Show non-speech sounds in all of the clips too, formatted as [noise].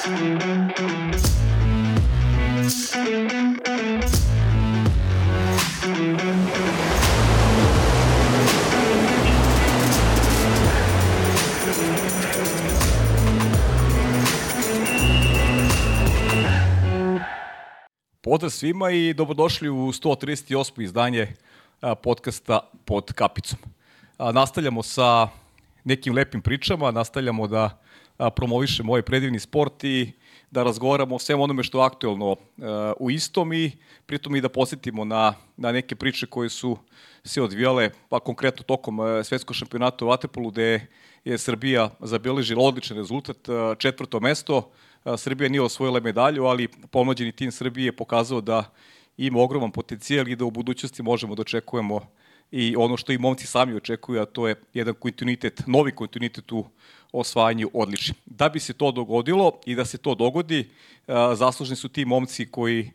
Pozdrav svima i dobrodošli u 138. izdanje podcasta pod kapicom. Nastavljamo sa nekim lepim pričama, nastavljamo da promovišemo ovaj predivni sport i da razgovaramo o svem onome što je aktuelno u istom i pritom i da posetimo na, na neke priče koje su se odvijale, pa konkretno tokom svetskog šampionata u Vatepolu, gde je Srbija zabeležila odličan rezultat, četvrto mesto, Srbija nije osvojila medalju, ali pomlađeni tim Srbije je pokazao da ima ogroman potencijal i da u budućnosti možemo da očekujemo i ono što i momci sami očekuju, a to je jedan kontinuitet, novi kontinuitet u osvajanju odlični. Da bi se to dogodilo i da se to dogodi, zaslužni su ti momci koji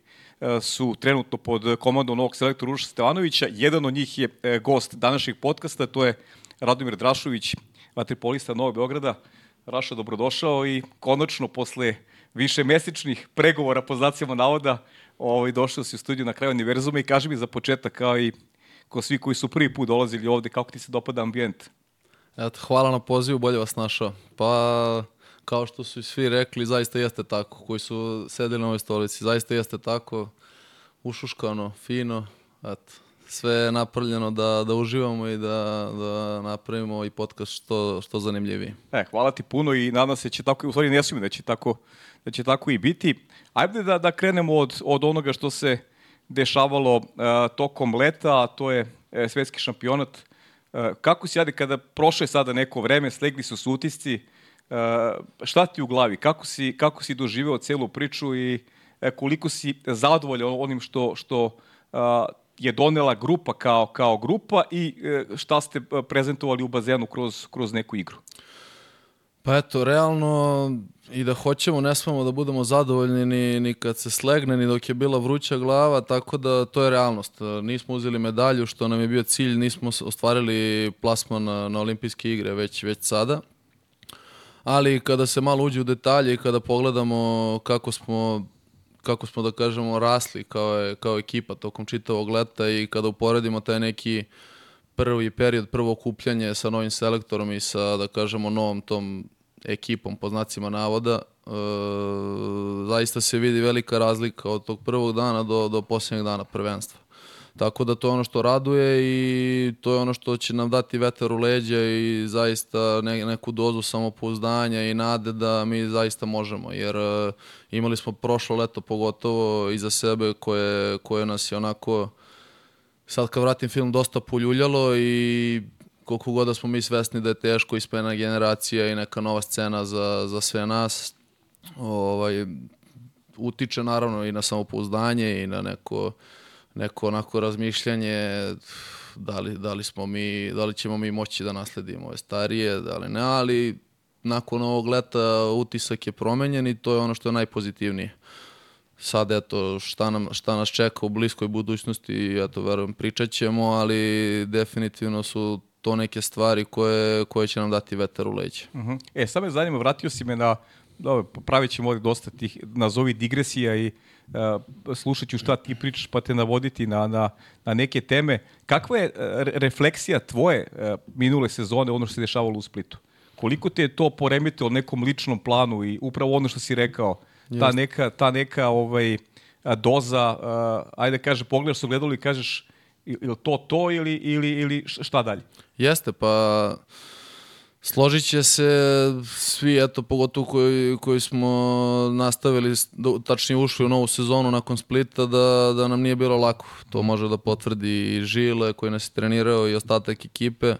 su trenutno pod komandom novog selektora Uroša Stevanovića. Jedan od njih je e, gost današnjeg podcasta, to je Radomir Drašović, vatripolista Novog Beograda. Raša, dobrodošao i konačno posle više mesečnih pregovora po znacima navoda ovaj, došao si u studiju na kraju univerzuma i kaži mi za početak kao i ko svi koji su prvi put dolazili ovde, kako ti se dopada ambijent? Eto, hvala na pozivu, bolje vas našao. Pa, kao što su svi rekli, zaista jeste tako, koji su sedeli na ovoj stolici, zaista jeste tako, ušuškano, fino, eto, sve je napravljeno da, da uživamo i da, da napravimo i podcast što, što zanimljiviji. E, hvala ti puno i nadam se da će tako, u stvari ne da će tako, da će tako i biti. Ajde da, da krenemo od, od onoga što se dešavalo uh, tokom leta, a to je uh, svetski šampionat. Uh, kako si, ajde, kada prošle sada neko vreme, slegli su su utisci, šta ti u glavi? Kako si, kako si doživeo celu priču i koliko si zadovoljan onim što, što je donela grupa kao, kao grupa i e, šta ste e, prezentovali u bazenu kroz, kroz neku igru? Pa eto, realno i da hoćemo, ne smemo da budemo zadovoljni ni, ni kad se slegne, ni dok je bila vruća glava, tako da to je realnost. Nismo uzeli medalju, što nam je bio cilj, nismo ostvarili plasman na, na olimpijske igre već, već sada. Ali kada se malo uđe u detalje i kada pogledamo kako smo kako smo da kažemo rasli kao, kao ekipa tokom čitavog leta i kada uporedimo taj neki prvi period, prvo okupljanje sa novim selektorom i sa, da kažemo, novom tom ekipom, po znacima navoda, e, zaista se vidi velika razlika od tog prvog dana do, do posljednjeg dana prvenstva. Tako da to je ono što raduje i to je ono što će nam dati vetar u leđa i zaista ne, neku dozu samopouzdanja i nade da mi zaista možemo. Jer uh, imali smo prošlo leto pogotovo iza sebe koje, koje nas je onako sad kad vratim film dosta puljuljalo i koliko god da smo mi svesni da je teško ispena generacija i neka nova scena za, za sve nas ovaj, utiče naravno i na samopouzdanje i na neko neko onako razmišljanje da li, da li, smo mi, da li ćemo mi moći da nasledimo ove starije, da li ne, ali nakon ovog leta utisak je promenjen i to je ono što je najpozitivnije. Sad, eto, šta, nam, šta nas čeka u bliskoj budućnosti, eto, verujem, pričat ćemo, ali definitivno su to neke stvari koje, koje će nam dati vetar u leđe. Uh mhm. -huh. E, sad me zanima, vratio si me na, dobro, pravit ćemo ovdje dosta tih, nazovi digresija i uh, slušat ću šta ti pričaš pa te navoditi na, na, na neke teme. Kakva je uh, refleksija tvoje uh, minule sezone, ono što se dešavalo u Splitu? Koliko te je to poremetilo nekom ličnom planu i upravo ono što si rekao, ta neka, ta neka ovaj, doza, uh, ajde kaže, pogledaš se gledalo i kažeš ili to to ili, ili, ili šta dalje? Jeste, pa Složit će se svi, eto, pogotovo koji, koji smo nastavili, tačnije ušli u novu sezonu nakon Splita, da, da nam nije bilo lako. To može da potvrdi i Žile koji nas je trenirao i ostatak ekipe. E,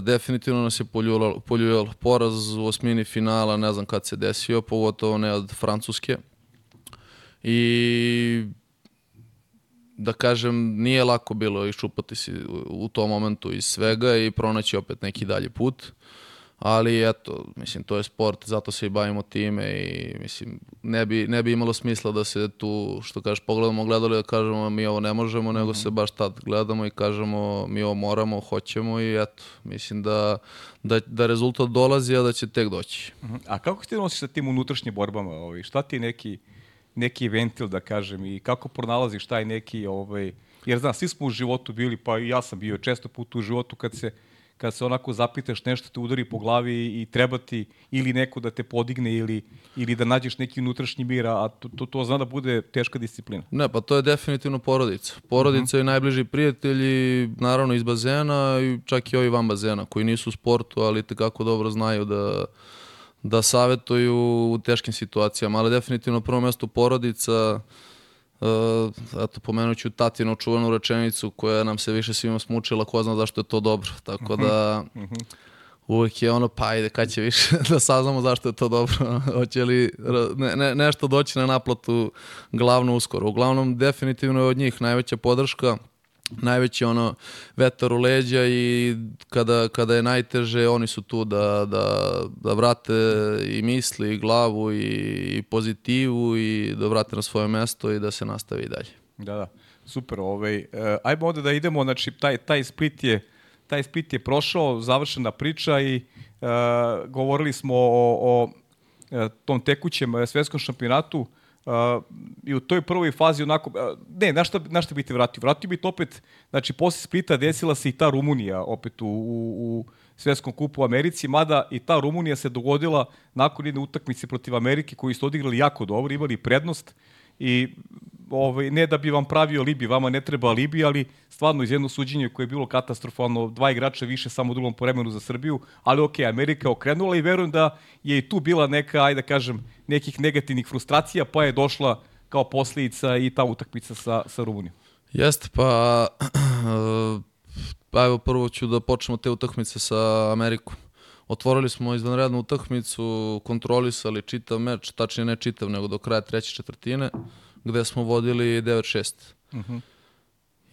definitivno nas je poljuljalo, poljuljalo poraz u osmini finala, ne znam kad se desio, pogotovo ne od Francuske. I da kažem, nije lako bilo iščupati se u tom momentu iz svega i pronaći opet neki dalji put. ali eto, mislim, to je sport, zato se i bavimo time i mislim, ne bi, ne bi imalo smisla da se tu, što kažeš, pogledamo gledali da kažemo mi ovo ne možemo, nego mm -hmm. se baš tad gledamo i kažemo mi ovo moramo, hoćemo i eto, mislim da, da, da rezultat dolazi, a da će tek doći. Mm -hmm. A kako ti nosiš sa tim unutrašnjim borbama? Ovaj? Šta ti neki, neki ventil, da kažem, i kako pronalaziš taj neki, ovaj, jer znam, svi smo u životu bili, pa i ja sam bio često put u životu kad se kad se onako zapitaš nešto te udari po glavi i treba ti ili neko da te podigne ili, ili da nađeš neki unutrašnji mir, a to, to, to zna da bude teška disciplina. Ne, pa to je definitivno porodica. Porodica uh -huh. je najbliži prijatelji, naravno iz bazena i čak i ovi van bazena koji nisu u sportu, ali tekako dobro znaju da da savetuju u teškim situacijama, ali definitivno prvo mesto porodica, Uh, eto, pomenut ću tatinu čuvanu rečenicu koja nam se više svima smučila, ko zna zašto je to dobro. Tako da mhm. uvek je ono, pa ajde, kad će više [laughs] da saznamo zašto je to dobro. [laughs] Hoće li ne, ne, nešto doći na naplatu glavno uskoro. Uglavnom, definitivno je od njih najveća podrška najveći ono vetar u leđa i kada, kada je najteže oni su tu da, da, da vrate i misli i glavu i, i pozitivu i da vrate na svoje mesto i da se nastavi dalje. Da, da. Super, ovaj, uh, ajmo ovde da idemo, znači taj, taj Split je taj Split je prošao, završena priča i uh, govorili smo o, o uh, tom tekućem svetskom šampionatu. Uh, i u toj prvoj fazi onako, uh, ne, na šta, na šta bi te vratio? Vratio bi te opet, znači posle Splita desila se i ta Rumunija opet u, u, u Svetskom kupu u Americi, mada i ta Rumunija se dogodila nakon jedne utakmice protiv Amerike koji su odigrali jako dobro, imali prednost i ovaj, ne da bi vam pravio alibi, vama ne treba alibi, ali stvarno iz jedno suđenje koje je bilo katastrofalno, dva igrača više samo u drugom poremenu za Srbiju, ali ok, Amerika okrenula i verujem da je i tu bila neka, ajde da kažem, nekih negativnih frustracija, pa je došla kao posljedica i ta utakmica sa, sa Rumunijom. Jeste, pa, [clears throat] pa evo prvo ću da počnemo te utakmice sa Amerikom. Otvorili smo izvanrednu utakmicu, kontrolisali čitav meč, tačnije ne čitav, nego do kraja treće četvrtine, gde smo vodili 9-6. Uh -huh.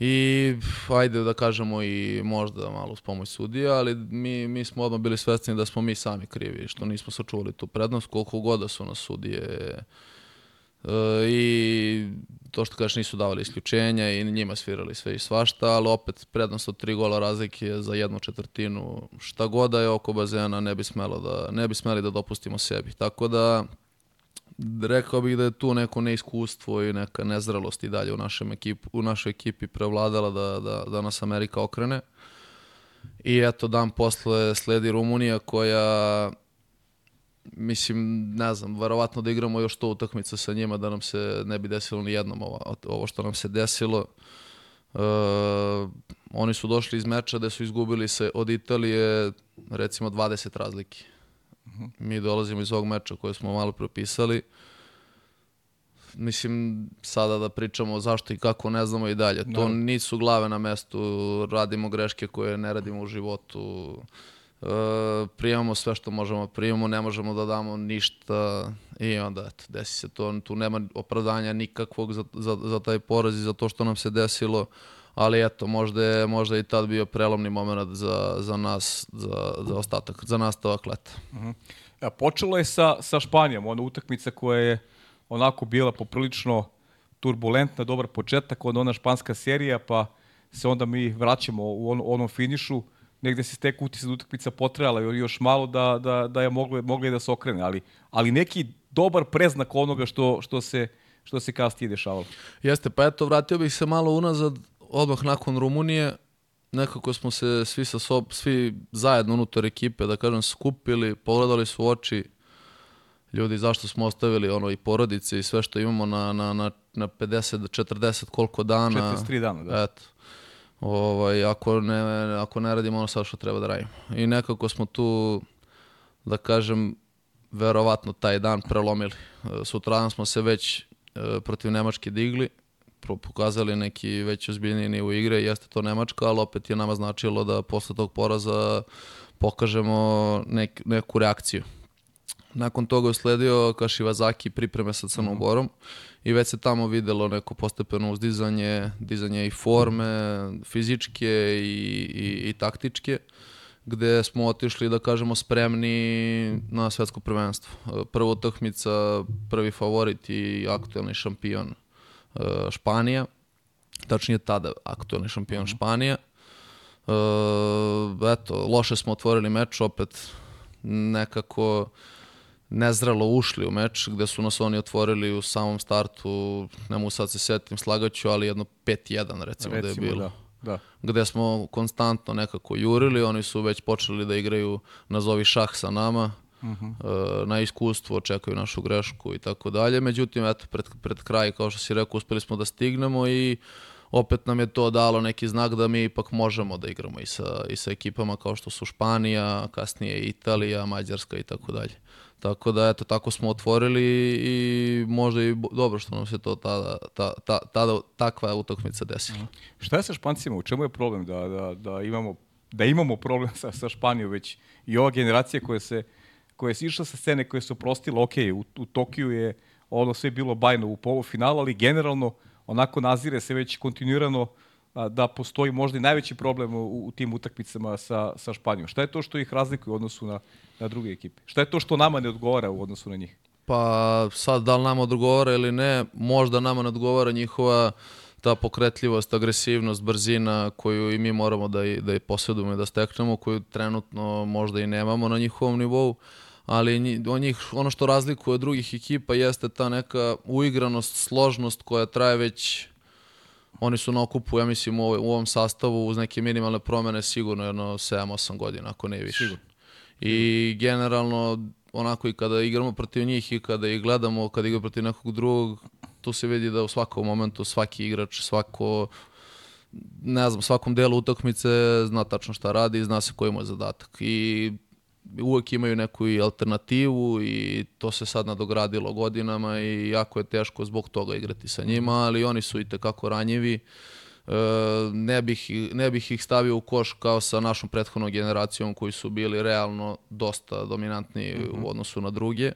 I ajde da kažemo i možda malo s pomoć sudija, ali mi, mi smo odmah bili svesni da smo mi sami krivi, što nismo sačuvali tu prednost, koliko god da su nas sudije e, i to što kažeš nisu davali isključenja i njima svirali sve i svašta, ali opet prednost od tri gola razlike za jednu četvrtinu, šta god da je oko bazena ne bi smelo da, ne bi smeli da dopustimo sebi. Tako da rekao bih da je tu neko neiskustvo i neka nezralost i dalje u, našem ekipu, u našoj ekipi prevladala da, da, da nas Amerika okrene. I eto, dan posle sledi Rumunija koja mislim, ne znam, verovatno da igramo još to utakmica sa njima da nam se ne bi desilo ni jednom ovo, ovo što nam se desilo. Uh, oni su došli iz meča da su izgubili se od Italije recimo 20 razlike. Mi dolazimo iz ovog meča koje smo malo propisali. Mislim, sada da pričamo zašto i kako, ne znamo i dalje. To no. nisu glave na mestu, radimo greške koje ne radimo u životu. E, primamo sve što možemo, primamo, ne možemo da damo ništa i onda eto, desi se to, tu nema opravdanja nikakvog za, za, za taj poraz i za to što nam se desilo ali eto, možda je, možda i tad bio prelomni moment za, za nas, za, za ostatak, za nastavak leta. Uh -huh. A počelo je sa, sa Španijom, ona utakmica koja je onako bila poprilično turbulentna, dobar početak, onda ona španska serija, pa se onda mi vraćamo u on, onom finišu, negde se utisak da utakmica potrajala još malo da, da, da je moglo, moglo da se okrene, ali, ali neki dobar preznak onoga što, što se što se kasnije dešavalo. Jeste, pa eto, vratio bih se malo unazad odmah nakon Rumunije nekako smo se svi sa sob, svi zajedno unutar ekipe, da kažem, skupili, pogledali su oči ljudi zašto smo ostavili ono i porodice i sve što imamo na, na, na, na 50, 40 koliko dana. 43 dana, da. Eto. Ovaj, ako, ne, ako ne radimo ono sad što treba da radimo. I nekako smo tu, da kažem, verovatno taj dan prelomili. Sutradan smo se već e, protiv Nemačke digli pokazali neki već ozbiljniji nivo igre, jeste to Nemačka, ali opet je nama značilo da posle tog poraza pokažemo nek, neku reakciju. Nakon toga je sledio Kašivazaki pripreme sa Crnom mhm. Gorom i već se tamo videlo neko postepeno uzdizanje, dizanje i forme, fizičke i, i, i taktičke. gde smo otišli, da kažemo, spremni na svetsko prvenstvo. Prva utakmica, prvi favorit i aktuelni šampion Španija, tačnije tada aktuelni šampion Španija. E, eto, loše smo otvorili meč, opet nekako nezrelo ušli u meč, gde su nas oni otvorili u samom startu, ne mogu sad se setim, slagaću, ali jedno 5-1 recimo, da je Recimo, bilo da. Da. gde smo konstantno nekako jurili, oni su već počeli da igraju nazovi šah sa nama, e, na iskustvo, očekaju našu grešku i tako dalje. Međutim, eto, pred, pred kraj, kao što si rekao, uspeli smo da stignemo i opet nam je to dalo neki znak da mi ipak možemo da igramo i sa, i sa ekipama kao što su Španija, kasnije Italija, Mađarska i tako dalje. Tako da, eto, tako smo otvorili i možda i dobro što nam se to tada, ta, ta, tada takva utakmica desila. Šta je sa Špancima? U čemu je problem da, da, da imamo da imamo problem sa, sa Španijom već i ova generacija koja se koja je išla sa scene, koja se oprostila, ok, u, u Tokiju je ono sve bilo bajno u polufinalu, ali generalno onako nazire se već kontinuirano a, da postoji možda i najveći problem u, u tim utakmicama sa, sa Španijom. Šta je to što ih razlikuje u odnosu na, na druge ekipe? Šta je to što nama ne odgovara u odnosu na njih? Pa sad da li nama odgovara ili ne, možda nama ne odgovara njihova ta pokretljivost, agresivnost, brzina koju i mi moramo da, i, da i posjedujemo i da steknemo, koju trenutno možda i nemamo na njihovom nivou, ali on njih, ono što razlikuje od drugih ekipa jeste ta neka uigranost, složnost koja traje već Oni su na okupu, ja mislim, u, ovom sastavu uz neke minimalne promene sigurno jedno 7-8 godina, ako ne više. Sigurno. I generalno, onako i kada igramo protiv njih i kada ih gledamo, kada igramo protiv nekog drugog, tu se vidi da u svakom momentu svaki igrač, svako ne znam, svakom delu utakmice zna tačno šta radi i zna se koji mu je zadatak. I uvek imaju neku i alternativu i to se sad nadogradilo godinama i jako je teško zbog toga igrati sa njima, ali oni su i tekako ranjivi. E, ne, bih, ne bih ih stavio u koš kao sa našom prethodnom generacijom koji su bili realno dosta dominantni u odnosu na druge.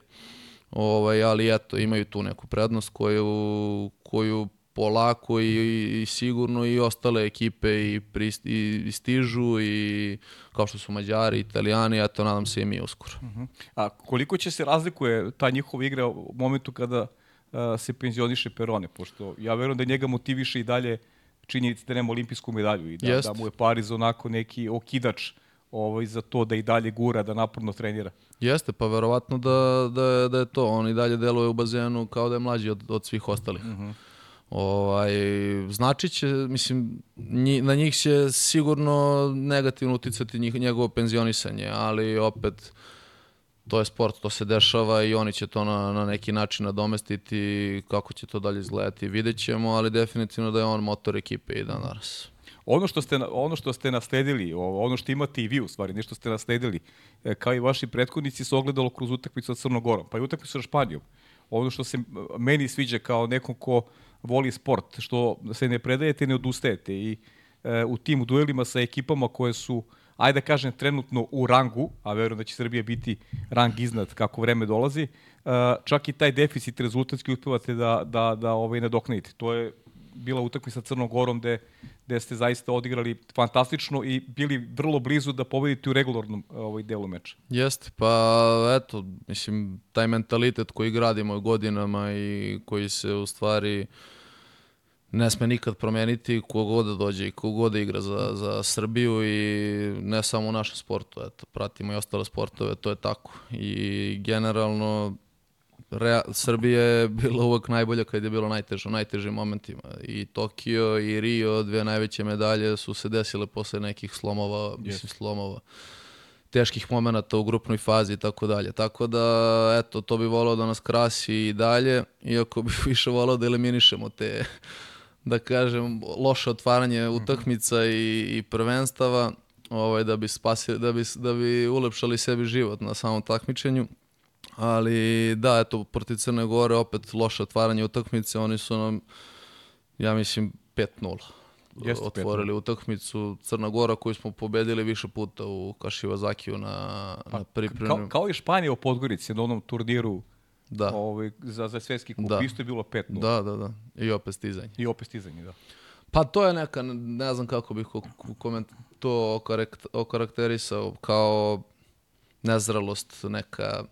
Ovaj, ali eto, imaju tu neku prednost koju, koju polako i, i sigurno i ostale ekipe i, prist, i, i stižu i kao što su Mađari, Italijani, eto nadam se i mi uskoro. A koliko će se razlikuje ta njihova igra u momentu kada a, se penzioniše Perone, pošto ja verujem da njega motiviše i dalje činjenica da nema olimpijsku medalju i da, Jest. da mu je Pariz onako neki okidač ovaj, za to da i dalje gura, da naporno trenira. Jeste, pa verovatno da, da, da je to. On i dalje deluje u bazenu kao da je mlađi od, od svih ostalih. Ovaj, znači će, mislim, na njih će sigurno negativno uticati njih, njegovo penzionisanje, ali opet to je sport, to se dešava i oni će to na, na neki način nadomestiti, kako će to dalje izgledati, vidjet ćemo, ali definitivno da je on motor ekipe i dan danas. Ono što ste, ono što ste nasledili, ono što imate i vi u stvari, nešto ste nasledili, e, kao i vaši prethodnici, se ogledalo kroz utakmicu sa Crnogorom, pa i utakmicu sa Španijom. Ono što se meni sviđa kao nekom ko voli sport, što se ne predajete ne odustajete i e, u tim duelima sa ekipama koje su, ajde da kažem, trenutno u rangu, a verujem da će Srbija biti rang iznad kako vreme dolazi, e, čak i taj deficit rezultatski uspevate da, da, da ovaj, nadoknadite. To je bila utakmica sa Crnom Gorom gde, gde ste zaista odigrali fantastično i bili vrlo blizu da pobedite u regularnom ovaj, delu meča. Jeste, pa eto, mislim, taj mentalitet koji gradimo godinama i koji se u stvari ne sme nikad promeniti kogod da dođe i kogod da igra za, za Srbiju i ne samo u našem sportu, eto, pratimo i ostale sportove, to je tako. I generalno Rea, Srbija je bila uvek najbolja kad je bilo najteže, u najtežim momentima. I Tokio i Rio, dve najveće medalje su se desile posle nekih slomova, mislim slomova teških momenata u grupnoj fazi i tako dalje. Tako da, eto, to bi volao da nas krasi i dalje, iako bi [laughs] više volao da eliminišemo te, da kažem, loše otvaranje utakmica i, i prvenstava, ovaj, da bi spasili, da bi, da bi ulepšali sebi život na samom takmičenju. Ali da, eto, protiv Crne Gore opet loše otvaranje utakmice, oni su nam, ja mislim, 5-0 Jeste otvorili utakmicu Crna Gora koju smo pobedili više puta u Kašivazakiju na, na Kao, pripremnom. kao i Španija u Podgorici na onom turniru Da, ovaj, za, za svetski kup. Da. Isto je bilo 5 da, da, da. I opet stizanje. I opet stizanje, da. Pa to je neka, ne znam kako bih koment, to okarakterisao kao nezralost, neka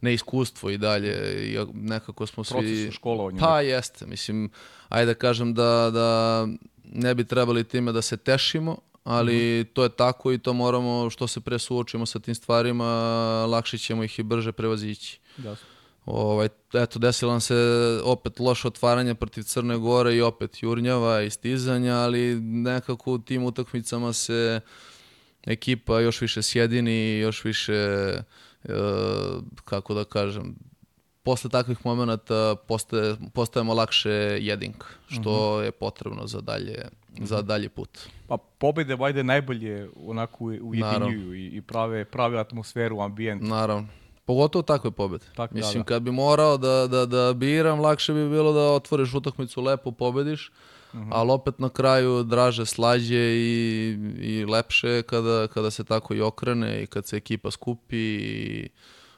neiskustvo i dalje i nekako smo svi... Proces školovanja. Pa jeste, mislim, ajde da kažem da, da ne bi trebali time da se tešimo, ali mm to je tako i to moramo, što se pre suočimo sa tim stvarima, lakše ćemo ih i brže prevazići. Jasno. Ovaj, eto, desilo nam se opet loše otvaranje protiv Crne Gore i opet jurnjava i stizanja, ali nekako u tim utakmicama se ekipa još više sjedini, još više, e, kako da kažem, posle takvih momenta postaje, postajemo lakše jedink, što mm -hmm. je potrebno za dalje, mm -hmm. za dalje put. Pa pobede vajde najbolje onako ujedinjuju i, i prave, prave atmosferu, ambijent. Naravno. Pogotovo takve pobede. Tak, da, Mislim, da, da. kad bi morao da, da, da biram, lakše bi bilo da otvoriš utakmicu, lepo pobediš, uh mhm. -huh. ali opet na kraju draže, slađe i, i lepše kada, kada se tako i okrene i kad se ekipa skupi i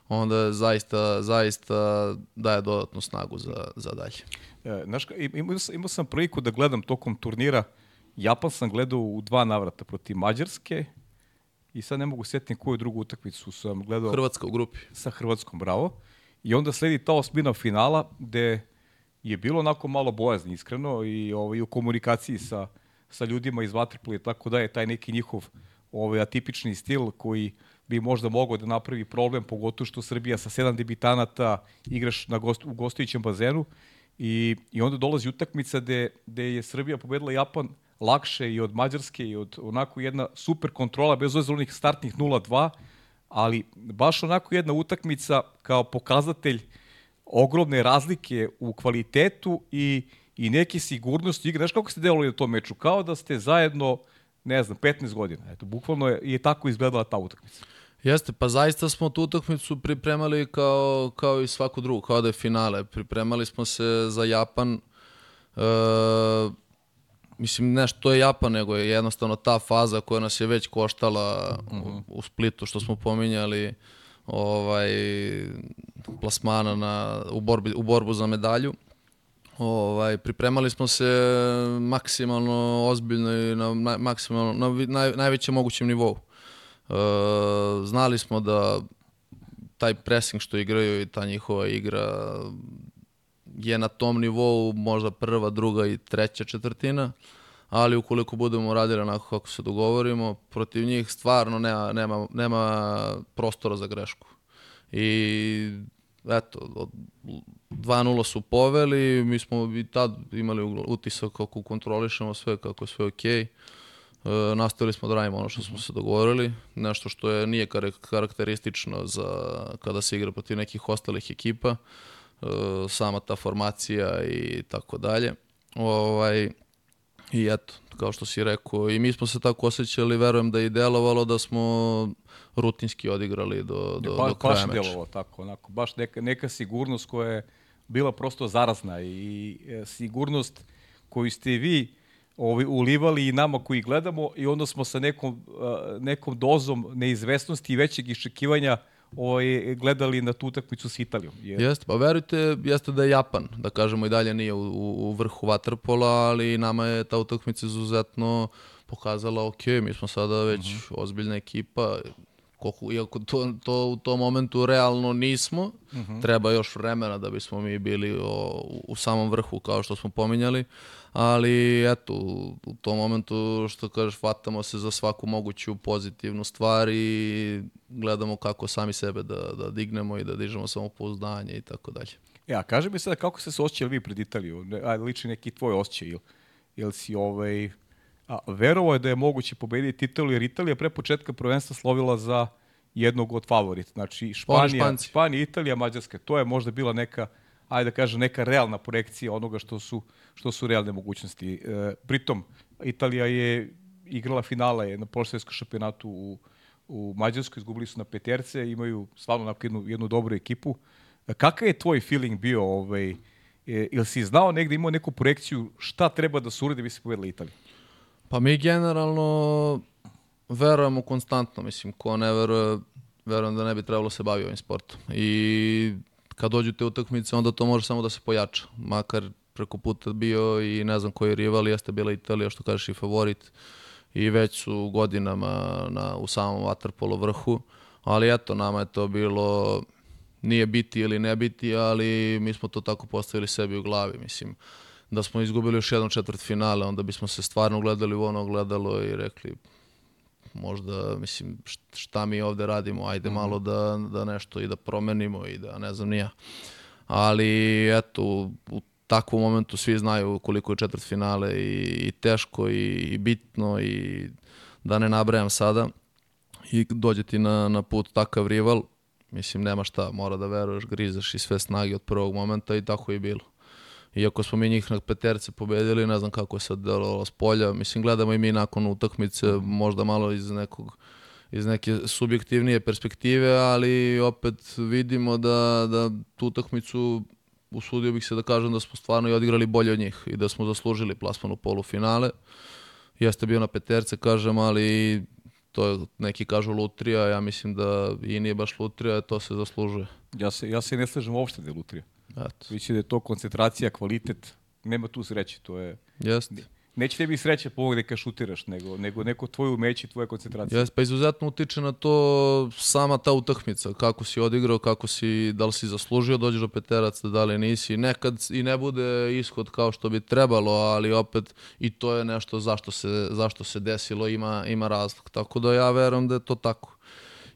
onda zaista, zaista daje dodatnu snagu za, za dalje. E, znaš, imao, imao sam priliku da gledam tokom turnira, Japan sam gledao u dva navrata protiv Mađarske i sad ne mogu setiti koju drugu utakmicu sam gledao. Hrvatska u grupi. Sa Hrvatskom, bravo. I onda sledi ta osmina finala gde je bilo onako malo bojazni, iskreno, i ovaj, u komunikaciji sa, sa ljudima iz Vatrpole, tako da je taj neki njihov ovaj, atipični stil koji bi možda mogao da napravi problem, pogotovo što Srbija sa sedam debitanata igraš na gost, u gostujućem bazenu i, i onda dolazi utakmica gde, gde je Srbija pobedila Japan lakše i od Mađarske i od onako jedna super kontrola bez ozir onih startnih 0-2, ali baš onako jedna utakmica kao pokazatelj ogromne razlike u kvalitetu i, i neke sigurnosti igre. Znaš kako ste delovali na tom meču? Kao da ste zajedno, ne znam, 15 godina. Eto, bukvalno je, je tako izgledala ta utakmica. Jeste, pa zaista smo tu utakmicu pripremali kao, kao i svaku drugu, kao da je finale. Pripremali smo se za Japan, uh, Mislim, nešto to je Japan, nego je jednostavno ta faza koja nas je već koštala uh -huh. u, u Splitu, što smo pominjali, ovaj, plasmana na, u, borbi, u borbu za medalju. Ovaj, pripremali smo se maksimalno ozbiljno i na, na, maksimalno, na naj, najvećem mogućem nivou. E, znali smo da taj pressing što igraju i ta njihova igra je na tom nivou možda prva, druga i treća četvrtina, ali ukoliko budemo radili onako kako se dogovorimo, protiv njih stvarno nema, nema, nema prostora za grešku. I eto, 2-0 su poveli, mi smo i tad imali utisak kako kontrolišemo sve, kako je sve okej. Okay. E, nastavili smo da radimo ono što smo se dogovorili, nešto što je nije karakteristično za kada se igra protiv nekih ostalih ekipa. E, sama ta formacija i tako dalje. Ovaj, I eto, kao što si rekao, i mi smo se tako osjećali, verujem da je delovalo da smo rutinski odigrali do, do, ba, do kraja meča. Baš delovalo tako, onako, baš neka, neka sigurnost koja je bila prosto zarazna i e, sigurnost koju ste vi ovi, ulivali i nama koji gledamo i onda smo sa nekom, uh, nekom dozom neizvesnosti i većeg iščekivanja uh, ovaj, gledali na tu utakmicu s Italijom. Jer... Jeste, pa verujte, jeste da je Japan, da kažemo i dalje nije u, u, u vrhu vaterpola, ali nama je ta utakmica izuzetno pokazala, ok, mi smo sada već uh mhm. -huh. ozbiljna ekipa, koliko, iako to, to u tom momentu realno nismo, uh mhm. -huh. treba još vremena da bismo mi bili o, u samom vrhu, kao što smo pominjali, ali eto, u tom momentu, što kažeš, fatamo se za svaku moguću pozitivnu stvar i gledamo kako sami sebe da, da dignemo i da dižemo samopouzdanje i tako dalje. Ja, kaže mi sada kako ste se osjećali vi pred Italijom, a, liči neki tvoj osjećaj, ili, ili si ovaj, a, verovo je da je moguće pobediti Italiju, jer Italija pre početka prvenstva slovila za jednog od favorita. Znači, Španija, Španija, Italija, Mađarska. To je možda bila neka, ajde da kažem, neka realna projekcija onoga što su, što su realne mogućnosti. E, pritom, Italija je igrala finale na polsvetskom šampionatu u, u Mađarskoj, izgubili su na peterce, imaju stvarno jednu, jednu dobru ekipu. E, kakav je tvoj feeling bio? Ovaj, e, ili si znao negde, imao neku projekciju šta treba da se uredi da bi se povedala Italija? Pa mi generalno verujemo konstantno, mislim, ko ne veruje, verujem da ne bi trebalo se bavi ovim sportom. I kad dođu te utakmice, onda to može samo da se pojača. Makar preko puta bio i ne znam koji rival, jeste bila Italija, što kažeš i favorit i već su godinama na, u samom Waterpolo vrhu, ali eto, nama je to bilo nije biti ili ne biti, ali mi smo to tako postavili sebi u glavi, mislim da smo izgubili još jednom četvrt finale, onda bismo se stvarno gledali u ono gledalo i rekli možda, mislim, šta mi ovde radimo, ajde mhm. malo da, da nešto i da promenimo i da ne znam nija. Ali, eto, u takvom momentu svi znaju koliko je četvrt finale i, i teško i, i bitno i da ne nabrajam sada i dođe ti na, na put takav rival, mislim, nema šta, mora da veruješ, grizaš i sve snage od prvog momenta i tako je bilo. Iako smo mi njih na peterce pobedili, ne znam kako je sad delovalo s polja. Mislim, gledamo i mi nakon utakmice, možda malo iz nekog iz neke subjektivnije perspektive, ali opet vidimo da, da tu utakmicu usudio bih se da kažem da smo stvarno i odigrali bolje od njih i da smo zaslužili plasman u polufinale. Jeste bio na peterce, kažem, ali to je, neki kažu lutrija, ja mislim da i nije baš lutrija, to se zaslužuje. Ja se, ja se ne slažem uopšte da je lutrija. Eto. Vići da je to koncentracija, kvalitet, nema tu sreće, to je... Jeste. Neće tebi sreće pomogne kad šutiraš, nego, nego neko tvoje umeće i tvoja koncentracija. Jeste, pa izuzetno utiče na to sama ta utakmica, kako si odigrao, kako si, da li si zaslužio dođeš do peteraca, da li nisi. Nekad i ne bude ishod kao što bi trebalo, ali opet i to je nešto zašto se, zašto se desilo, ima, ima razlog. Tako da ja verujem da je to tako.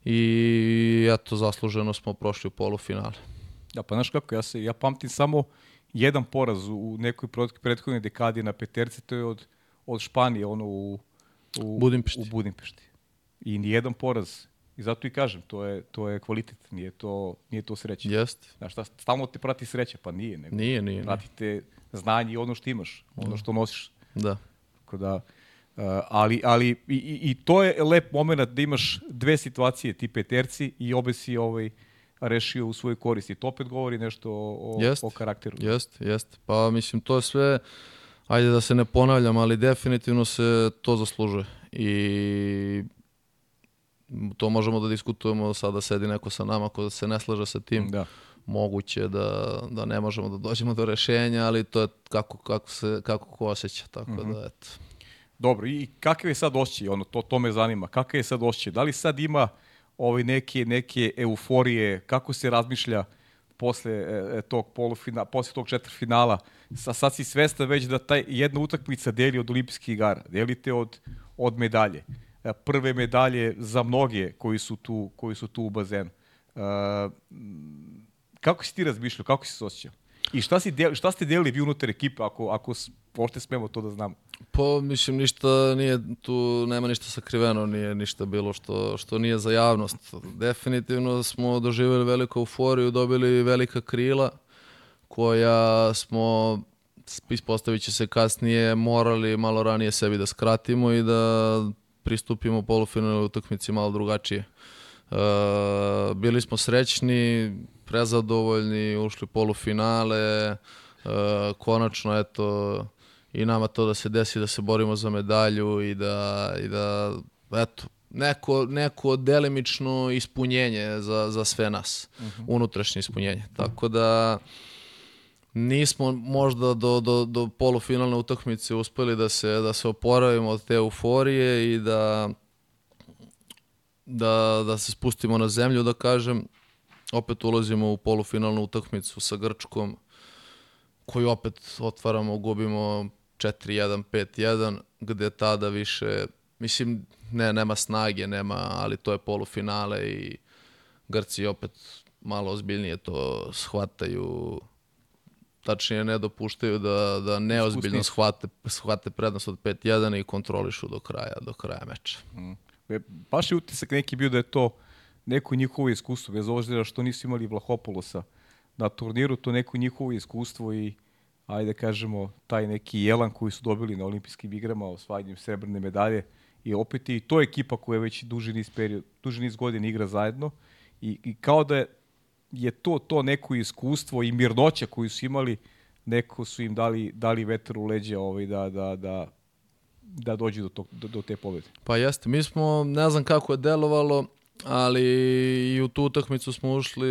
I eto, zasluženo smo prošli u polufinale. Ja, pa znaš kako, ja, se, ja pamtim samo jedan poraz u nekoj prethodnoj dekadi na peterci, to je od, od Španije, ono u, u, Budimpešti. u Budimpešti. I nijedan poraz. I zato i kažem, to je, to je kvalitet, nije to, nije to sreća. Jeste. Znaš, šta, stalno te prati sreća, pa nije. Nego nije, nije. Prati te znanje i ono što imaš, ono što nosiš. Da. Tako da, uh, ali, ali i, i, to je lep moment da imaš dve situacije, ti peterci i obe si ovaj, rešio u svojoj koristi. To opet govori nešto o, jest, o karakteru. Jeste, jeste. Pa mislim, to je sve, ajde da se ne ponavljam, ali definitivno se to zaslužuje. I to možemo da diskutujemo, sada sedi neko sa nama ko se ne slaže sa tim. Da. Moguće da, da ne možemo da dođemo do rešenja, ali to je kako, kako, se, kako ko osjeća, tako mm -hmm. da eto. Dobro, i kakav je sad osjećaj, ono, to, to me zanima, kakav je sad osjećaj? Da li sad ima ovaj neke neke euforije kako se razmišlja posle e, e tog polufina, posle tog četvrtfinala. Sa sad si svestan već da taj jedna utakmica deli od olimpijskih igara, delite od od medalje. E, prve medalje za mnoge koji su tu koji su tu u bazenu. E, kako si ti razmišljao, kako si se osjećao? I šta, si del, šta ste delili vi unutar ekipe, ako, ako pošte smemo to da znamo? Pa, mislim, ništa nije, tu nema ništa sakriveno, nije ništa bilo što, što nije za javnost. Definitivno smo doživjeli veliku euforiju, dobili velika krila, koja smo, ispostavit će se kasnije, morali malo ranije sebi da skratimo i da pristupimo polufinalnoj utakmici malo drugačije. Uh, bili smo srećni, prezadovoljni, ušli u polufinale, uh, konačno eto i nama to da se desi da se borimo za medalju i da, i da eto, neko, neko delimično ispunjenje za, za sve nas, uh mhm. -huh. unutrašnje ispunjenje. Tako da nismo možda do, do, do polufinalne utakmice uspeli da se, da se oporavimo od te euforije i da, da, da se spustimo na zemlju, da kažem, opet ulazimo u polufinalnu utakmicu sa Grčkom, koju opet otvaramo, gubimo 4-1, 5-1, gde tada više, mislim, ne, nema snage, nema, ali to je polufinale i Grci opet malo ozbiljnije to shvataju, tačnije ne dopuštaju da, da neozbiljno shvate, shvate prednost od 5-1 i kontrolišu do kraja, do kraja meča. Mm. E, baš je utisak neki bio da je to neko njihovo iskustvo, bez obzira što nisu imali Vlahopolosa na turniru, to neko njihovo iskustvo i ajde kažemo, taj neki jelan koji su dobili na olimpijskim igrama osvajanjem srebrne medalje i opet i to je ekipa koja već duži niz, period, duži niz godina igra zajedno i, i kao da je, je to to neko iskustvo i mirnoća koju su imali, neko su im dali, dali vetar u leđa ovaj, da, da, da, da dođu do, tog, do, do te pobede. Pa jeste, mi smo, ne znam kako je delovalo, ali i u tu utakmicu smo ušli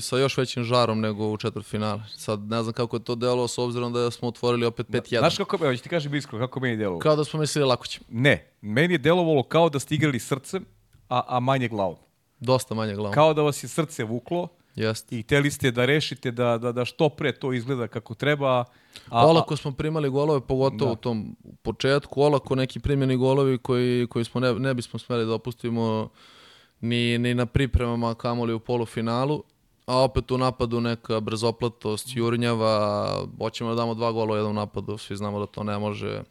sa još većim žarom nego u četvrt finale. Sad ne znam kako je to delo s obzirom da smo otvorili opet 5-1. Znaš kako, evo, ti kažem iskreno, kako meni delovalo? Kao da smo mislili lako ćemo. Ne, meni je delovalo kao da ste igrali srcem, a, a manje glavom. Dosta manje glavom. Kao da vas je srce vuklo Jeste. i hteli ste da rešite da, da, da što pre to izgleda kako treba. A, a, Olako smo primali golove, pogotovo Da. u tom početku. Olako neki primjeni golovi koji, koji smo ne, ne bismo smeli da opustimo ni, ni na pripremama, a kamoli u polufinalu. A opet u napadu neka brzoplatost, jurnjava, hoćemo da damo dva gola u jednom napadu, svi znamo da to ne može.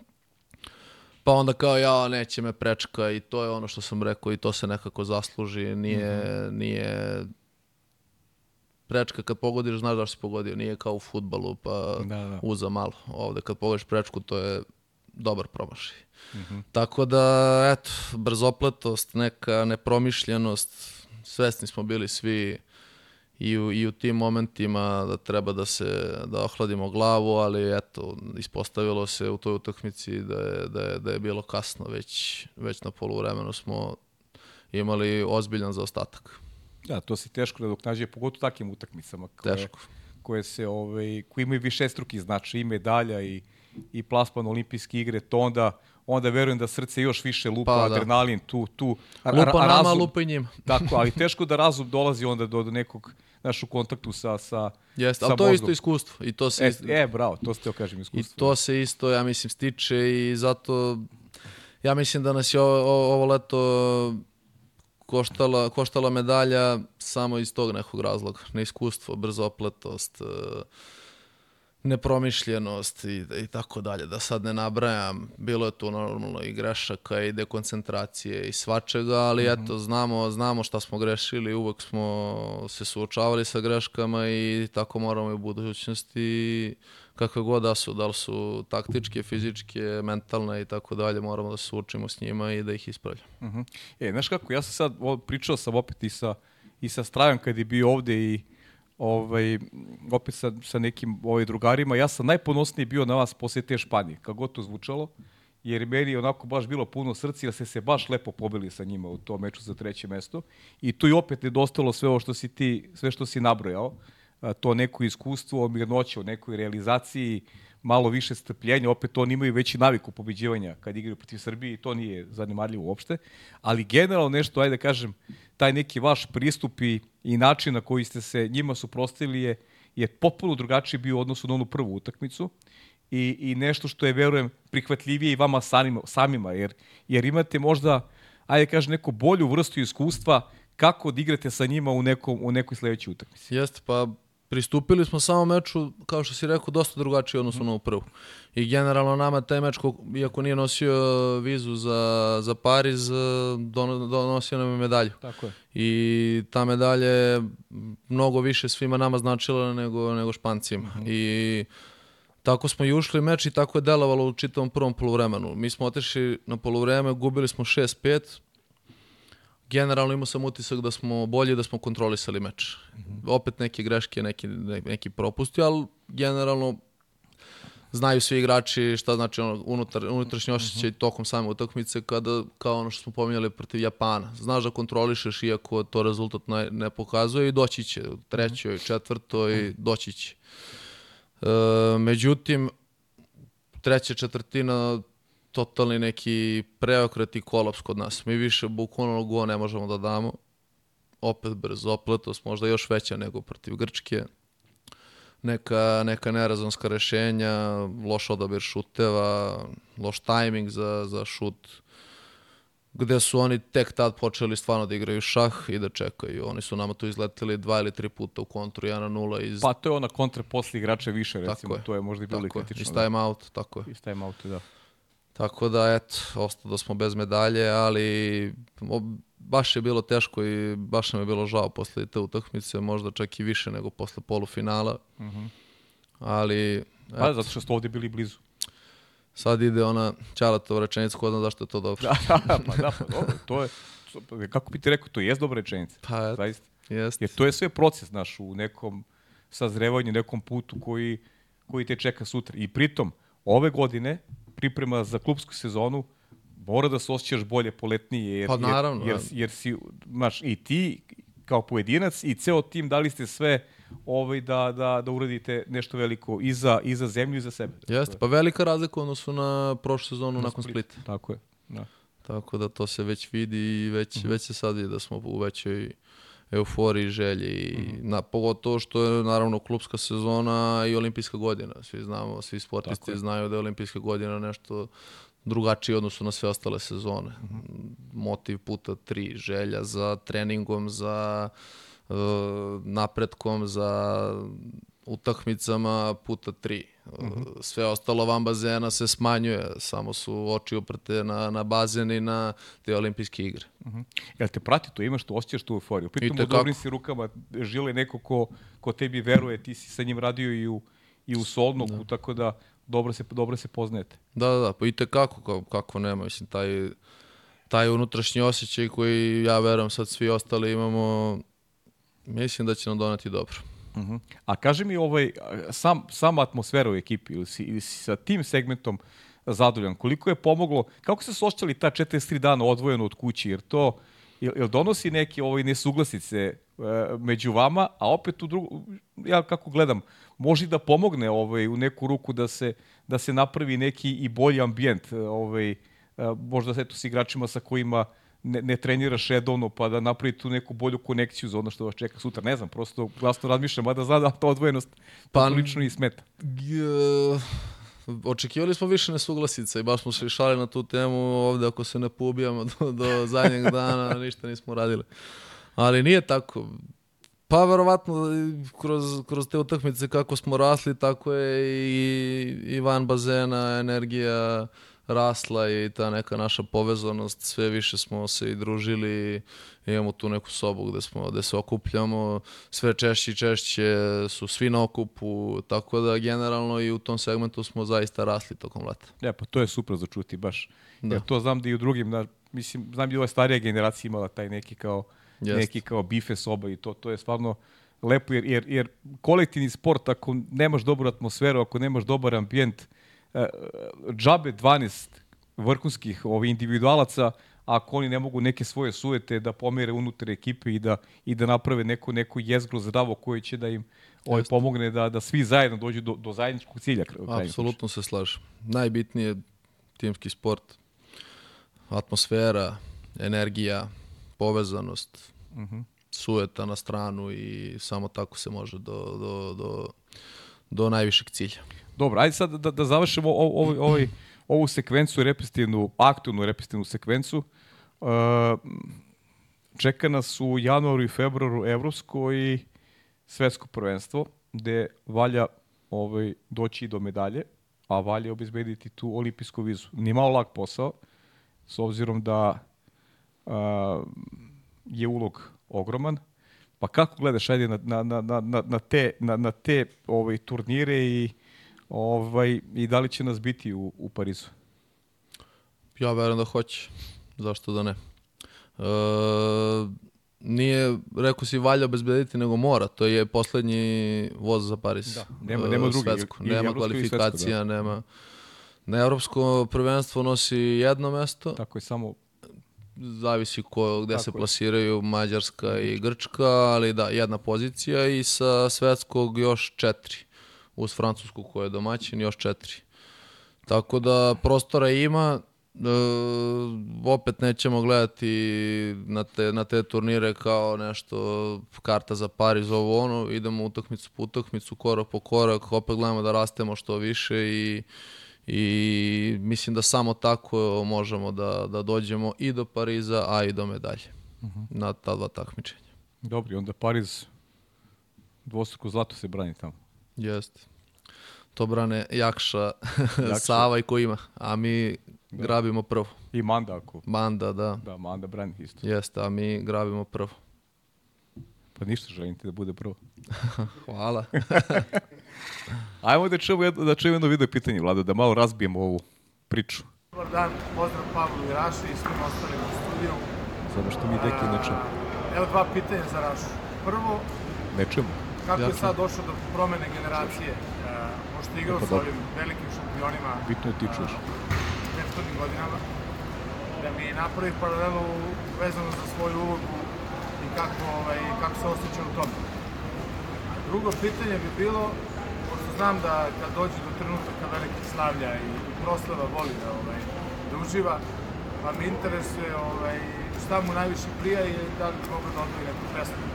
Pa onda kao ja, neće me prečka i to je ono što sam rekao i to se nekako zasluži, nije, nije prečka kad pogodiš, znaš da si pogodio, nije kao u futbalu, pa Da, da. uza malo. Ovde kad pogodiš prečku, to je dobar promašaj. Mhm. Tako da, eto, brzopletost, neka nepromišljenost, svesni smo bili svi i u, i u tim momentima da treba da se da ohladimo glavu, ali eto, ispostavilo se u toj utakmici da je, da je, da je bilo kasno, već, već na poluvremenu smo imali ozbiljan zaostatak. Da, to se teško nadoknađuje, pogotovo u takvim utakmicama koje, Teško. koje se ovaj koji imaju višestruki značaj i medalja i i plasman olimpijske igre, to onda onda verujem da srce još više lupa, Pa, da. adrenalin tu tu Lupa a- a nama, razum- lupa i njima. [laughs] Tako, ali [laughs] teško da razum dolazi onda do, do nekog naš u kontaktu sa sa Jeste, ali to je isto iskustvo. I to se E, isto, e, bravo, to ste kažem I iskustvo. to se isto, ja mislim, stiče i zato ja mislim da nas je ovo, ovo leto koštala, koštala medalja samo iz tog nekog razloga. Neiskustvo, brzopletost, e, nepromišljenost i, i tako dalje. Da sad ne nabrajam, bilo je tu normalno i grešaka i dekoncentracije i svačega, ali eto, znamo, znamo šta smo grešili, uvek smo se suočavali sa greškama i tako moramo i u budućnosti kakve god da su, da li su taktičke, fizičke, mentalne i tako dalje, moramo da se suočimo s njima i da ih ispravljamo. Mhm. E, znaš kako, ja sam sad, pričao sam opet i sa, i sa Strajem kad je bio ovde i ovaj, opet sa, sa nekim ovaj, drugarima, ja sam najponosniji bio na vas posle te Španije, kako god to zvučalo, jer meni je onako baš bilo puno srca, jer ste se baš lepo pobili sa njima u tom meču za treće mesto. I tu i opet nedostalo sve ovo što si ti, sve što si nabrojao, to neko iskustvo, mirnoće o nekoj realizaciji, malo više strpljenja, opet oni imaju veći naviku pobeđivanja kad igraju protiv Srbije i to nije zanemarljivo uopšte, ali generalno nešto, ajde da kažem, taj neki vaš pristup i, i način na koji ste se njima suprotstavili je, je potpuno drugačiji bio u odnosu na onu prvu utakmicu i, i nešto što je, verujem, prihvatljivije i vama samima, samima jer, jer imate možda, ajde da kažem, neku bolju vrstu iskustva kako da igrate sa njima u, nekom, u nekoj sledećoj utakmici. Jeste, pa pristupili smo samo meču, kao što si rekao, dosta drugačije odnosno na prvu. I generalno nama taj meč, ko- iako nije nosio vizu za, za Pariz, eh, dono- donosio nam je medalju. Tako je. I ta medalja je mnogo više svima nama značila nego, nego Špancima. I tako smo i ušli meč i tako je delovalo u čitavom prvom poluvremenu. Mi smo otišli na poluvreme, gubili smo 6-5. Generalno imao sam utisak da smo bolji, da smo kontrolisali meč. Opet neke greške, neki, ne- neki propusti, ali generalno znaju svi igrači šta znači ono, unutar, unutrašnji osjećaj tokom same utakmice kada, kao ono što smo pominjali protiv Japana. Znaš da kontrolišeš iako to rezultat ne, ne pokazuje i doći će u trećoj, četvrtoj, doći će. E, međutim, treća četvrtina totalni neki preokret i kolaps kod nas. Mi više bukvalno go ne možemo da damo. Opet brzopletost, možda još veća nego protiv Grčke. Neka, neka nerazonska rešenja, loš odabir šuteva, loš tajming za, za šut, gde su oni tek tad počeli stvarno da igraju šah i da čekaju. Oni su nama tu izleteli dva ili tri puta u kontru 1 na 0 iz, Pa to je ona kontra posle igrača više, recimo. Tako je. To je možda i bilo i tako je, kritično. iz da. time out, tako je. Iz time outa, da. Tako da, eto, ostao da smo bez medalje, ali baš je bilo teško i baš nam je bilo žao posle te utakmice, možda čak i više nego posle polufinala. Ali, Pa eto, zato što ste ovde bili blizu. sad ide ona Ćalatova rečenica, ko zna zašto je to dobro. pa da, pa dobro, to je, kako bi ti rekao, to je dobra rečenica. Pa, Zaista. jest. Jer to je sve proces, naš, u nekom sazrevanju, nekom putu koji, koji te čeka sutra. I pritom, ove godine, priprema za klubsku sezonu, mora da se osjećaš bolje poletnije, jer, Pa naravno, jer, jer, jer si, maš, i ti kao pojedinac i ceo tim dali ste sve ovaj, da, da, da uradite nešto veliko i za, i za zemlju i za sebe. Jeste, pa velika razlika odnosu na prošlu sezonu nakon Splita. Tako je. Da. Tako da to se već vidi i već, mm -hmm. već se sad vidi da smo u većoj euforiji, želji mm -hmm. na, pogotovo što je naravno klubska sezona i olimpijska godina. Svi znamo, svi sportisti znaju da je olimpijska godina nešto drugačije odnosu na sve ostale sezone. Mm -hmm. Motiv puta tri, želja za treningom, za uh, napretkom, za utakmicama puta tri. Mm -hmm. Sve ostalo van bazena se smanjuje, samo su oči uprte na, na bazen i na te olimpijske igre. Mm -hmm. Jel te prati to, imaš to, osjećaš tu euforiju? Pritom u dobrim si rukama, žile neko ko, ko tebi veruje, ti si sa njim radio i u, i u Solnoku, da. tako da dobro se, dobro se poznajete. Da, da, da, pa i kako, kako, kako nema, mislim, taj, taj unutrašnji osjećaj koji ja verujem sad svi ostali imamo, mislim da će nam donati dobro. Uh -huh. A kaži mi ovaj, sam, sama atmosfera u ekipi ili si, ili si sa tim segmentom zadovoljan, koliko je pomoglo, kako se sošćali ta 43 dana odvojeno od kući, jer to, jel, jel donosi neke ovaj, nesuglasice e, među vama, a opet u drugu, ja kako gledam, može da pomogne ovaj, u neku ruku da se, da se napravi neki i bolji ambijent, ovaj, možda se to s igračima sa kojima ne, ne treniraš redovno pa da napravi tu neku bolju konekciju za ono što vas čeka sutra. Ne znam, prosto glasno razmišljam, mada zna da to odvojenost pa, lično i smeta. Uh, očekivali smo više nesuglasica i baš smo se šali na tu temu ovde ako se ne poubijamo [laughs] do, do zadnjeg dana, ništa nismo radili. Ali nije tako. Pa verovatno kroz, kroz te utakmice kako smo rasli, tako je i, i van bazena, energija, rasla i ta neka naša povezanost, sve više smo se i družili, imamo tu neku sobu gde, smo, gde se okupljamo, sve češće i češće su svi na okupu, tako da generalno i u tom segmentu smo zaista rasli tokom leta. Ja, pa to je super za čuti baš. Da. Ja to znam da i u drugim, da, mislim, znam da i ova starija generacija imala taj neki kao, Jest. neki kao bife soba i to, to je stvarno lepo, jer, jer, jer kolektivni sport, ako nemaš dobru atmosferu, ako nemaš dobar ambijent, uh, džabe 12 vrhunskih ovi individualaca, ako oni ne mogu neke svoje sujete da pomere unutar ekipe i da, i da naprave neko, neko jezgro zdravo koje će da im ovaj, pomogne da, da svi zajedno dođu do, do zajedničkog cilja. Apsolutno se slažem. Najbitnije timski sport, atmosfera, energija, povezanost, uh mhm. -huh. sujeta na stranu i samo tako se može do, do, do, do najvišeg cilja. Dobro, ajde sad da, da završimo ovaj, ovaj, ovu sekvencu, repetitivnu, aktivnu repetitivnu sekvencu. Uh, čeka nas u januaru i februaru evropsko i svetsko prvenstvo, gde valja ovaj, doći do medalje, a valja obezbediti tu olimpijsku vizu. Nije malo lak posao, s obzirom da uh, je ulog ogroman. Pa kako gledaš ajde na, na, na, na, na te, na, na te ovaj, turnire i Ovaj, I da li će nas biti u, u Parizu? Ja verujem da hoće. Zašto da ne? E, nije, rekao si, valja obezbediti, nego mora. To je poslednji voz za Pariz. Da, nema, nema drugi. Svetsko. nema kvalifikacija, svetsko, da. nema... Na evropsko prvenstvo nosi jedno mesto. Tako je, samo zavisi ko, gde Tako se plasiraju Mađarska i Grčka, ali da, jedna pozicija i sa svetskog još četiri uz Francusku koja je domaćin, još četiri. Tako da prostora ima, e, opet nećemo gledati na te, na te turnire kao nešto karta za Pariz, ovo ono, idemo utakmicu po utakmicu, korak po korak, opet gledamo da rastemo što više i i mislim da samo tako možemo da, da dođemo i do Pariza, a i do medalje uh mhm. -huh. na ta dva takmičenja. Dobri, onda Pariz dvostruko zlato se brani tamo. Jeste. To brane Jakša, [laughs] Jakša. Sava i ko ima, a mi da. grabimo prvo. I Manda ako. Manda, da. Da, Manda brani isto. Jeste, a mi grabimo prvo. Pa ništa želim ti da bude prvo. [laughs] Hvala. [laughs] Ajmo da čujemo jedno, da čujemo jedno video pitanje, Vlado, da malo razbijemo ovu priču. Dobar dan, pozdrav Pavlu i Raši i svim ostalim u studiju. Samo što mi deki ne čujemo. Evo dva pitanja za Rašu. Prvo, ne čujemo. Kako je sad došlo do promene generacije? Pošto igrao pa, sa ovim velikim šampionima Bitno je ti čuješ. prethodnim godinama. da mi napravi paralelu vezano za svoju ulogu i kako, ovaj, kako se osjeća u tome. A drugo pitanje bi bilo, pošto znam da kad dođe do trenutaka velikih slavlja i, i proslava voli da, ovaj, da uživa, pa me interesuje ovaj, šta mu najviše prija i da li bi mogo da odvoji neku pesmu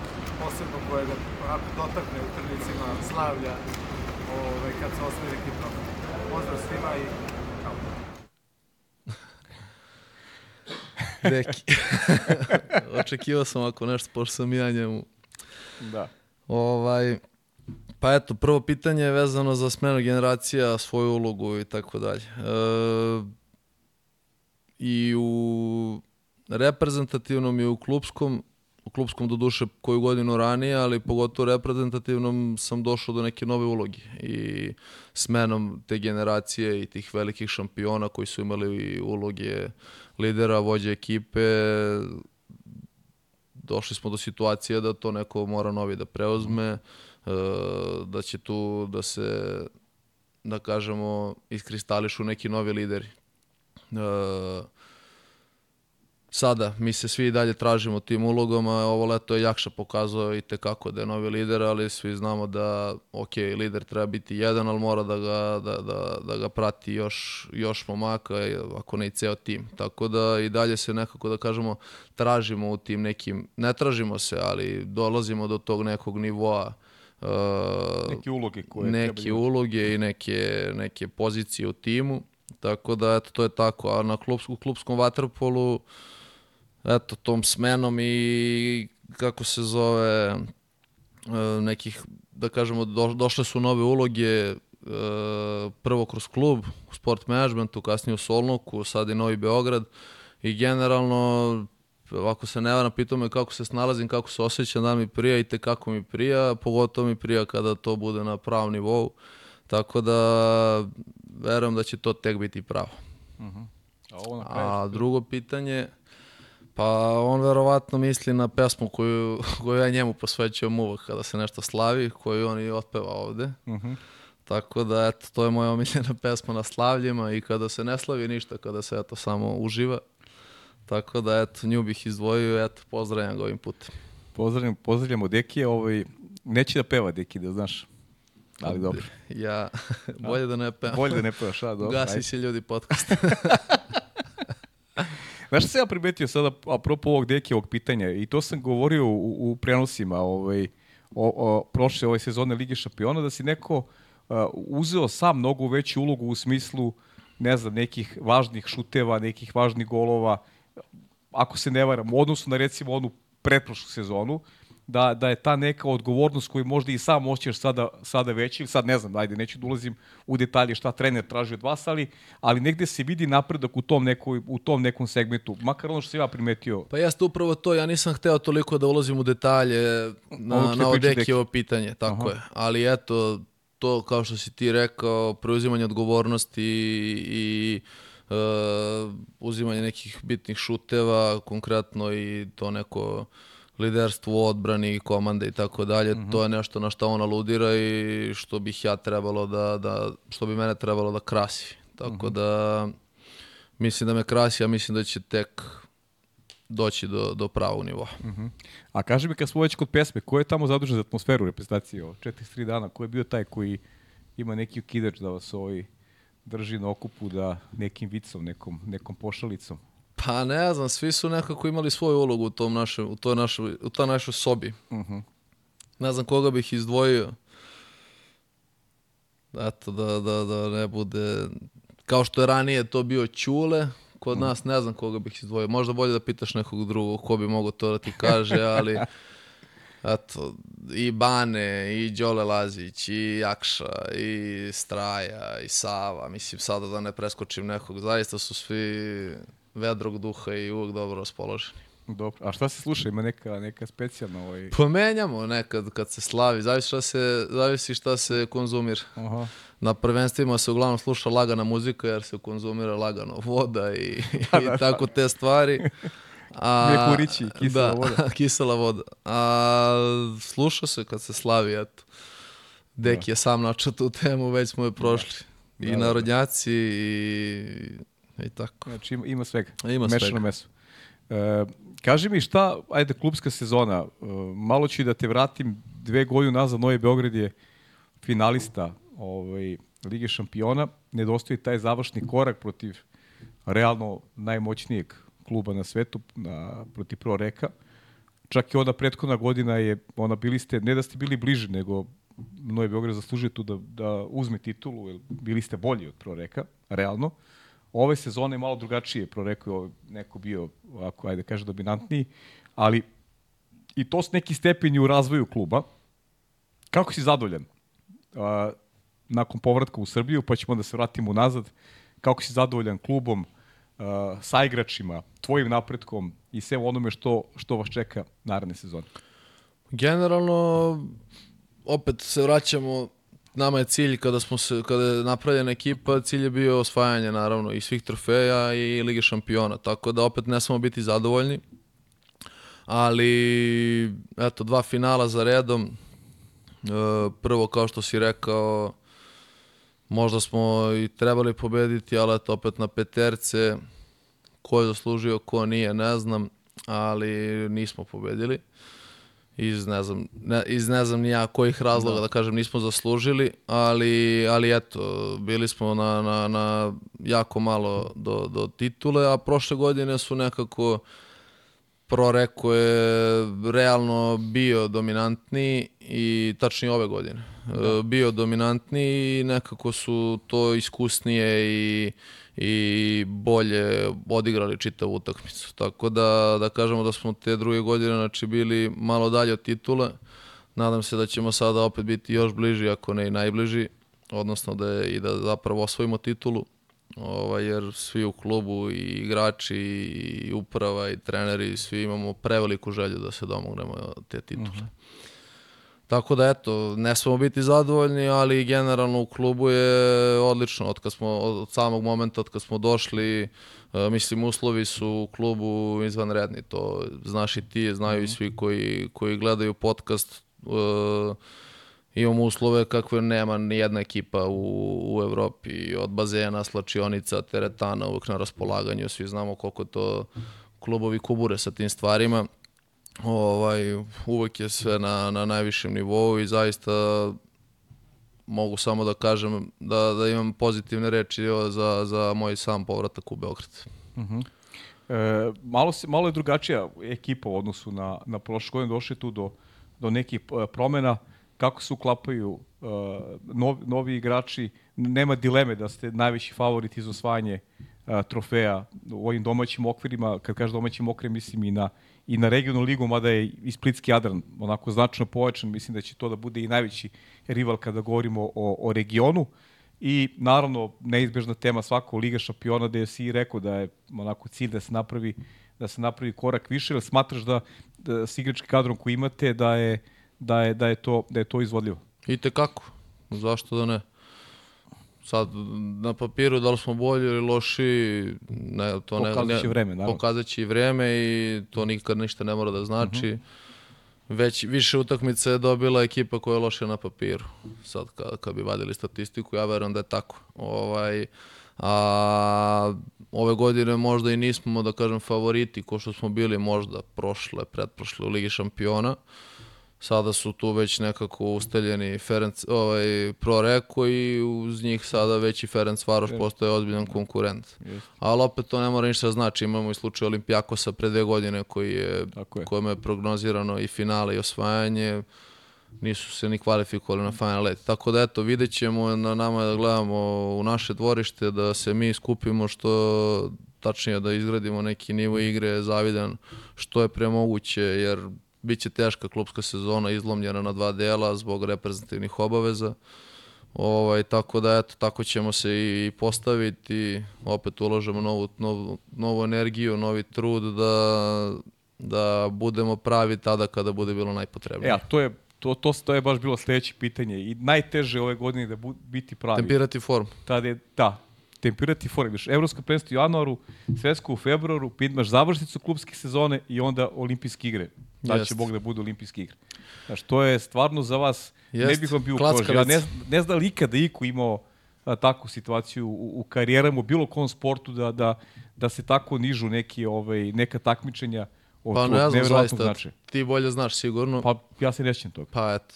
posebno koja ga dotakne u trenicima slavlja ovaj, kad se osvoji neki trofej. Pozdrav svima i čao. [laughs] Deki. [laughs] Očekivao sam ako nešto, pošto sam ja njemu. Da. Ovaj, pa eto, prvo pitanje je vezano za smenu generacija, svoju ulogu i tako dalje. E, I u reprezentativnom i u klubskom, u klubskom do duše koju godinu ranije, ali pogotovo reprezentativnom sam došao do neke nove uloge i smenom te generacije i tih velikih šampiona koji su imali uloge lidera, vođe ekipe, došli smo do situacije da to neko mora novi da preuzme, e, da će tu da se, da kažemo, iskristališu neki novi lideri. E, sada mi se svi dalje tražimo tim ulogama, ovo leto je Jakša pokazao i tekako da je novi lider, ali svi znamo da, ok, lider treba biti jedan, ali mora da ga, da, da, da ga prati još, još momaka, ako ne i ceo tim. Tako da i dalje se nekako, da kažemo, tražimo u tim nekim, ne tražimo se, ali dolazimo do tog nekog nivoa uh, Neke uloge koje neke uloge i neke, neke pozicije u timu. Tako da, eto, to je tako. A na klubsku, klubskom vaterpolu, eto, tom smenom i kako se zove, e, nekih, da kažemo, do, došle su nove uloge, e, prvo kroz klub, u sport managementu, kasnije u Solnoku, sad i Novi Beograd i generalno ako se ne varam, pitao me kako se snalazim, kako se osjećam, da mi prija i te kako mi prija, pogotovo mi prija kada to bude na pravom nivou, tako da verujem da će to tek biti pravo. A ovo na kraju. A drugo pitanje, pa on verovatno misli na pesmu koju, [laughs] koju ja njemu posvećujem uvek kada se nešto slavi, koju on i otpeva ovde. Mhm. Tako da, eto, to je moja omiljena [laughs] pesma na slavljima i kada se ne slavi ništa, kada se, eto, samo uživa. Tako da, eto, nju bih izdvojio, eto, pozdravljam ga ovim putem. Pozdravljam, pozdravljamo Dekije, ovaj, neće da peva Deki, da znaš. Ali dobro. [laughs] Ja, bolje da ne pevam. Bolje da ne pevaš, a dobro. Gasi se ljudi podcast. Znaš šta sam ja primetio sada, apropo ovog Dekijevog pitanja, i to sam govorio u, u prenosima ovaj, o, o prošle ove sezone Lige šampiona, da si neko uh, uzeo sam mnogo veću ulogu u smislu, ne znam, nekih važnih šuteva, nekih važnih golova, ako se ne varam, u odnosu na recimo onu pretprošlu sezonu, da, da je ta neka odgovornost koju možda i sam osjećaš sada, sada veći, sad ne znam, ajde, neću da ulazim u detalje šta trener traži od vas, ali, ali negde se vidi napredak u tom, nekoj, u tom nekom segmentu, makar ono što sam ja primetio. Pa jeste upravo to, ja nisam hteo toliko da ulazim u detalje na, Ovo na priča Odekijevo pitanje, tako Aha. je. Ali eto, to kao što si ti rekao, preuzimanje odgovornosti i e, uzimanje nekih bitnih šuteva, konkretno i to neko liderstvo u odbrani, komande i tako dalje, to je nešto na što on aludira i što bih ja trebalo da, da što bi mene trebalo da krasi. Tako da mislim da me krasi, a mislim da će tek doći do, do pravog nivoa. A kaži mi kad smo već kod pesme, ko je tamo zadužen za atmosferu reprezentacije o 4-3 dana? Ko je bio taj koji ima neki ukidač da vas ovaj drži na okupu da nekim vicom, nekom, nekom pošalicom? Pa ne znam, svi su nekako imali svoju ulogu u tom našem, u toj našoj, u toj našoj sobi. Mhm. Ne znam koga bih izdvojio. Eto, da, da, da ne bude... Kao što je ranije to bio Ćule, kod nas ne znam koga bih izdvojio. Možda bolje da pitaš nekog drugog ko bi mogao to da ti kaže, [laughs] ali... Eto, i Bane, i Đole Lazić, i Jakša, i Straja, i Sava. Mislim, sada da ne preskočim nekog. Zaista su svi vedrog duha i uvek dobro raspoloženi. Dobro. A šta se sluša? Ima neka, neka specijalna ovaj... Pomenjamo nekad kad se slavi, zavisi šta se, zavisi šta se konzumira. Aha. Na prvenstvima se uglavnom sluša lagana muzika jer se konzumira lagano voda i, [laughs] i tako te stvari. A, Mjekurići, kisela da, voda. [laughs] kisela voda. A sluša se kad se slavi, eto. Dek je sam načeo tu temu, već smo je prošli. I Da, da, da. narodnjaci i I tako. Znači ima, ima svega. Ima Mešano svega. meso. E, kaži mi šta, ajde, klubska sezona. E, malo ću da te vratim dve godine nazad. Novi Beograd je finalista ovaj, Lige šampiona. Nedostoji taj završni korak protiv realno najmoćnijeg kluba na svetu, na, protiv Pro Reka. Čak i ona prethodna godina je, ona bili ste, ne da ste bili bliži, nego Novi Beograd zaslužuje tu da, da uzme titulu, jer bili ste bolji od Pro Reka, realno. Ove sezone je malo drugačije, Pro Reka je neko bio, ako ajde kaže, dominantniji, ali i to su neki stepeni u razvoju kluba. Kako si zadovoljan? A, nakon povratka u Srbiju, pa ćemo da se vratimo nazad. Kako si zadovoljan klubom, a, sa igračima, tvojim napretkom i sve onome što, što vas čeka naredne sezone? Generalno, opet se vraćamo, nama je cilj kada smo se, kada je napravljena ekipa, cilj je bio osvajanje naravno i svih trofeja i Lige šampiona, tako da opet ne smemo biti zadovoljni. Ali, eto, dva finala za redom. E, prvo, kao što si rekao, možda smo i trebali pobediti, ali eto, opet na peterce. Ko je zaslužio, ko nije, ne znam, ali nismo pobedili iz ne znam, ne, iz ne znam ni ja kojih razloga da. da kažem nismo zaslužili, ali, ali eto, bili smo na, na, na jako malo do, do titule, a prošle godine su nekako Proreko je realno bio dominantni i tačnije ove godine. Da. Bio dominantni i nekako su to iskusnije i i bolje odigrali čitavu utakmicu. Tako da, da kažemo da smo te druge godine znači, bili malo dalje od titule. Nadam se da ćemo sada opet biti još bliži, ako ne i najbliži, odnosno da je, i da zapravo osvojimo titulu, ovaj, jer svi u klubu i igrači i uprava i treneri, svi imamo preveliku želju da se domognemo te titule. Mm -hmm. Tako da eto, ne smemo biti zadovoljni, ali generalno u klubu je odlično. Od, kad smo, od samog momenta od kad smo došli, uh, mislim uslovi su u klubu izvanredni. To znaš i ti, znaju i svi koji, koji gledaju podcast. Uh, imamo uslove kakve nema ni jedna ekipa u, u Evropi. Od bazena, slačionica, teretana, uvek na raspolaganju. Svi znamo koliko to klubovi kubure sa tim stvarima ovaj, uvek je sve na, na najvišem nivou i zaista mogu samo da kažem da, da imam pozitivne reči za, za moj sam povratak u Beograd. Uh -huh. e, malo, se, malo je drugačija ekipa u odnosu na, na prošle godine, došli tu do, do nekih e, promena, kako se uklapaju uh, novi, novi igrači, nema dileme da ste najveći favorit iz osvajanje uh, trofeja u ovim domaćim okvirima, kad kažem domaćim okvirima, mislim i na, i na regionalnu ligu, mada je i Splitski Jadran onako značno povećan, mislim da će to da bude i najveći rival kada govorimo o, o regionu. I naravno neizbežna tema svako Liga šampiona da je si rekao da je onako cilj da se napravi da se napravi korak više, ili smatraš da, da s igračkim kadrom koji imate da je, da je, da je, to, da je to izvodljivo? I te kako, zašto da ne? sad na papiru da li smo bolji ili loši, ne, to ne, će vreme, naravno. Pokazat će i vreme i to nikad ništa ne mora da znači. Uh -huh. Već više utakmice je dobila ekipa koja je loša na papiru. Sad kad, kad bi vadili statistiku, ja verujem da je tako. Ovaj, a ove godine možda i nismo, da kažem, favoriti ko što smo bili možda prošle, pretprošle u Ligi šampiona. Uh, sada su tu već nekako ustaljeni Ferenc, ovaj, Proreko i uz njih sada već i Ferenc Varoš yes. postoje ozbiljan konkurent. Yes. Ali opet to ne mora ništa znači, imamo i slučaj Olimpijakosa pre dve godine koji je, je. kojima je prognozirano i finale i osvajanje, nisu se ni kvalifikovali na Final Eight. Tako da eto, vidjet ćemo na nama da gledamo u naše dvorište, da se mi skupimo što tačnije da izgradimo neki nivo igre zavidan što je premoguće, jer Biće teška klubska sezona izlomljena na dva dela zbog reprezentativnih obaveza. Ovaj, tako da, eto, tako ćemo se i postaviti, opet uložemo novu, novu, novu energiju, novi trud da, da budemo pravi tada kada bude bilo najpotrebnije. E, a to je, to, to, to je baš bilo sledeće pitanje i najteže ove godine da bu, biti pravi. Tempirati form. Tada je, da, tempirati form. Viš, Evropsko prvenstvo u januaru, svetsko u februaru, imaš završnicu klubske sezone i onda olimpijske igre da će Bog da bude olimpijski igre. Znaš, to je stvarno za vas, Jest. ne bih vam bio u koži. Ja ne, ne znam li ikada iku imao a, takvu situaciju u, u karijerama u bilo kom sportu da, da, da se tako nižu neki, ovaj, neka takmičenja od Pa tog ne znam, zaista, ti bolje znaš sigurno. Pa ja se ne sjećam toga. Pa eto.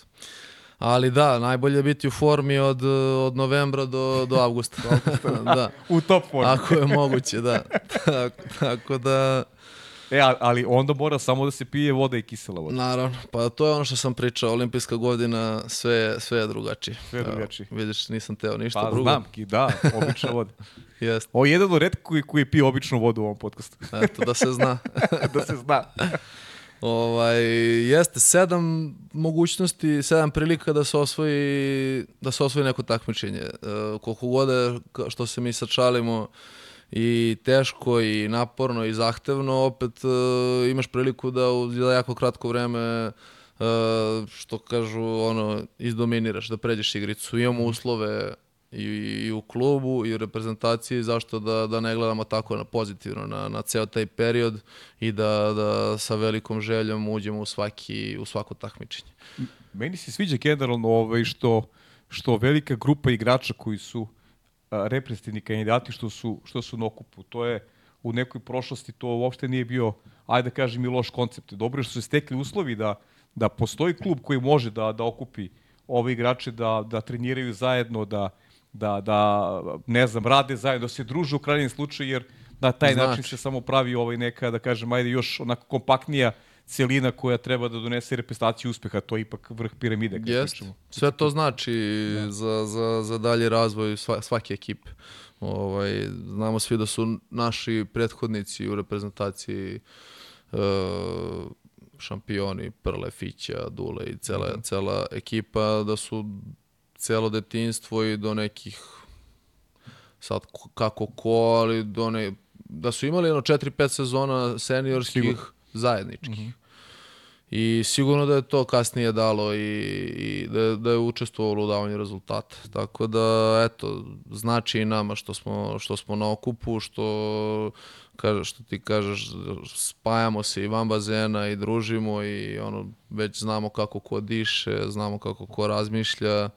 Ali da, najbolje je biti u formi od, od novembra do, do avgusta. [laughs] da, U top formi. ako je moguće, da. tako, tako da, E, ali onda mora samo da se pije voda i kisela voda. naravno, pa to je ono što sam pričao, olimpijska godina, sve, sve je drugačije. Sve je Evo, drugačije. vidiš, nisam teo ništa Pa drugo. znam, ki, da, obična voda. [laughs] Jeste, Ovo je jedan od redkih koji, koji pije običnu vodu u ovom podcastu. eto, da se zna. [laughs] da se zna. Ovaj, jeste sedam mogućnosti, sedam prilika da se osvoji, da se osvoji neko takmičenje. E, koliko god je, ka- što se mi sačalimo, i teško i naporno i zahtevno, opet e, imaš priliku da u za jako kratko vreme e, što kažu ono izdominiraš, da pređeš igricu. Imamo uslove i, i u klubu i u reprezentaciji zašto da, da ne gledamo tako na pozitivno na, na ceo taj period i da, da sa velikom željom uđemo u svaki u svako takmičenje. Meni se sviđa generalno ovaj, što, što velika grupa igrača koji su a, reprezentativni kandidati što su, što su na okupu. To je u nekoj prošlosti to uopšte nije bio, ajde da kažem, i loš koncept. Dobro je što su se stekli uslovi da, da postoji klub koji može da, da okupi ove igrače, da, da treniraju zajedno, da, da, da ne znam, rade zajedno, da se druže u krajnjem slučaju, jer na taj Znači. način se samo pravi ovaj neka, da kažem, ajde još onako kompaktnija celina koja treba da donese reprezentaciju uspeha, to je ipak vrh piramide. pričamo. Sve to znači za, za, za dalji razvoj sva, svake ekipe. Ovaj, znamo svi da su naši prethodnici u reprezentaciji e, šampioni Prle, Fića, Dule i cela, cela ekipa, da su celo detinstvo i do nekih sad ko- kako ko, ali do ne, da su imali jedno 4-5 sezona seniorskih Sigurno. zajedničkih. I sigurno da je to kasnije dalo i, i da, je- da je učestvovalo u davanju rezultata. Tako da, eto, znači i nama što smo, što smo na okupu, što, kaže, što ti kažeš, spajamo se i van bazena i družimo i ono, već znamo kako ko diše, znamo kako ko razmišlja.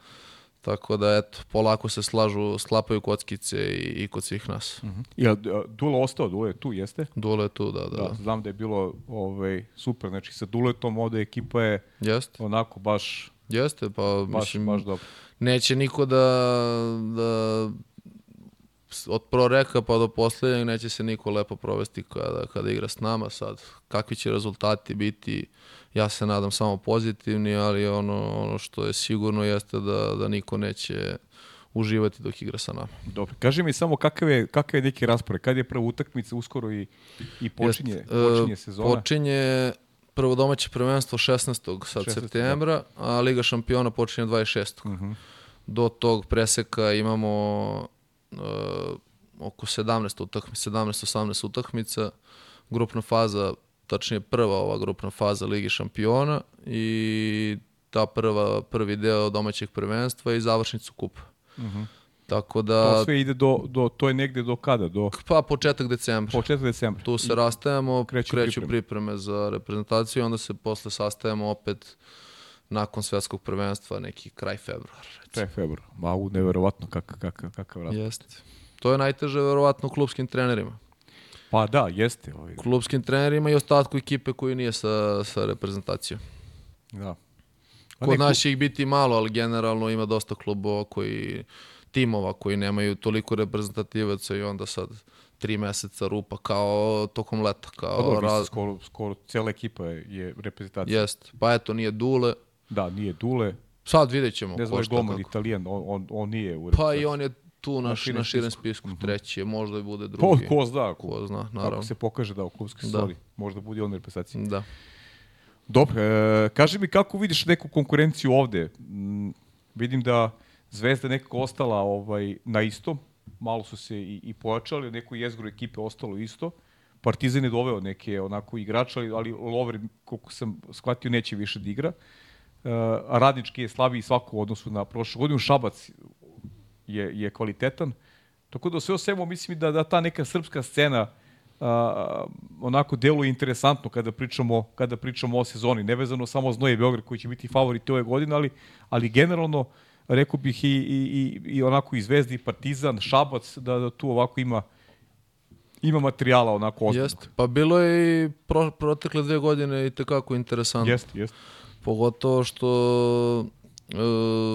Tako da, eto, polako se slažu, sklapaju kockice i, i kod svih nas. Ja, a, Dule ostao, Dule je tu, jeste? Dule je tu, da, da. Da, znam da je bilo ovaj, super, znači sa Duletom ovde ekipa je Jeste, onako baš, jeste, pa baš, mislim, baš dobro. neće niko da, da od proreka pa do poslednjeg neće se niko lepo provesti kada, kada igra s nama sad. Kakvi će rezultati biti, ja se nadam samo pozitivni, ali ono, ono što je sigurno jeste da, da niko neće uživati dok igra sa nama. Dobro. Kaži mi samo kakav je, kakav je neki raspored, kad je prva utakmica uskoro i, i počinje, Jest, počinje sezona? Počinje prvo domaće prvenstvo 16. sad 16., septembra, a Liga šampiona počinje 26. Mhm. Do tog preseka imamo e, oko 17 utakmica, 17-18 utakmica, grupna faza, tačnije prva ova grupna faza Ligi šampiona i ta prva, prvi deo domaćeg prvenstva i završnicu kupa. Tako da, Mhm. To sve ide do, do, to je negde do kada? Do pa početak decembra. početka decembra. Tu se rastajemo, kreću kreću, pripreme. pripreme. za reprezentaciju i onda se posle sastajemo opet nakon svetskog prvenstva, neki kraj februara. Kraj februara. Ma, u, neverovatno kakav, kakav, kakav raspored. Jeste. To je najteže verovatno klubskim trenerima. Pa da, jeste. Ovaj, Klubskim trenerima i ostatku ekipe koji nije sa, sa reprezentacijom. da. Kod neku- nas će ih biti malo, ali generalno ima dosta klubova koji, timova koji nemaju toliko reprezentativaca i onda sad tri meseca rupa kao tokom leta. Pa Kao dobro, raz... skoro, skoro cijela ekipa je, je reprezentacija. Jest. Pa eto, nije Dule. Da, nije Dule, Sad vidjet ćemo ne znam, je kako. italijan, on, on, on nije u Pa i on je tu na, širem na širem spisku. Mhm. spisku, treći je, možda i bude Ko, drugi. ko zna, ko, Ko zna, kako naravno. se pokaže da u klubskoj Da. sezoni, možda bude on u reprezentaciji. Da. Dobro, e, kaži mi kako vidiš neku konkurenciju ovde? Mm, vidim da Zvezda nekako ostala ovaj, na istom, malo su se i, i pojačali, neko jezgro ekipe ostalo isto. Partizan je doveo neke onako igrača, ali, ali Lover, koliko sam shvatio, neće više da igra. E, a radnički je slabiji svako u odnosu na prošlu godinu. Šabac je, je kvalitetan. Tako da sve o svemu mislim da, da ta neka srpska scena a, onako deluje interesantno kada pričamo, kada pričamo o sezoni. Nevezano samo Znoje Beograd koji će biti favorit ove godine, ali, ali generalno rekao bih i, i, i, i onako i Zvezdi, Partizan, Šabac, da, da tu ovako ima ima materijala onako ozbiljnog. Jeste. Pa bilo je i pro, protekle dve godine i tekako interesantno. Jeste, jeste. Pogotovo što e,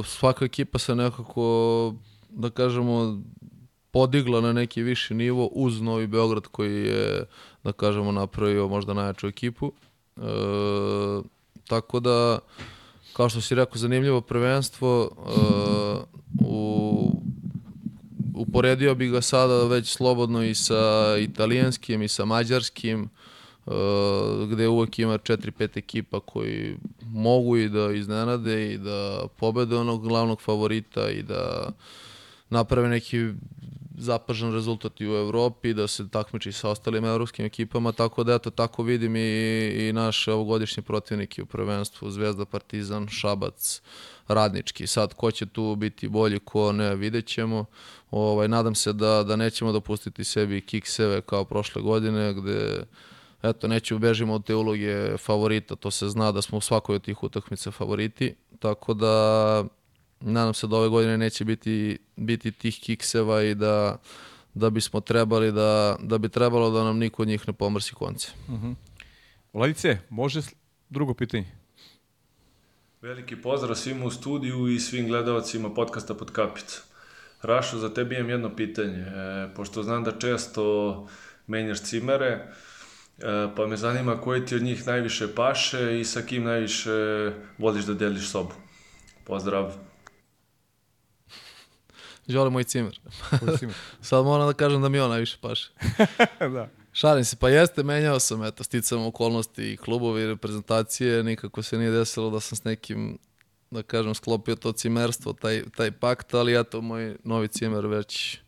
svaka ekipa se nekako, da kažemo, podigla na neki viši nivo uz Novi Beograd koji je, da kažemo, napravio možda najjaču ekipu. E, tako da, kao što si rekao, zanimljivo prvenstvo. E, u, uporedio bi ga sada već slobodno i sa italijanskim i sa mađarskim, e, gde uvek ima 4-5 ekipa koji mogu i da iznenade i da pobede onog glavnog favorita i da naprave neki zapažan rezultat i u Evropi, da se takmiči sa ostalim evropskim ekipama, tako da eto, tako vidim i, i naše ovogodišnje protivnike u prvenstvu, Zvezda, Partizan, Šabac, Radnički. Sad, ko će tu biti bolji, ko ne, vidjet ćemo. Ovaj, nadam se da, da nećemo dopustiti sebi kikseve kao prošle godine, gde eto, neću bežimo od te uloge favorita, to se zna da smo u svakoj od tih utakmica favoriti, tako da nadam se da ove godine neće biti, biti tih kikseva i da, da bismo trebali da, da bi trebalo da nam niko od njih ne pomrsi konce. Uh -huh. Vladice, može drugo pitanje? Veliki pozdrav svima u studiju i svim gledalcima podcasta pod kapicom. Rašo, za tebi imam jedno pitanje. E, pošto znam da često menjaš cimere, e, pa me zanima koji ti od njih najviše paše i sa kim najviše voliš da deliš sobu. Pozdrav. Žele moj cimer. [laughs] Sad moram da kažem da mi on najviše paše. [laughs] da. Šalim se, pa jeste, menjao sam, eto, sticam okolnosti i klubovi i reprezentacije, nikako se nije desilo da sam s nekim, da kažem, sklopio to cimerstvo, taj, taj pakt, ali eto, moj novi cimer već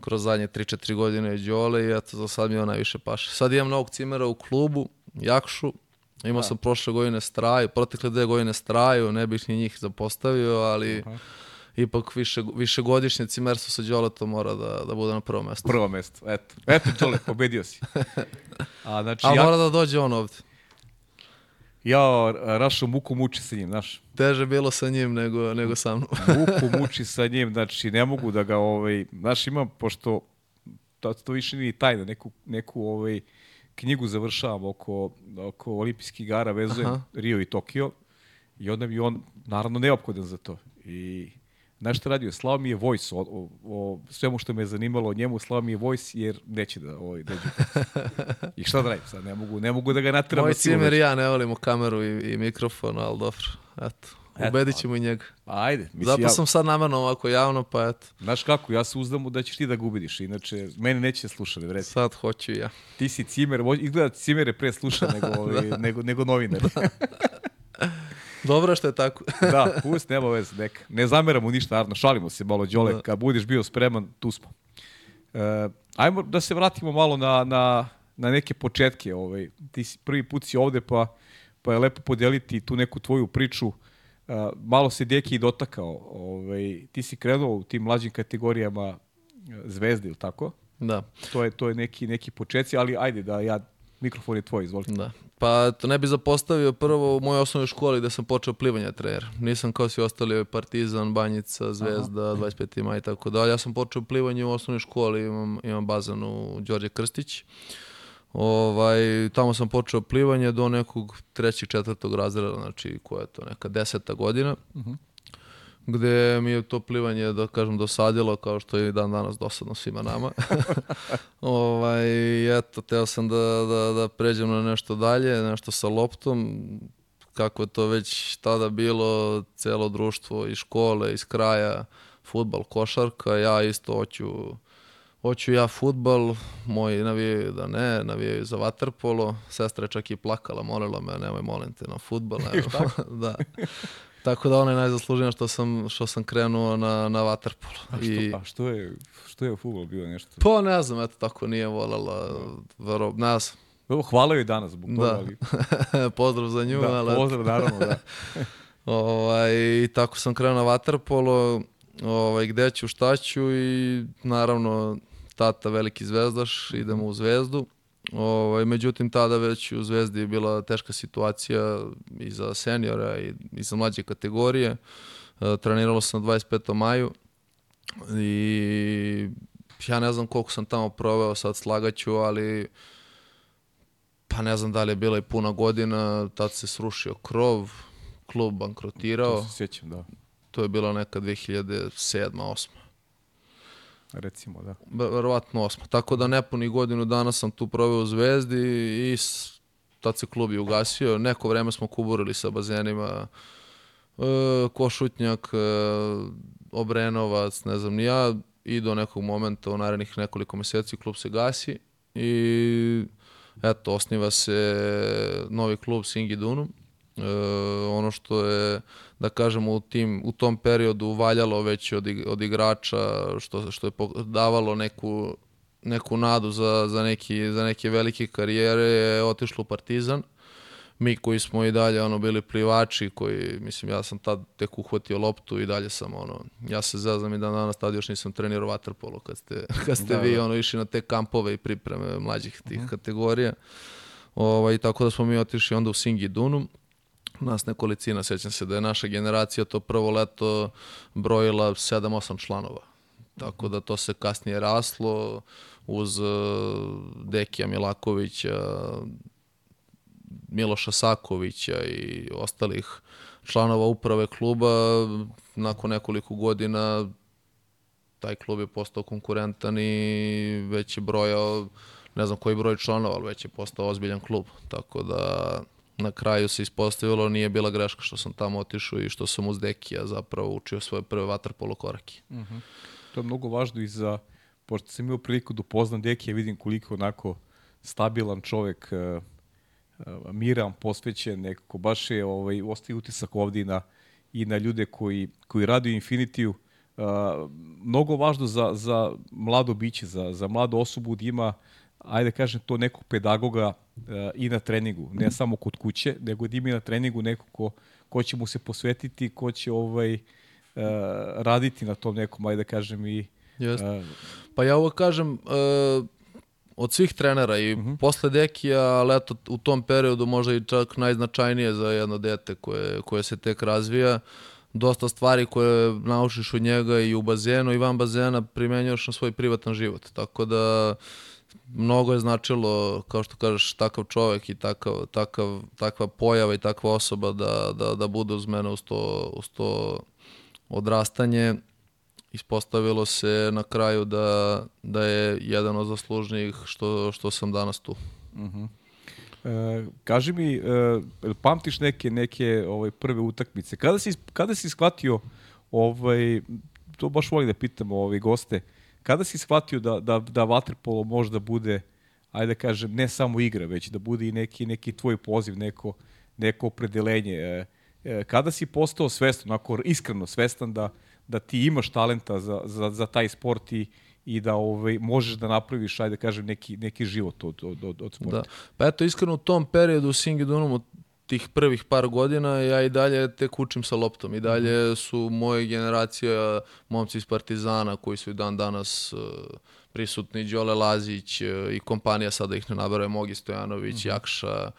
kroz zadnje 3-4 godine je Đole i eto, za sad mi on najviše paše. Sad imam novog cimera u klubu, Jakšu, imao da. sam prošle godine Straju, protekle dve godine Straju, ne bih ni njih zapostavio, ali... Aha ipak više, višegodišnje cimerstvo sa Đoletom mora da, da bude na prvo mesto. Prvo mesto, eto. Eto, Đole, pobedio si. A, znači, A ja... mora da dođe on ovde. Ja, Rašo, muku muči sa njim, znaš. Teže bilo sa njim nego, nego sa mnom. [laughs] muku muči sa njim, znači ne mogu da ga, ovaj, znaš, imam, pošto to, to više nije tajna, neku, neku ovaj, knjigu završavam oko, oko olimpijskih igara, vezujem Aha. Rio i Tokio i onda mi on, naravno, neophodan za to. I nešto radio, slao mi je voice o, o, o svemu što me je zanimalo o njemu, slao mi je voice jer neće da ovaj, dođe. [laughs] I šta da radim sad, ne mogu, ne mogu da ga nateram. Moj cimer i ja ne volimo kameru i, i mikrofon, ali dobro, eto. Ubedit ćemo i njega. Ajde. Mislim, Zato sam sad namerno ovako javno, pa eto. Znaš kako, ja se uzdam da ćeš ti da ga ubediš, inače mene neće slušati, vredi. Sad hoću ja. Ti si cimer, izgleda da cimere pre sluša nego, [laughs] ovaj, nego, nego novinar. Dobro što je tako. [laughs] da, pust, nema veze, neka. Ne zameramo ništa, naravno, šalimo se malo, Đole, da. kad budeš bio spreman, tu smo. E, ajmo da se vratimo malo na, na, na neke početke. Ovaj. Ti si prvi put si ovde, pa, pa je lepo podeliti tu neku tvoju priču. E, malo se Deki i dotakao. Ovaj. Ti si krenuo u tim mlađim kategorijama e, zvezde, ili tako? Da. To je, to je neki, neki početci, ali ajde da ja Mikrofon je tvoj, izvolite. Da. Pa to ne bi zapostavio prvo u mojoj osnovnoj školi da sam počeo plivanje trener. Nisam kao svi ostali Partizan, Banjica, Zvezda, Aha. 25. maj i tako dalje. Ja sam počeo plivanje u osnovnoj školi, imam, imam bazan u Đorđe Krstić. Ovaj, tamo sam počeo plivanje do nekog trećeg, četvrtog razreda, znači koja je to neka deseta godina. Uh mhm. -huh gde mi je to plivanje, da kažem, dosadilo, kao što je i dan danas dosadno svima nama. [laughs] ovaj, eto, teo sam da, da, da pređem na nešto dalje, nešto sa loptom, kako je to već tada bilo, celo društvo iz škole, iz kraja, futbal, košarka, ja isto hoću hoću ja futbal, moji navijaju da ne, navijaju za vaterpolo, sestra je čak i plakala, molila me, nemoj molim te na futbal. [laughs] [laughs] da. Tako da ona je najzaslužena što sam, što sam krenuo na, na waterpolo. A što, I, a što je, što je futbol bio nešto? Pa ne znam, eto tako nije voljela, vero, ne znam. Evo, hvala joj danas zbog toga. Da. Ali... [laughs] pozdrav za nju. Da, ali... pozdrav, naravno, da. [laughs] ovaj, I tako sam krenuo na waterpolo, ovaj, gde ću, šta ću i naravno tata veliki zvezdaš, idemo u zvezdu. Ovaj, međutim, tada već u Zvezdi je bila teška situacija i za seniora i, i za mlađe kategorije. E, treniralo sam na 25. maju i ja ne znam koliko sam tamo proveo, sad slagaću, ali pa ne znam da li je bila i puna godina, tad se srušio krov, klub bankrotirao. To se sjećam, da. To je bila neka 2007. 8. Recimo, da. Verovatno osma. Tako da nepuni godinu dana sam tu proveo u Zvezdi i tad se klub je ugasio. Neko vreme smo kuburili sa bazenima e, Košutnjak, e, Obrenovac, ne znam ni ja. I do nekog momenta u narednih nekoliko meseci klub se gasi i eto, osniva se novi klub Singi Dunum. E, ono što je da kažemo u tim u tom periodu valjalo već od, od igrača što što je davalo neku neku nadu za, za, neki, za neke velike karijere je otišlo u Partizan. Mi koji smo i dalje ono bili plivači koji mislim ja sam tad tek uhvatio loptu i dalje sam ono ja se zazam i dan danas tad još nisam trenirao vaterpolo kad ste [laughs] kad ste da, vi da. ono išli na te kampove i pripreme mlađih tih uh mhm. -huh. kategorija. Ovaj tako da smo mi otišli onda u Singi Dunum nas nekolicina, sećam se da je naša generacija to prvo leto brojila 7-8 članova. Tako da to se kasnije raslo uz uh, Dekija Milakovića, Miloša Sakovića i ostalih članova uprave kluba. Nakon nekoliko godina taj klub je postao konkurentan i već je brojao ne znam koji broj članova, ali već je postao ozbiljan klub. Tako da na kraju se ispostavilo nije bila greška što sam tamo otišao i što sam uz Dekija zapravo učio svoje prve vaterpolo korake. Uh mhm. -huh. To je mnogo važno i za, pošto sam imao priliku da upoznam Dekija, vidim koliko onako stabilan čovek, uh, uh, miran, posvećen, nekako baš je ovaj, ostaje utisak ovdje i na, i na ljude koji, koji radi u Infinitiju. Uh, mnogo važno za, za mlado biće, za, za mladu osobu da ima, ajde da kažem, to nekog pedagoga i na treningu, ne samo kod kuće, nego da ima na treningu neko ko, ko će mu se posvetiti, ko će ovaj, uh, raditi na tom nekom, ajde da kažem i... Jest. Uh, pa ja ovo kažem, uh, od svih trenera i uh mhm. -huh. posle Dekija, ali eto u tom periodu možda i čak najznačajnije za jedno dete koje, koje se tek razvija, dosta stvari koje naučiš od njega i u bazenu i van bazena primenjuješ na svoj privatan život. Tako da uh, mnogo je značilo, kao što kažeš, takav čovek i takav, takav, takva pojava i takva osoba da, da, da bude uz mene uz to, uz to odrastanje. Ispostavilo se na kraju da, da je jedan od zaslužnijih što, što sam danas tu. Uh mhm. -huh. E, kaži mi, e, pamtiš neke neke ovaj prve utakmice? Kada si kada si shvatio ovaj to baš volim da pitam ovaj goste. Kada si shvatio da, da, da vaterpolo možda bude, ajde da kažem, ne samo igra, već da bude i neki, neki tvoj poziv, neko, neko opredelenje? E, e, kada si postao svestan, onako iskreno svestan da, da ti imaš talenta za, za, za taj sport i, i da ovaj, možeš da napraviš, ajde da kažem, neki, neki život od, od, od, od sporta. Da. Pa eto, iskreno u tom periodu u Singidunumu tih prvih par godina ja i dalje tek učim sa loptom. I dalje mhm. su moje generacija momci iz Partizana koji su i dan danas uh, prisutni, Đole Lazić uh, i kompanija, sada ih ne nabaraju, Mogi Stojanović, mm -hmm. Jakša,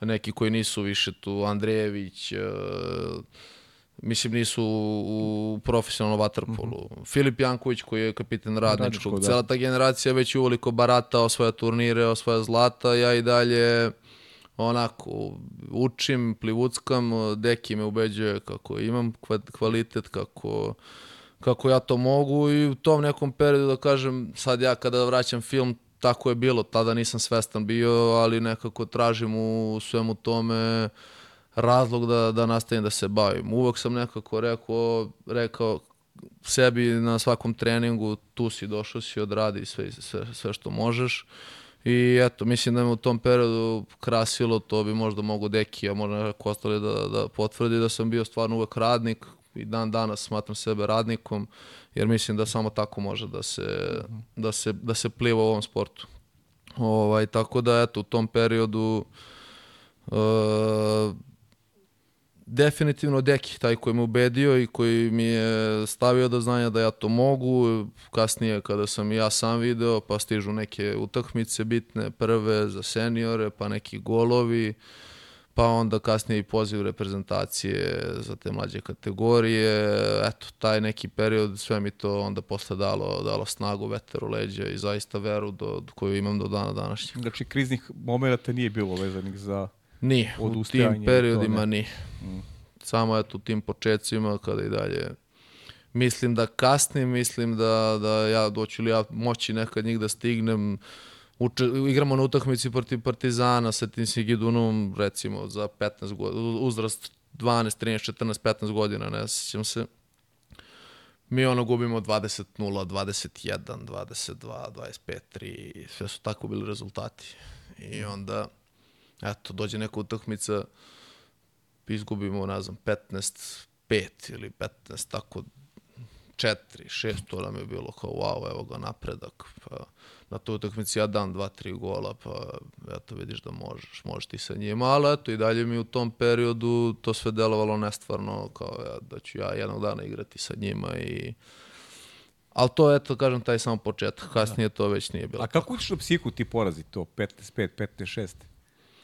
neki koji nisu više tu, Andrejević, uh, mislim nisu u profesionalnom vaterpolu. Mm -hmm. Filip Janković koji je kapitan radničkog, da. cela ta generacija već uvoliko barata, osvoja turnire, osvoja zlata, ja i dalje onako, učim, plivuckam, deki me ubeđuje kako imam kvalitet, kako, kako ja to mogu i u tom nekom periodu da kažem, sad ja kada vraćam film, tako je bilo, tada nisam svestan bio, ali nekako tražim u svemu tome razlog da, da nastavim da se bavim. Uvek sam nekako rekao, rekao sebi na svakom treningu, tu si, došao si, odradi sve, sve, sve što možeš I eto, mislim da me u tom periodu krasilo, to bi možda mogo Deki, a možda neko ostali da, da potvrdi da sam bio stvarno uvek radnik i dan danas smatram sebe radnikom, jer mislim da samo tako može da se, da se, da se pliva u ovom sportu. Ovaj, tako da, eto, u tom periodu uh, definitivno Deki, taj koji me ubedio i koji mi je stavio do znanja da ja to mogu. Kasnije kada sam ja sam video, pa stižu neke utakmice bitne, prve za seniore, pa neki golovi, pa onda kasnije i poziv reprezentacije za te mlađe kategorije. Eto, taj neki period, sve mi to onda posle dalo, dalo snagu, veter u leđa i zaista veru do, do koju imam do dana današnjeg. Znači, kriznih momenta nije bilo vezanih za... Nije, u tim periodima ne. nije. Samo eto u tim početcima kada i dalje mislim da kasnim, mislim da, da ja doću li ja moći nekad njih da stignem Uče, igramo na utakmici protiv Partizana sa tim Sigidunom recimo za 15 godina, uzrast 12, 13, 14, 15 godina, ne sjećam se. Mi ono gubimo 20-0, 21, 22, 25, 3, sve su tako bili rezultati. I onda, eto, dođe neka utakmica, izgubimo, ne znam, 15, 5 ili 15, tako 4, 6, to nam je bilo kao wow, evo ga napredak. Pa, na toj utakmici ja dam 2-3 gola, pa eto vidiš da možeš, možeš ti sa njima, ali eto i dalje mi u tom periodu to sve delovalo nestvarno, kao ja, da ću ja jednog dana igrati sa njima i Ali to, eto, kažem, taj samo početak. Kasnije to već nije bilo. A kako utiš na psihu ti porazi to? 15-5, 15-6?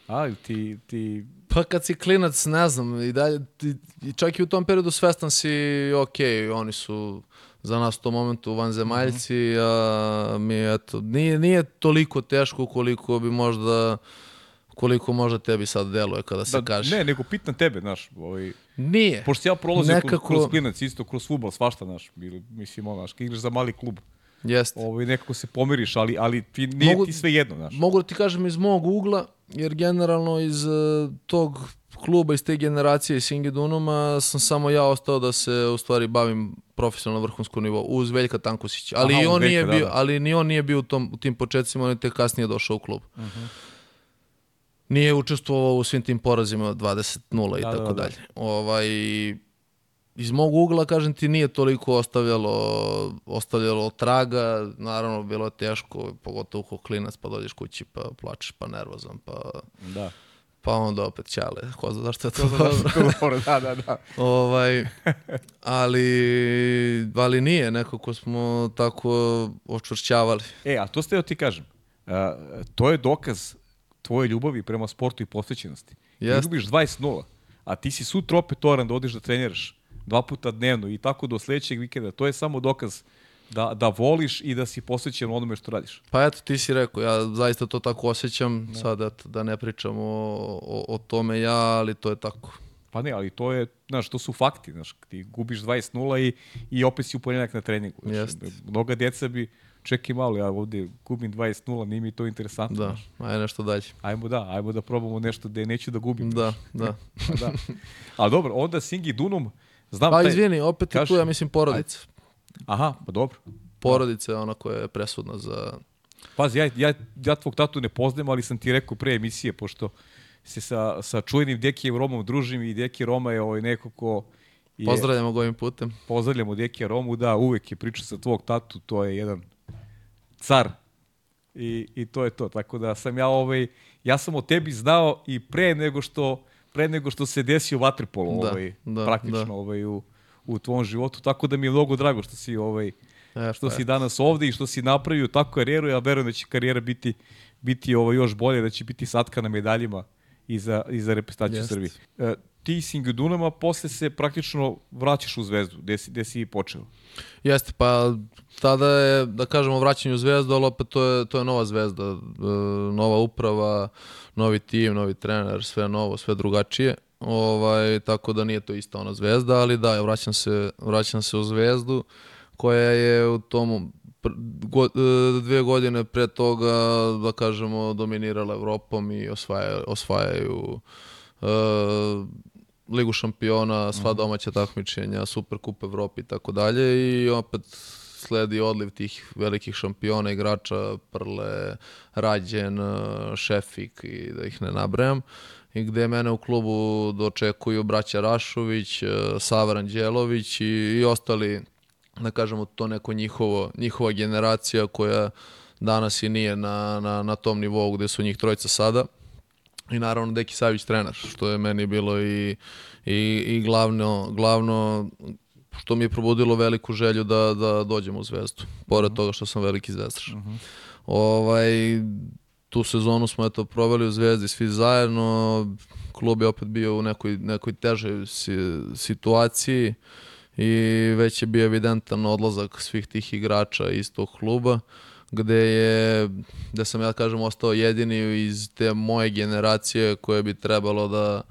A, ti, ti... Pa kad si klinac, ne znam, i dalje, ti, čak i u tom periodu svestan si, ok, oni su za nas u tom momentu vanzemaljci, a mi, eto, nije, nije toliko teško koliko bi možda, koliko možda tebi sad deluje kada se Da, kaže. ne, nego pitam tebe, znaš, ovaj, Nije. pošto ja prolazim Nekako- kroz, kroz klinac, isto kroz futbol, svašta, znaš, mislim, ono, znaš, igraš za mali klub, Jeste. ovaj, nekako se pomiriš, ali, ali ti, nije Mogu- ti sve jedno, znaš. Mogu da ti kažem iz mog ugla, jer generalno iz uh, tog kluba, iz te generacije iz Singidunuma sam samo ja ostao da se u stvari bavim profesionalno vrhunskom nivou uz Veljka Tankosića. Ali Aha, i on Veljka, nije da, bio, da. ali ni on nije bio u tom u tim početcima, on je tek kasnije došao u klub. Nije učestvovao u svim tim porazima od 20-0 i Da, da, tako da. dalje. Ovaj iz mog ugla, kažem ti, nije toliko ostavljalo, ostavljalo traga. Naravno, bilo je teško, pogotovo ko klinac, pa dođeš kući, pa plačeš, pa nervozan, pa, Da. pa onda opet ćale. Ko zna zašto je to dobro. Dobro, da, da, da. [laughs] ovaj, ali, ali nije, nekako smo tako očvršćavali. E, a to ste da ti kažem. A, to je dokaz tvoje ljubavi prema sportu i posvećenosti. Ti Jeste. ljubiš 20-0, a ti si sutra opet toran da odiš da treniraš dva puta dnevno i tako do sledećeg vikenda. To je samo dokaz da, da voliš i da si posvećen onome što radiš. Pa eto, ti si rekao, ja zaista to tako osjećam, sad eto, da ne pričam o, o, o tome ja, ali to je tako. Pa ne, ali to je, znaš, to su fakti, znaš, ti gubiš 20-0 i, i opet si u ponedjeljak na treningu. Znaš, Jeste. mnoga djeca bi, čekaj malo, ja ovde gubim 20-0, nije mi to interesantno. Da, znaš. ajde nešto dalje. Ajmo da, ajmo da probamo nešto gde neću da gubim. Da, da. [laughs] Pa da. Ali dobro, onda Singi Dunum, znam Pa taj... izvini, opet je Kaži. tu, ja mislim, porodica. Aha, pa dobro. Porodica je ona koja je presudna za... Pazi, ja, ja, ja tvog tatu ne poznajem, ali sam ti rekao pre emisije, pošto se sa, sa čujenim Dekijem Romom družim i Deki Roma je ovaj neko ko je, Pozdravljamo ga ovim putem. pozdravljamo Dekija Romu, da, uvek je priča sa tvog tatu, to je jedan car i, i to je to. Tako da sam ja ovaj, ja sam o tebi znao i pre nego što pre nego što se desio vaterpolo Da, ovaj, da, praktično da. ovaj, u, u tvom životu, tako da mi je mnogo drago što si ovaj, E, što si danas ovde i što si napravio takvu karijeru, ja verujem da će karijera biti, biti ovo još bolje, da će biti satka na medaljima i za, i za reprezentaciju. Srbije. E, ti s Ingudunama posle se praktično vraćaš u zvezdu, gde si, gde si i počeo. Jeste, pa tada je, da kažemo, vraćanje u zvezdu, ali opet to je, to je nova zvezda, e, nova uprava, novi tim, novi trener, sve novo, sve drugačije. Ovaj, tako da nije to ista ona zvezda, ali da, vraćam se, vraćam se u zvezdu koja je u tom go, e, dve godine pre toga, da kažemo, dominirala Evropom i osvaja, osvajaju e, Ligu šampiona, sva domaća takmičenja, Superkup Evropi i tako dalje i opet sledi odliv tih velikih šampiona, igrača, Prle, Rađen, Šefik i da ih ne nabrajam i gde mene u klubu dočekuju braća Rašović, e, Sava Ranđelović i, i ostali, da kažemo, to neko njihovo, njihova generacija koja danas i nije na, na, na tom nivou gde su njih trojica sada. I naravno Deki Savić trener, što je meni bilo i, i, i glavno, glavno što mi je probudilo veliku želju da, da dođem u Zvezdu, pored toga što sam veliki zvezdaš. Ovaj, tu sezonu smo eto proveli u Zvezdi svi zajedno, klub je opet bio u nekoj, nekoj težoj si, situaciji i već je bio evidentan odlazak svih tih igrača iz tog kluba gde je, gde sam ja kažem ostao jedini iz te moje generacije koje bi trebalo da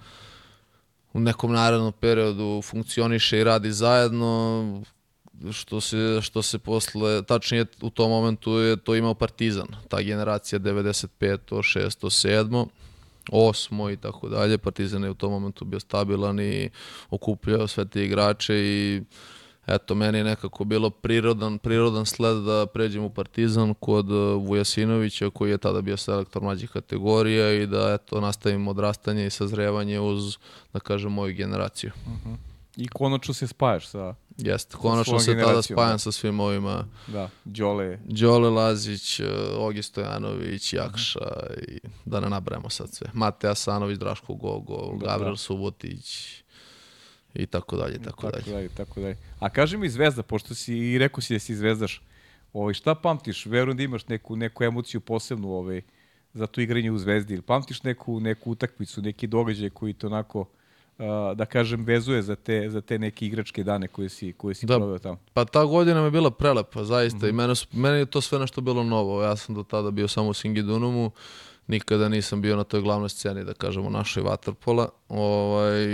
u nekom narednom periodu funkcioniše i radi zajedno što se, što se posle, tačnije u tom momentu je to imao Partizan, ta generacija 95. 6. 7. osmo i tako dalje. Partizan je u tom momentu bio stabilan i okupljao sve te igrače i eto, meni je nekako bilo prirodan, prirodan sled da pređem u Partizan kod uh, Vujasinovića koji je tada bio selektor mlađih kategorija i da eto, nastavim odrastanje i sazrevanje uz, da kažem, moju generaciju. Uh -huh. I konačno se spajaš sa Jeste, konačno se tada spajam da. sa svim ovima. Da, Đole. Đole Lazić, uh, Ogi Stojanović, Jakša uh -huh. i da ne nabrajamo sad sve. Mate Asanović, Draško Gogo, da, Gabriel da. Subotić, i tako dalje, tako, tako dalje. dalje. Tako dalje. A kaži mi Zvezda, pošto si i rekao si da si zvezdaš, ovaj, šta pamtiš? Verujem da imaš neku, neku emociju posebnu ovaj, za to igranje u Zvezdi. Ili pamtiš neku, neku utakmicu, neki događaj koji te onako, da kažem, vezuje za te, za te neke igračke dane koje si, koje si da, proveo tamo? Pa ta godina mi je bila prelepa, zaista. Mm -hmm. I mene, meni je to sve nešto bilo novo. Ja sam do tada bio samo u Singidunumu, nikada nisam bio na toj glavnoj sceni, da kažemo, našoj Waterpola. Ovaj,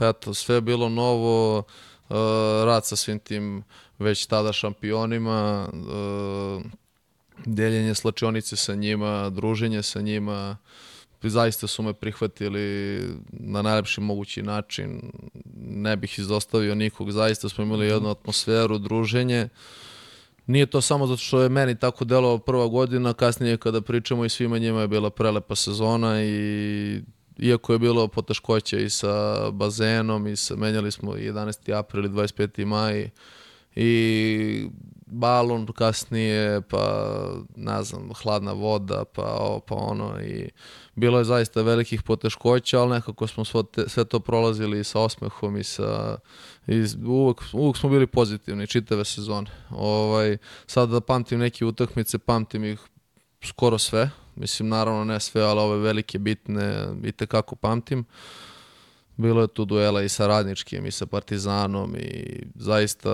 eto, sve je bilo novo, uh, rad sa svim tim već tada šampionima, uh, deljenje slačionice sa njima, druženje sa njima, zaista su me prihvatili na najlepši mogući način, ne bih izostavio nikog, zaista smo imali jednu atmosferu, druženje, Nije to samo zato što je meni tako delo prva godina, kasnije kada pričamo i svima njima je bila prelepa sezona i iako je bilo poteškoće i sa bazenom i sa, menjali smo 11. april i 25. maj i balon kasnije, pa ne znam, hladna voda, pa ovo, pa ono i bilo je zaista velikih poteškoća, ali nekako smo sve, te, sve to prolazili sa osmehom i sa i uvek, uvek smo bili pozitivni čitave sezone. Ovaj, sad da pamtim neke utakmice, pamtim ih skoro sve, Mislim, naravno ne sve, ali ove velike bitne i tekako pamtim. Bilo je tu duela i sa Radničkim i sa Partizanom i zaista,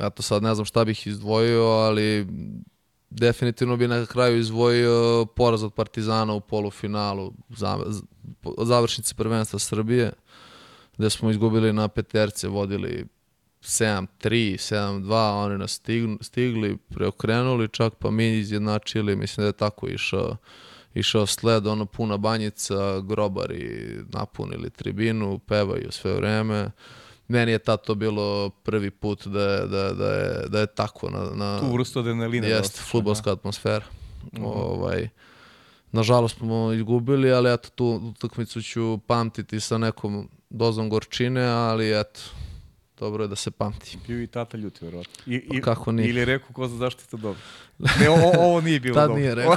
eto sad ne znam šta bih izdvojio, ali definitivno bi na kraju izdvojio poraz od Partizana u polufinalu završnice prvenstva Srbije, gde smo izgubili na peterce, vodili 7-3, 7-2, oni nas stigli, stigli, preokrenuli, čak pa mi izjednačili, mislim da je tako išao, išao sled, ono puna banjica, grobari napunili tribinu, pevaju sve vreme. Meni je tato bilo prvi put da je, da, da je, da je tako na, na tu vrstu adrenalina. Jeste, futbolska atmosfera. Uh mhm. -huh. Ovaj, nažalost smo izgubili, ali eto tu utakmicu ću pamtiti sa nekom dozom gorčine, ali eto, Dobro je da se pamti. Bio i tata ljuti, verovatno. I, i, pa Kako nije? Ili rekao ko za to dobro. [laughs] Ne, ovo, ovo nije bilo tad dobro. nije rekao.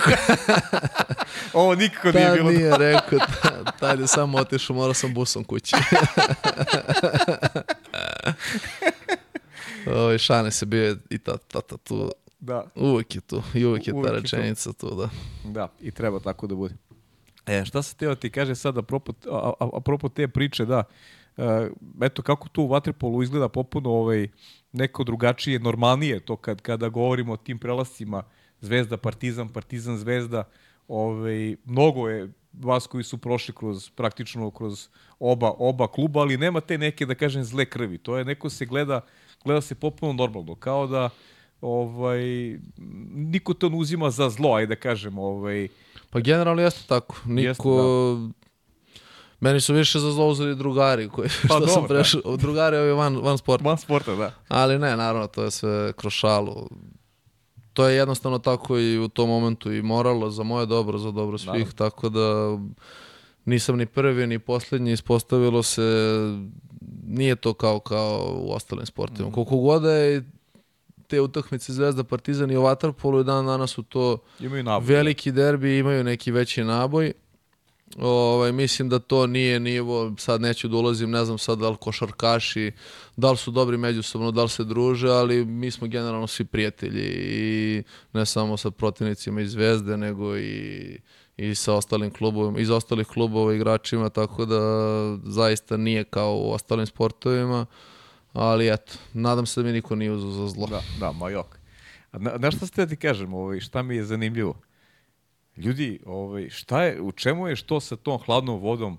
[laughs] ovo nikako nije bilo dobro. Tad nije rekao, tad je samo otišao, morao sam busom kući. [laughs] Ovo, šane se bio i tata, tata tu. Da. Uvijek je tu. I uvijek je uvijek ta rečenica tu, da. Da, i treba tako da bude. E, šta se teo ti kaže sad apropo, apropo te priče, da, uh, eto kako to u Vatrepolu izgleda popuno ovaj, neko drugačije, normalnije to kad, kada govorimo o tim prelascima Zvezda, Partizan, Partizan, Zvezda, ovaj, mnogo je vas koji su prošli kroz praktično kroz oba oba kluba, ali nema te neke da kažem zle krvi. To je neko se gleda gleda se popuno normalno, kao da ovaj niko to ne uzima za zlo, ajde da kažem, ovaj Pa generalno jeste tako. Niko jeste, da. Meni su više za zlo uzeli drugari koji pa, [laughs] što dobro, sam prešao. Da. Drugari ovi van, van sporta. Van sporta, da. Ali ne, naravno, to je sve kroz šalu. To je jednostavno tako i u tom momentu i moralo za moje dobro, za dobro svih, naravno. tako da nisam ni prvi ni poslednji, ispostavilo se nije to kao kao u ostalim sportima. Mm. Koliko god je te utakmice Zvezda Partizan i o Vatarpolu i dan danas su to imaju naboj. veliki derbi, imaju neki veći naboj Ovaj, mislim da to nije nivo, sad neću da ulazim, ne znam sad da li košarkaši, da li su dobri međusobno, da li se druže, ali mi smo generalno svi prijatelji i ne samo sa protivnicima iz Zvezde, nego i, i sa ostalim klubovima, iz ostalih klubova igračima, tako da zaista nije kao u ostalim sportovima, ali eto, nadam se da mi niko nije uzao za zlo. Da, da, ma jok. A na, na šta ste ti kažem, ovaj, šta mi je zanimljivo? Ljudi, ovaj, šta je, u čemu je što sa tom hladnom vodom?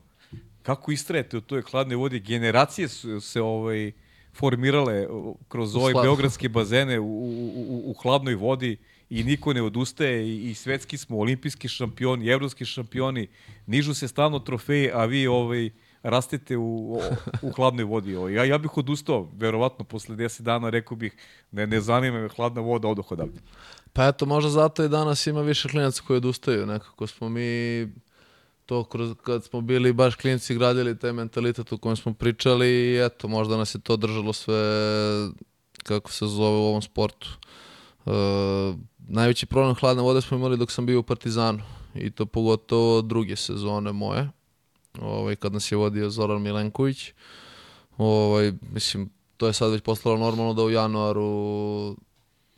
Kako istrajete u toj hladnoj vodi? Generacije su se ovaj, formirale kroz ove beogradske bazene u, u, u, u hladnoj vodi i niko ne odustaje i, i svetski smo olimpijski šampioni, evropski šampioni, nižu se stalno trofeji, a vi ovaj, rastete u, u hladnoj vodi. Ovaj. Ja, ja bih odustao, verovatno, posle 10 dana rekao bih, ne, ne zanima me hladna voda, odoh odavde. Pa eto, možda zato i danas ima više klinaca koji odustaju. Nekako smo mi to kroz, kad smo bili baš klinici gradili taj mentalitet u kojem smo pričali i eto, možda nas je to držalo sve kako se zove u ovom sportu. Uh, najveći problem hladne vode smo imali dok sam bio u Partizanu i to pogotovo druge sezone moje, ovaj, kad nas je vodio Zoran Milenković. Ovaj, mislim, to je sad već postalo normalno da u januaru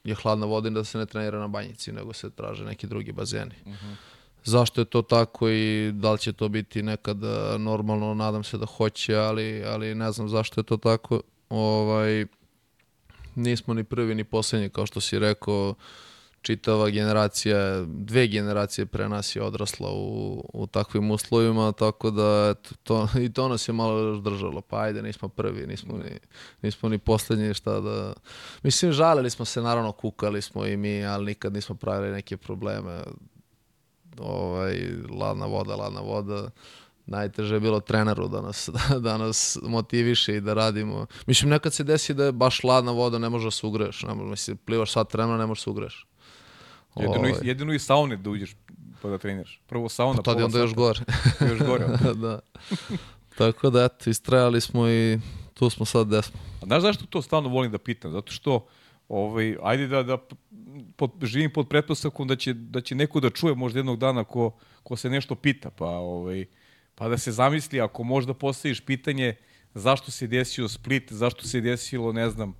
je hladna voda i da se ne trenira na banjici, nego se traže neki drugi bazeni. Uh -huh. Zašto je to tako i da li će to biti nekad normalno, nadam se da hoće, ali, ali ne znam zašto je to tako. Ovaj, nismo ni prvi ni poslednji, kao što si rekao, čitava generacija, dve generacije pre nas je odrasla u, u takvim uslovima, tako da to, i to nas je malo držalo. Pa ajde, nismo prvi, nismo ni, nismo ni poslednji šta da... Mislim, žalili smo se, naravno, kukali smo i mi, ali nikad nismo pravili neke probleme. Ovaj, ladna voda, ladna voda najteže je bilo treneru da nas, [laughs] da nas motiviše i da radimo. Mislim, nekad se desi da je baš ladna voda, ne može da se ugreš. Ne može, mislim, plivaš sat vremena, ne možeš da se ugreš. Jedino, ovaj. jedino i saune da uđeš pa da treniraš. Prvo sauna, pa onda još gore. još gore. [laughs] da. Tako da, eto, istrajali smo i tu smo sad gde smo. A znaš zašto to stalno volim da pitam? Zato što, ovaj, ajde da, da pod, živim pod pretpostavkom da će, da će neko da čuje možda jednog dana ko, ko se nešto pita, pa, ovaj, pa da se zamisli ako možda postaviš pitanje zašto se desio Split, zašto se desilo, ne znam,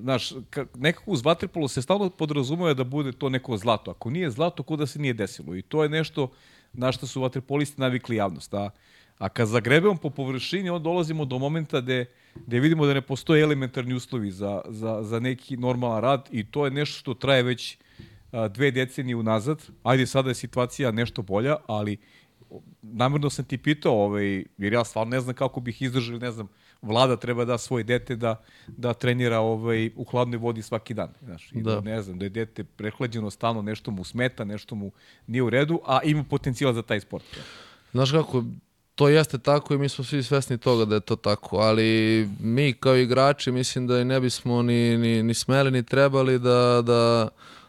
znaš, nekako uz vaterpolo se stalno podrazumuje da bude to neko zlato. Ako nije zlato, kuda se nije desilo. I to je nešto na što su vaterpolisti navikli javnost. A, a kad zagrebemo po površini, onda dolazimo do momenta gde, gde vidimo da ne postoje elementarni uslovi za, za, za neki normalan rad i to je nešto što traje već a, dve decenije unazad. Ajde, sada je situacija nešto bolja, ali namjerno sam ti pitao, ovaj, jer ja stvarno ne znam kako bih izdržao, ne znam, vlada treba da svoj dete da, da trenira ovaj, u hladnoj vodi svaki dan. Znaš, i da. da. ne znam, da je dete prehlađeno stalno, nešto mu smeta, nešto mu nije u redu, a ima potencijal za taj sport. Znaš kako, to jeste tako i mi smo svi svesni toga da je to tako, ali mi kao igrači mislim da i ne bismo ni, ni, ni smeli ni trebali da, da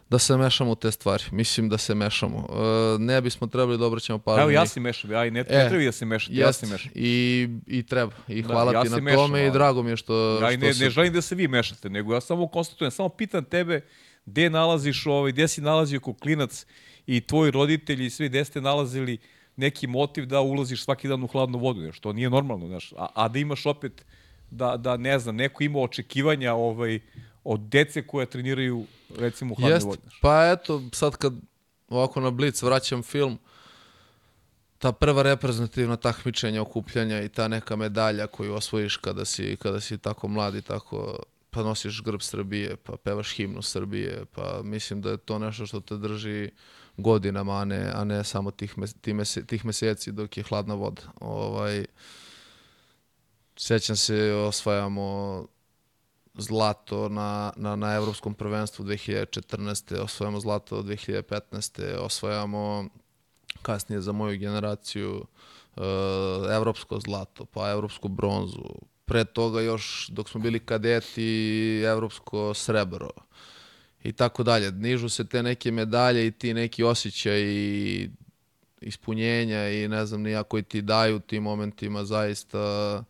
da se mešamo u te stvari. Mislim da se mešamo. E, ne bismo trebali da obraćamo pažnju. Evo ja se mešam, ja i ne, ne e, treba da se mešam, ja se mešam. I, I treba. I da, hvala da, ja ti na mešam, tome i drago mi je što... Ja i ne, što ne želim da se vi mešate, nego ja samo konstatujem, samo pitam tebe gde nalaziš, ovaj, gde si nalazio kao klinac i tvoji roditelji i svi gde ste nalazili neki motiv da ulaziš svaki dan u hladnu vodu, što nije normalno, znaš. A, a da imaš opet da, da ne znam, neko ima očekivanja ovaj, od dece koja treniraju recimo u hladnoj vodi. Pa eto, sad kad ovako na Blitz vraćam film, ta prva reprezentativna takmičenja, okupljanja i ta neka medalja koju osvojiš kada si, kada si tako mlad i tako pa nosiš grb Srbije, pa pevaš himnu Srbije, pa mislim da je to nešto što te drži godinama, a ne, a ne samo tih, mese, tih meseci dok je hladna voda. Ovaj, sećam se, osvajamo zlato na, na, na evropskom prvenstvu 2014. osvajamo zlato 2015. osvajamo kasnije za moju generaciju uh, evropsko zlato, pa evropsku bronzu. Pre toga još dok smo bili kadeti evropsko srebro i tako dalje. Nižu se te neke medalje i ti neki osjećaj i ispunjenja i ne znam nija koji ti daju tim momentima zaista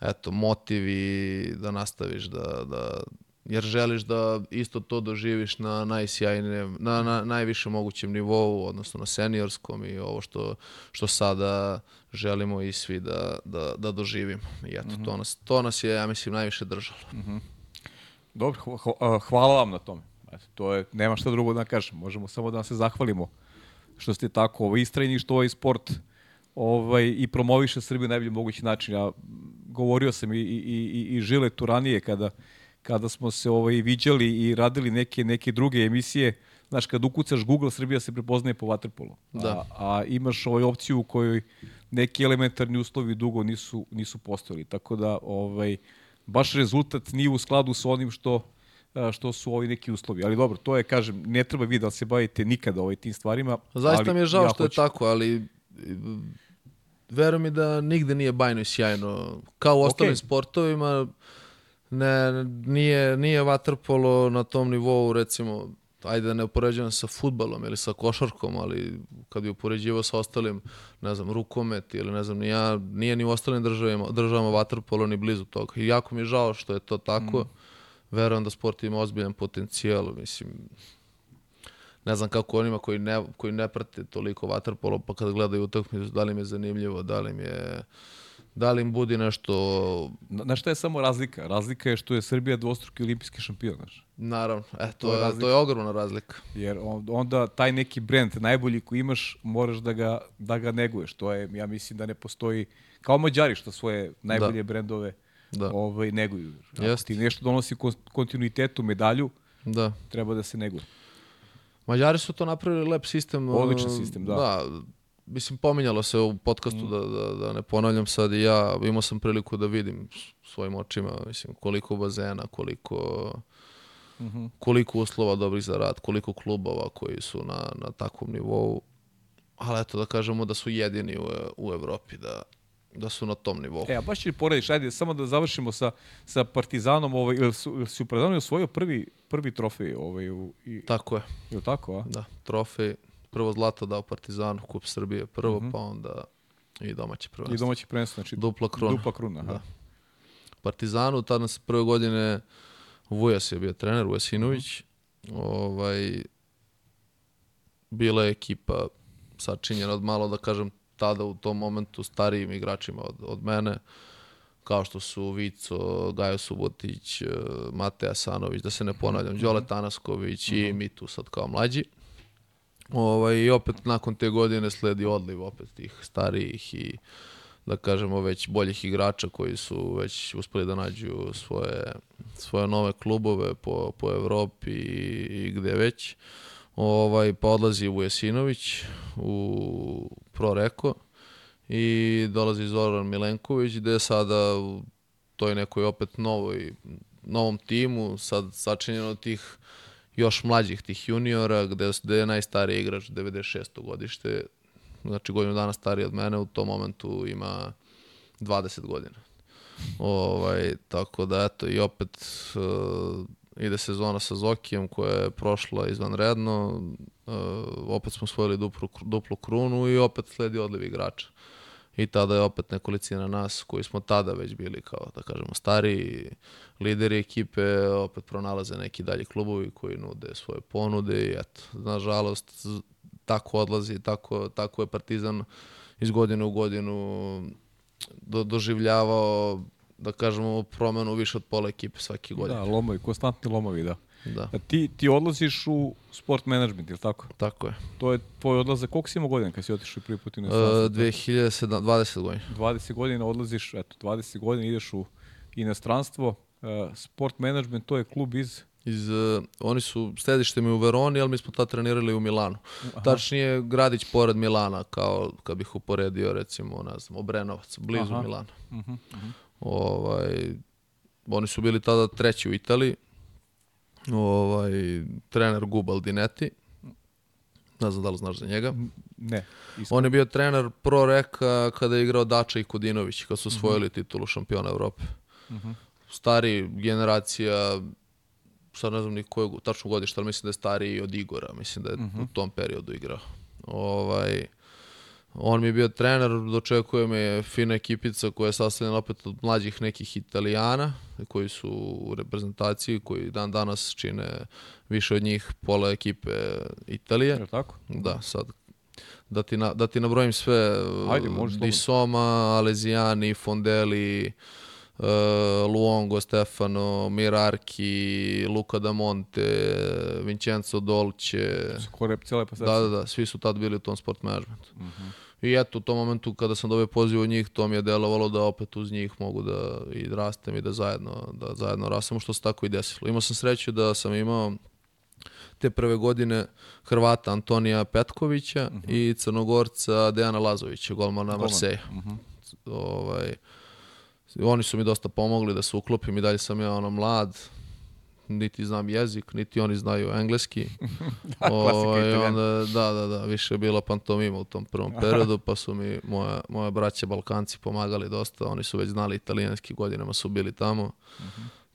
eto, motivi da nastaviš da, da, jer želiš da isto to doživiš na najsjajnijem, na, na najvišem mogućem nivou, odnosno na seniorskom i ovo što, što sada želimo i svi da, da, da doživimo. I eto, to, nas, to nas je, ja mislim, najviše držalo. Dobro, hva- hva- hvala vam na tome. Eto, to je, nema šta drugo da kažem. Možemo samo da vam se zahvalimo što ste tako istrajni, što ovaj sport ovaj, i promoviše Srbiju na najbolji mogući način. Ja govorio sam i, i, i, i žile tu ranije kada, kada smo se ovaj, viđali i radili neke, neke druge emisije. Znaš, kad ukucaš Google, Srbija se prepoznaje po vaterpolu. Da. A, a imaš ovaj opciju u kojoj neki elementarni uslovi dugo nisu, nisu postojali. Tako da, ovaj, baš rezultat nije u skladu sa onim što što su ovi neki uslovi. Ali dobro, to je, kažem, ne treba vi da se bavite nikada ovaj tim stvarima. Zaista mi je žao ja što je hoću. tako, ali verujem mi da nigde nije bajno i sjajno. Kao u ostalim Okej. sportovima, ne, nije, nije vaterpolo na tom nivou, recimo, ajde da ne upoređujem sa futbalom ili sa košarkom, ali kad bi upoređivao sa ostalim, ne znam, rukomet ili ne znam, ja, nije ni u ostalim državama, državama vaterpolo ni blizu toga. I jako mi je žao što je to tako. Verujem da sport ima ozbiljan potencijal, mislim, ne znam kako onima koji ne, koji ne prate toliko vaterpolo, pa kad gledaju utakmicu, da li im je zanimljivo, da li im je da li im budi nešto Na, na šta je samo razlika? Razlika je što je Srbija dvostruki olimpijski šampion, znaš. naravno, e, to, To je razlika. to je ogromna razlika. Jer on- onda taj neki brend, najbolji koji imaš, moraš da ga, da ga neguješ. To je, ja mislim da ne postoji, kao Mađari što svoje najbolje brendove Da. ovaj, neguju. Ako ti nešto donosi kon- kontinuitetu, medalju, Da. treba da se neguje. Mađari su to napravili lep sistem. Odličan uh, sistem, da. Da, mislim, pominjalo se u podcastu, Mm. da, da, da ne ponavljam sad i ja, imao sam priliku da vidim svojim očima, mislim, koliko bazena, koliko, Mhm. koliko uslova dobrih za rad, koliko klubova koji su na, na takvom nivou. Ali eto, da kažemo da su jedini u, u Evropi, da, da su na tom nivou. E, a baš će porediš, ajde, samo da završimo sa, sa Partizanom, ovaj, ili su, ili su Partizanu osvojio prvi, prvi trofej, ovaj, u, i, Tako je, je li tako, a? da. Trofej, prvo zlato dao Partizanu, Kup Srbije prvo, pa onda i domaće prvenstvo. I domaći prvenstvo, znači Dupla kruna. Dupla kruna, aha. Da. Partizanu, tada nas prve godine Vujas je bio trener, Vujasinović. Ovaj, bila je ekipa sačinjena od malo, da kažem, tada u tom momentu starijim igračima od, od mene, kao što su Vico, Gajo Subotić, eh, Mateja Sanović, da se ne ponavljam, Đole Tanasković i mi tu sad kao mlađi. Ovaj, I opet nakon te godine sledi odliv opet tih starijih i da kažemo već boljih igrača koji su već uspeli da nađu svoje, svoje nove klubove po, po Evropi i, i gde već. Ovaj, pa odlazi Vujesinović u Pro Reko i dolazi Zoran Milenković gde je sada u toj nekoj opet novoj, novom timu, sad sačinjeno tih još mlađih tih juniora, gde, gde je najstariji igrač 96. godište, znači godinu dana stariji od mene, u tom momentu ima 20 godina. Ovaj, tako da, eto, i opet uh, ide sezona sa Zokijem koja je prošla izvanredno, uh, opet smo osvojili duplu, duplu krunu i opet sledi odliv igrača. I tada je opet nekolicina nas koji smo tada već bili kao, da kažemo, stariji lideri ekipe, opet pronalaze neki dalji klubovi koji nude svoje ponude i eto, nažalost, tako odlazi, tako, tako je Partizan iz godine u godinu do, doživljavao, da kažemo, promenu više od pola ekipe svake godine. Da, lomovi, konstantni lomovi, da. Da, A ti, ti odlaziš u sport management, ili tako? tako je. To je tvoj odlazak, koliko si imao godina kad si otišao prvi put u Uh, inostranstvo? 2020 godina. 20 godina odlaziš, eto, 20 godina ideš u inostranstvo. Uh, sport management, to je klub iz... Iz, uh, oni su, sedište mi u Veroni, ali mi smo tad trenirali u Milanu. Tačnije, gradić pored Milana, kao kad bih uporedio, recimo, ne znam, Obrenovac, blizu Aha. Milana. Mhm, Ovaj, oni su bili tada treći u Italiji. Ovaj, trener Gubal Dinetti. Ne znam da li znaš za njega. Ne, iz... On je bio trener Pro Reka kada je igrao Dača i Kudinović, kad su osvojili titulu šampiona Evrope. Stari generacija, sad ne znam ni koje tačno godište, ali mislim da je stariji od Igora, mislim da je u tom periodu igrao. Ovaj, On mi je bio trener, dočekuje me fina ekipica koja je sastavljena opet od mlađih nekih italijana koji su u reprezentaciji, koji dan danas čine više od njih pola ekipe Italije. Je tako? Da, sad da ti, na, da ti nabrojim sve, Ajde. Di Soma, Aleziani, Fondeli, uh, Luongo, Stefano, Mirarki, Luca da Monte, Vincenzo Dolce, Skoro cijela da, da, da, svi su tad bili u tom sport managementu. I eto, u tom momentu kada sam dobio poziv od njih, to mi je delovalo da opet uz njih mogu da i rastem i da zajedno, da zajedno rastemo, što se tako i desilo. Imao sam sreću da sam imao te prve godine Hrvata Antonija Petkovića i Crnogorca Dejana Lazovića, golmana Marseja. Ovaj, oni su mi dosta pomogli da se uklopim i dalje sam ja ono mlad, niti znam jezik, niti oni znaju engleski. [laughs] Ovaj, Italijana. onda, da, da, da, više je bila pantomima u tom prvom [laughs] periodu, pa su mi moja, moja braća Balkanci pomagali dosta, oni su već znali italijanski, godinama su bili tamo.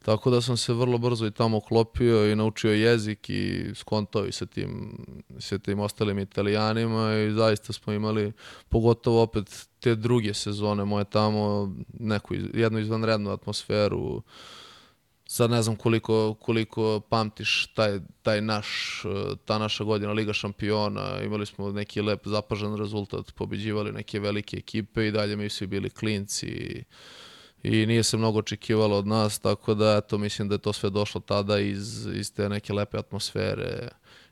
Tako da sam se vrlo brzo i tamo uklopio i naučio jezik i skontao i sa tim, sa tim ostalim italijanima i zaista smo imali, pogotovo opet te druge sezone moje tamo, neku, jednu izvanrednu atmosferu, sad ne znam koliko, koliko pamtiš taj, taj naš, eh, ta naša godina Liga šampiona, imali smo neki lep zapažan rezultat, pobeđivali neke velike ekipe i dalje mi svi bili klinci i nije se mnogo očekivalo od nas, tako da eto, mislim da je to sve došlo tada iz, iz te neke lepe atmosfere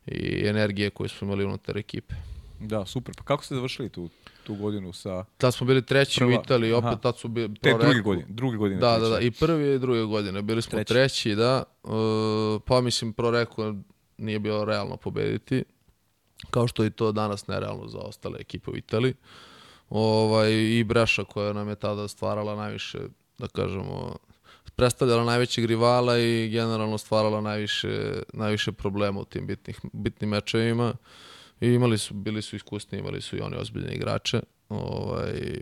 i energije koju smo imali unutar ekipe. Da, super. Pa kako ste završili tu, tu godinu sa... Tad smo bili treći Prva- u Italiji, opet aha. tad su bili... Te druge godine, druge godine. Da, da, treće. da, i prvi i druge godine. Bili smo Treći. treći, da. E, pa mislim, pro rekao, nije bilo realno pobediti. Kao što je i to danas nerealno za ostale ekipe u Italiji. Ovaj, I Breša koja nam je tada stvarala najviše, da kažemo, predstavljala najvećeg rivala i generalno stvarala najviše, najviše problema u tim bitnih, bitnim mečevima. I imali su, bili su iskusni, imali su i oni ozbiljne igrače. Ovaj,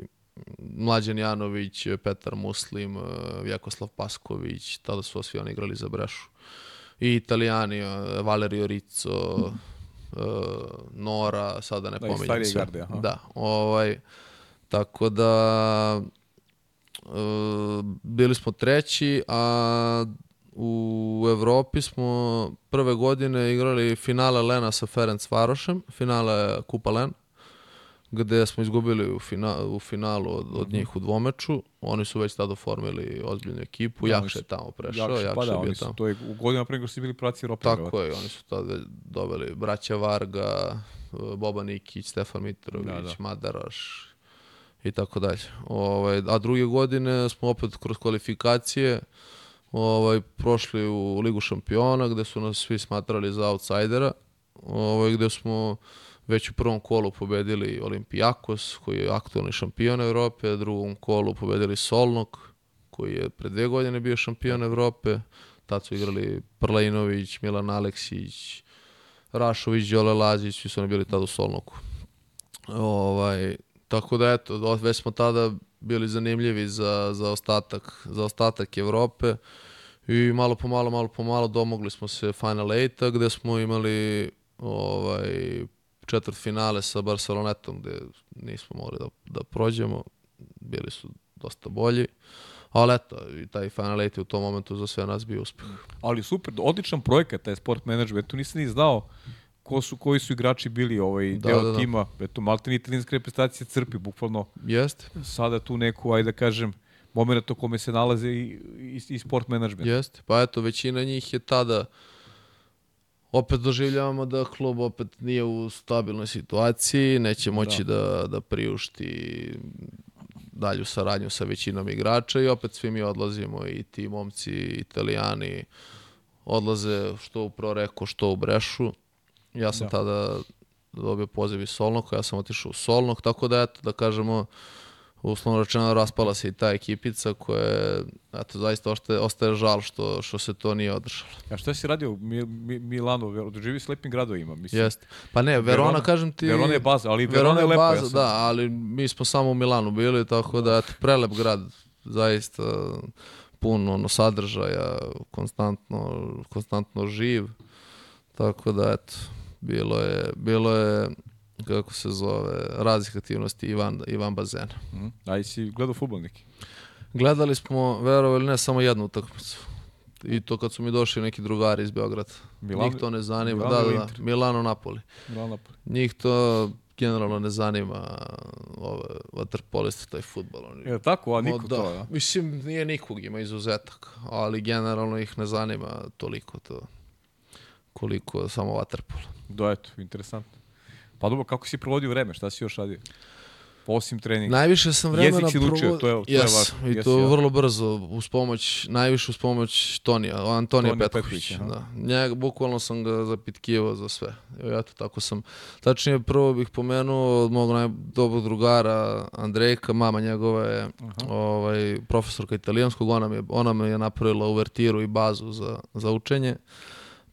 Mlađan Janović, Petar Muslim, eh, Vjekoslav Pasković, tada su svi oni igrali za Brešu. I Italijani, eh, Valerio Rizzo, eh, Nora, sada ne Da, pominjem sve. garde, aha. Da, ovaj, tako da eh, bili smo treći, a u Evropi smo prve godine igrali finale Lena sa Ferenc Varošem, finale Kupa Len, gde smo izgubili u, fina, u finalu od, od njih u dvomeču. Oni su već tada oformili ozbiljnu ekipu. Da, Jakše je tamo prešao, Jakše, Jakše, pa da, je bio tamo. to je u godinama pre su bili praci Europe. Tako je, oni su tada doveli braća Varga, Boba Nikić, Stefan Mitrović, Da, da. Madaraš i tako dalje. Ovaj, a druge godine smo opet kroz kvalifikacije ovaj, prošli u Ligu šampiona gde su nas svi smatrali za outsidera, ovaj, gde smo već u prvom kolu pobedili Olimpijakos, koji je aktualni šampion Evrope, u drugom kolu pobedili Solnog, koji je pre dve godine bio šampion Evrope. Tad su igrali Prlejnović, Milan Aleksić, Rašović, Đole Lazić, svi su oni bili tad u Solnoku. Ovaj, tako da eto, već smo tada bili zanimljivi za, za, ostatak, za ostatak Evrope i malo po malo, malo po malo domogli smo se Final 8 gde smo imali ovaj, četvrt finale sa Barcelonetom gde nismo mogli da, da prođemo, bili su dosta bolji. Ali eto, i taj Final 8 je u tom momentu za sve nas bio uspeh. Ali super, odličan projekat taj sport management. Tu nisam ni znao ko su, koji su igrači bili ovaj Da, deo da, da. tima. Eto, Malten italijanska reprezentacija crpi bukvalno Jeste? sada tu neku, ajde da kažem, moment u kome se nalaze i, i, i sport management. Jeste. Pa eto, većina njih je tada opet doživljavamo da klub opet nije u stabilnoj situaciji, neće moći da, da, priušti dalju saradnju sa većinom igrača i opet svi mi odlazimo i ti momci italijani odlaze što u Proreko, što u Brešu. Ja sam Da. tada dobio poziv iz Solnoka, ja sam otišao u Solnok, tako da eto, da kažemo, uslovno rečeno raspala se i ta ekipica koja je, eto, zaista ostaje, ostaje žal što, što se to nije održalo. A šta si radio u Mi, Mi, Milanu? Doživi s lepim gradovima, mislim. Jeste. Pa ne, Verona, Verona- kažem ti... Verona je baza, ali Verona je lepa, ja baza, sam- da, ali mi smo samo u Milanu bili, tako da, eto, prelep grad, zaista puno ono, sadržaja, konstantno, konstantno živ, tako da, eto, bilo je, bilo je kako se zove, raznih aktivnosti i van, i van bazena. Mhm. A i si gledao futbol neki? Gledali smo, verovali ili ne, samo jednu utakmicu. I to kad su mi došli neki drugari iz Beograda. Milano- Njih to ne zanima. Milano da, da, da. Milano Napoli. Milan Napoli. Njih to generalno ne zanima ove vaterpoliste, taj futbol. Oni, Je tako, a Ma niko da. to, ja? Mislim, nije nikog, ima izuzetak, ali generalno ih ne zanima toliko to koliko samo vaterpolo. Da, eto, interesantno. Pa dobro, kako si provodio vreme? Šta si još radio? Osim treninga. Najviše sam vremena Jezik si provo- to je- to je Yes, važno. I to ja. vrlo brzo, uz pomoć, najviše uz pomoć Tonija, Antonija Tonija Petković. Petković, da. Njega, bukvalno sam ga zapitkivao za sve. I eto, tako sam. Tačnije, prvo bih pomenuo od mog najdobrog drugara Andrejka, mama njegova je ovaj, profesorka italijanskog, ona mi je, ona mi je napravila uvertiru i bazu za, za učenje.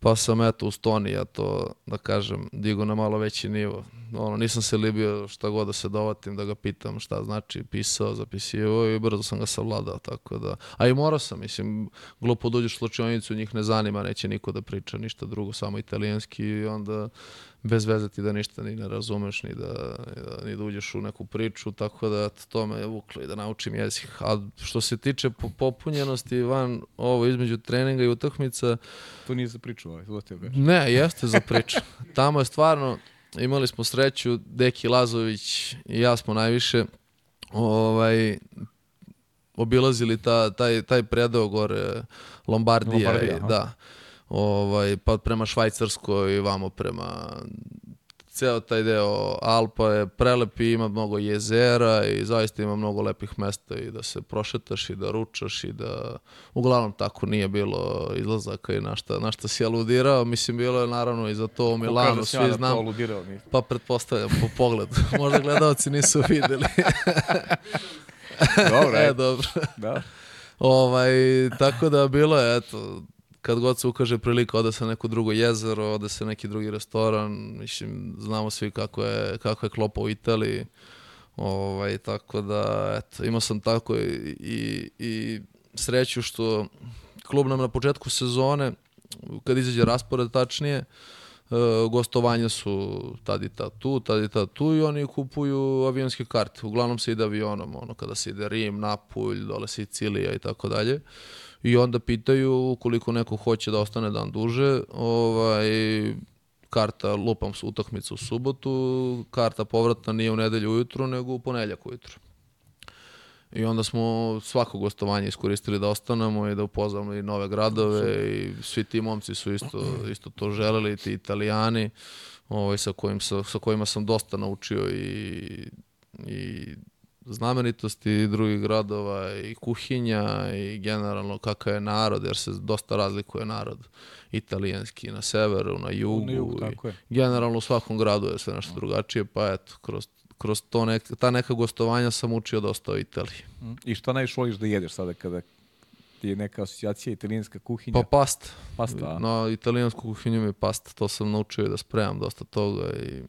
Pa sam eto uz Tonija to, da kažem, digo na malo veći nivo. Ono, nisam se libio šta god da se dovatim, da ga pitam šta znači pisao, zapisivo i brzo sam ga savladao, tako da... A i morao sam, mislim, glupo dođeš u slučajnicu, njih ne zanima, neće niko da priča ništa drugo, samo italijanski i onda bez veze ti da ništa ni ne razumeš, ni da, ni da, ni da uđeš u neku priču, tako da to me je vuklo i da naučim jezik. A što se tiče po- popunjenosti van ovo između treninga i utakmica, To nije za priču, ovaj, to ti ne, jeste za priču. Tamo je stvarno, imali smo sreću, Deki Lazović i ja smo najviše ovaj, obilazili ta, taj, taj predeo gore Lombardija, Lombardija, i, aha. Ovaj, pa prema Švajcarskoj i vamo prema ceo taj deo Alpa je prelep i ima mnogo jezera i zaista ima mnogo lepih mesta i da se prošetaš i da ručaš i da uglavnom tako nije bilo izlazaka i na šta, na šta si aludirao. Mislim, bilo je naravno i za to u Milanu, da ja svi to znam. aludirao, mi. Pa pretpostavljam po pogledu. [laughs] Možda gledalci nisu videli. Dobro, [laughs] e, dobro. da. Ovaj, tako da bilo je, eto, kad god se ukaže prilika, ode se na neko drugo jezero, ode se neki drugi restoran, mislim, znamo svi kako je, kako je klopa u Italiji, ovaj, tako da, eto, imao sam tako i, i, i sreću što klub nam na početku sezone, kad izađe raspored tačnije, e, gostovanja su tad i tad tu, tad i tad tu i oni kupuju avionske karte. Uglavnom se ide avionom, ono, kada se ide Rim, Napulj, dole Sicilija i tako dalje. I onda pitaju ukoliko neko hoće da ostane dan duže, ovaj, karta, lupam su utakmicu u subotu, karta povratna nije u nedelju ujutru, nego u ponedjeljak ujutru. I onda smo svako gostovanje iskoristili da ostanemo i da upoznamo i nove gradove i svi ti momci su isto, isto to želeli, ti italijani ovaj, sa, kojim, sa, sa kojima sam dosta naučio i, i znamenitosti drugih gradova i kuhinja i generalno kakav je narod, jer se dosta razlikuje narod italijanski na severu, na jugu. Na jugu, i tako je. Generalno u svakom gradu je sve nešto drugačije, pa eto, kroz, kroz to nek, ta neka gostovanja sam učio dosta o Italiji. I šta najviše voliš da jedeš sada kada ti je neka asocijacija italijanska kuhinja? Pa pasta. Pasta? Na italijansku kuhinju mi je pasta, to sam naučio i da spremam dosta toga i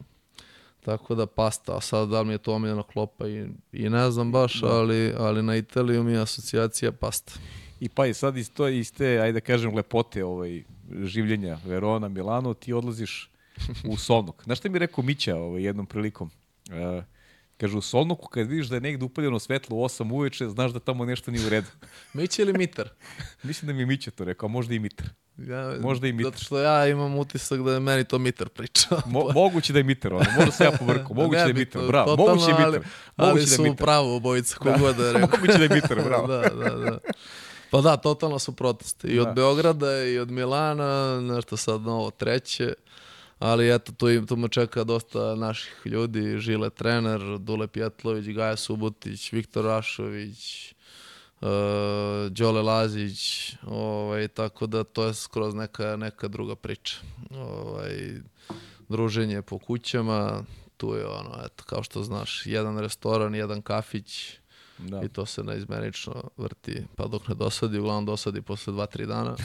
tako da pasta, a sad da li mi je to omiljena klopa i, i ne znam baš, ali, ali na Italiju mi je asocijacija pasta. I pa i sad iz, to, iz te, ajde da kažem, lepote ovaj, življenja Verona, Milano, ti odlaziš u Solnok. Znaš šta mi je rekao Mića ovaj, jednom prilikom? E, kaže, u Solnoku kad vidiš da je negde upaljeno svetlo u 8 uveče, znaš da tamo nešto nije u redu. [laughs] Mić ili Mitar? [laughs] Mislim da mi je Mića to rekao, a možda i Mitar. Ja, Možda i Mitar. Zato što ja imam utisak da je meni to Mitar pričao. Mo, [laughs] moguće da je Mitar, ono. možda se ja povrkao, moguće da je Mitar, bravo, totalno, moguće je Mitar. Ali, ali Moguće da su Mitar. pravu obojica, kogod da je rekao. Moguće da je Mitar, bravo. da, da, da. Pa da, totalno su proteste. I od Da. Beograda i od Milana, nešto sad novo treće. Ali eto, tu, im, tu me čeka dosta naših ljudi. Žile trener, Dule Pjetlović, Gaja Subotić, Viktor Rašović, uh, Đole Lazić, ovaj, tako da to je skroz neka, neka druga priča. Ovaj, druženje po kućama, tu je ono, eto, kao što znaš, jedan restoran, jedan kafić, Da. i to se neizmenično vrti, pa dok ne dosadi, uglavnom dosadi posle dva, tri dana.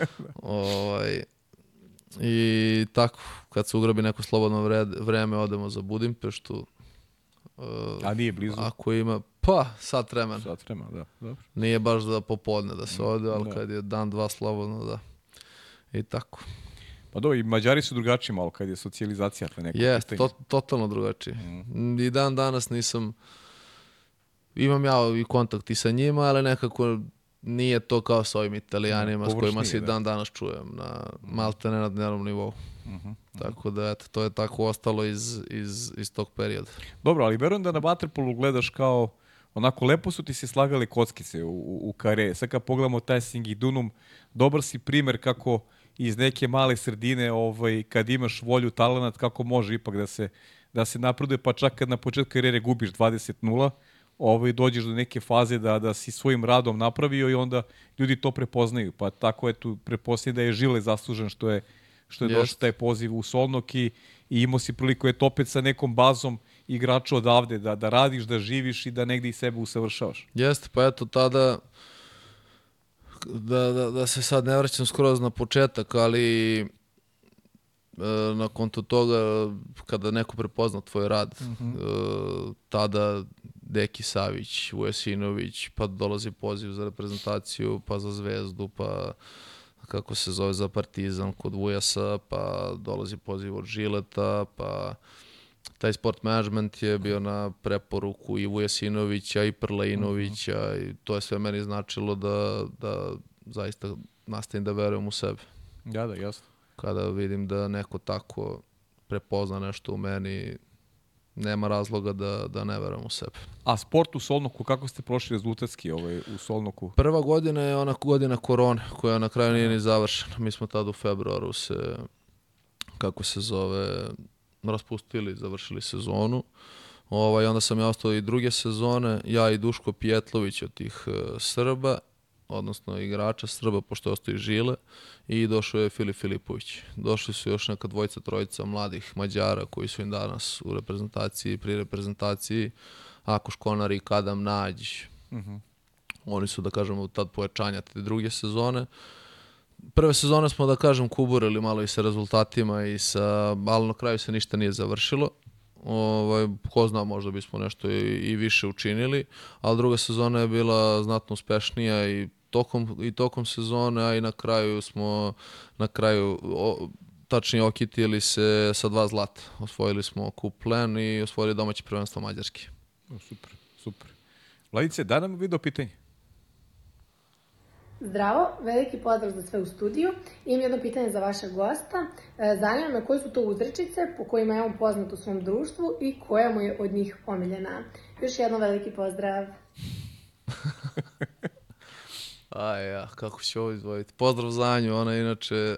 [laughs] ovaj, I tako, kad se ugrabi neko slobodno vred, vreme, odemo za Budimpeštu. Uh, A nije blizu. ako ima, pa, sat vremena. Sad vrema, da. Dobro. Nije baš za popodne da se ode, ali Da. kad je dan, dva slobodno, da. I tako. Pa do, i Mađari su drugačiji malo kad je socijalizacija. Jest, pitanje. to, totalno drugačije. I dan danas nisam, imam ja i kontakt i sa njima, ali nekako nije to kao sa ovim italijanima s kojima se da. dan danas čujem, na malte ne na dnevnom nivou. Tako da, eto, to je tako ostalo iz, iz, iz tog perioda. Dobro, ali verujem da na Waterpolu gledaš kao onako lepo su ti se slagali kockice u, u, u kare. Sad kad pogledamo taj Singidunum, dobar si primer kako iz neke male sredine, ovaj, kad imaš volju, talenat, kako može ipak da se, da se napreduje, pa čak kad na početku karijere gubiš 20-0, ovaj, dođeš do neke faze da, da si svojim radom napravio i onda ljudi to prepoznaju. Pa tako je tu prepoznaju da je Žile zaslužen što je, što je došao taj poziv u Solnok i, i imao si priliku je opet sa nekom bazom igrača odavde, da, da radiš, da živiš i da negde i sebe usavršavaš. Jeste, pa eto tada da, da, da se sad ne vraćam skroz na početak, ali e, na konto toga kada neko prepozna tvoj rad, e, tada Deki Savić, Vujasinović, pa dolazi poziv za reprezentaciju, pa za Zvezdu, pa kako se zove za Partizan kod Vujasa, pa dolazi poziv od Žileta, pa taj sport management je bio na preporuku i Vujasinovića i Prlainovića i to je sve meni značilo da, da zaista nastavim da verujem u sebe. Da, da, jasno. Kada vidim da neko tako prepozna nešto u meni, nema razloga da, da ne verujem u sebe. A sport u Solnoku, kako ste prošli rezultatski ovaj, u Solnoku? Prva godina je ona godina korone, koja na kraju nije ni završena. Mi smo tada u februaru se, kako se zove, raspustili, završili sezonu. Ovaj, onda sam ja ostao i druge sezone, ja i Duško Pjetlović od tih e, Srba, odnosno igrača Srba, pošto i Žile, i došao je Filip Filipović. Došli su još neka dvojica, trojica mladih Mađara koji su im danas u reprezentaciji, pri reprezentaciji, Akuš Konar i Kadam Nađ, oni su, da kažemo, tad pojačanja te druge sezone. Prve sezone smo, da kažem, kuburili malo i sa rezultatima i sa, ali na kraju se ništa nije završilo. Ovaj, ko zna, možda bismo nešto i, i više učinili, ali druga sezona je bila znatno uspešnija i tokom, i tokom sezone, a i na kraju smo, na kraju, o, tačnije okitili se sa dva zlata. Osvojili smo kup plen i osvojili domaće prvenstvo Mađarske. O, super, super. Vladice, da nam video pitanje. Zdravo, veliki pozdrav za sve u studiju. Imam jedno pitanje za vašeg gosta. E, Zanima me koje su to uzrečice po kojima je on poznat u svom društvu i koja mu je od njih omiljena. Još jednom veliki pozdrav. [laughs] Aj, ja, kako ću ovo izdvojiti? Pozdrav za nju, ona je inače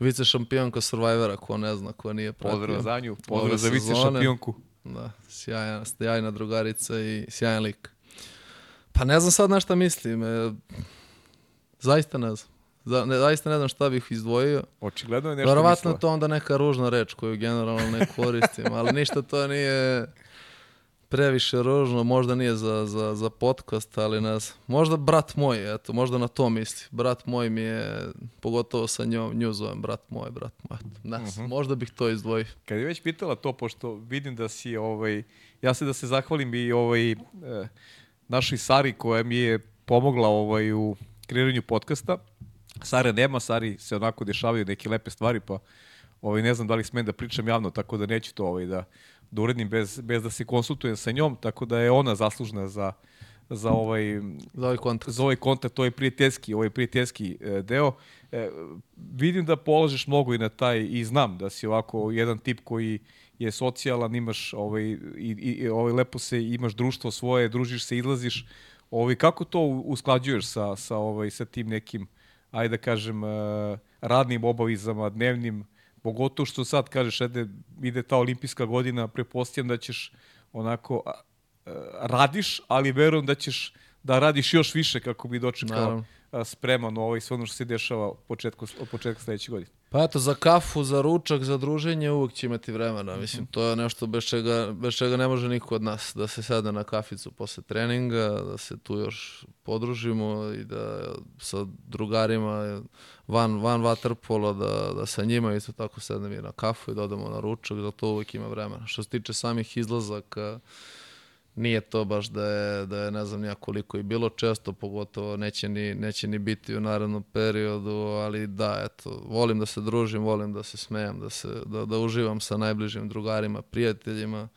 vice šampionka Survivora, ko ne zna, ko nije pratio. Pozdrav za nju, ove pozdrav za vice šampionku. Da, sjajna, sjajna drugarica i sjajan lik. Pa ne znam sad na šta mislim. E, zaista ne znam. Za, ne, zaista ne znam šta bih izdvojio. Očigledno je nešto Verovatno mislila. to onda neka ružna reč koju generalno ne koristim, ali ništa to nije previše ružno, možda nije za, za, za podcast, ali ne znam. Možda brat moj, eto, možda na to misli. Brat moj mi je, pogotovo sa njom, nju zovem brat moj, brat moj. Eto, ne znam, možda bih to izdvojio. Kad je već pitala to, pošto vidim da si, ovaj, ja se da se zahvalim i ovaj, eh, našoj Sari koja mi je pomogla ovaj, u kreiranju podcasta. Sare nema, Sari se onako dešavaju neke lepe stvari, pa ovaj, ne znam da li smem da pričam javno, tako da neću to ovaj, da, da uredim bez, bez da se konsultujem sa njom, tako da je ona zaslužna za, za ovaj Za ovaj kontakt. za ovaj kontakt, ovaj prijateljski, ovaj prijateljski e, deo. E, vidim da polažeš mnogo i na taj i znam da si ovako jedan tip koji je socijalan, imaš ovaj i, i, ovaj lepo se imaš društvo svoje, družiš se, izlaziš. Ovaj kako to usklađuješ sa sa ovaj sa tim nekim ajde da kažem e, radnim obavezama, dnevnim, pogotovo što sad kažeš ide, ide ta olimpijska godina, prepostavljam da ćeš onako radiš, ali verujem da ćeš da radiš još više kako bi dočekao Naravno. Spreman u ovaj sve ono što se dešava od početka, od početka sledeće godine. Pa eto, za kafu, za ručak, za druženje uvijek će imati vremena. Mislim, to je nešto bez čega, bez čega ne može niko od nas. Da se sedne na kaficu posle treninga, da se tu još podružimo i da sa drugarima van, van vaterpola, da, da sa njima isto tako sednem i na kafu i da odemo na ručak, da to uvijek ima vremena. Što se tiče samih izlazaka, nije to baš da je, da je ne znam nija koliko i bilo često, pogotovo neće ni, neće ni biti u narednom periodu, ali da, eto, volim da se družim, volim da se smejem, da, se, da, da uživam sa najbližim drugarima, prijateljima.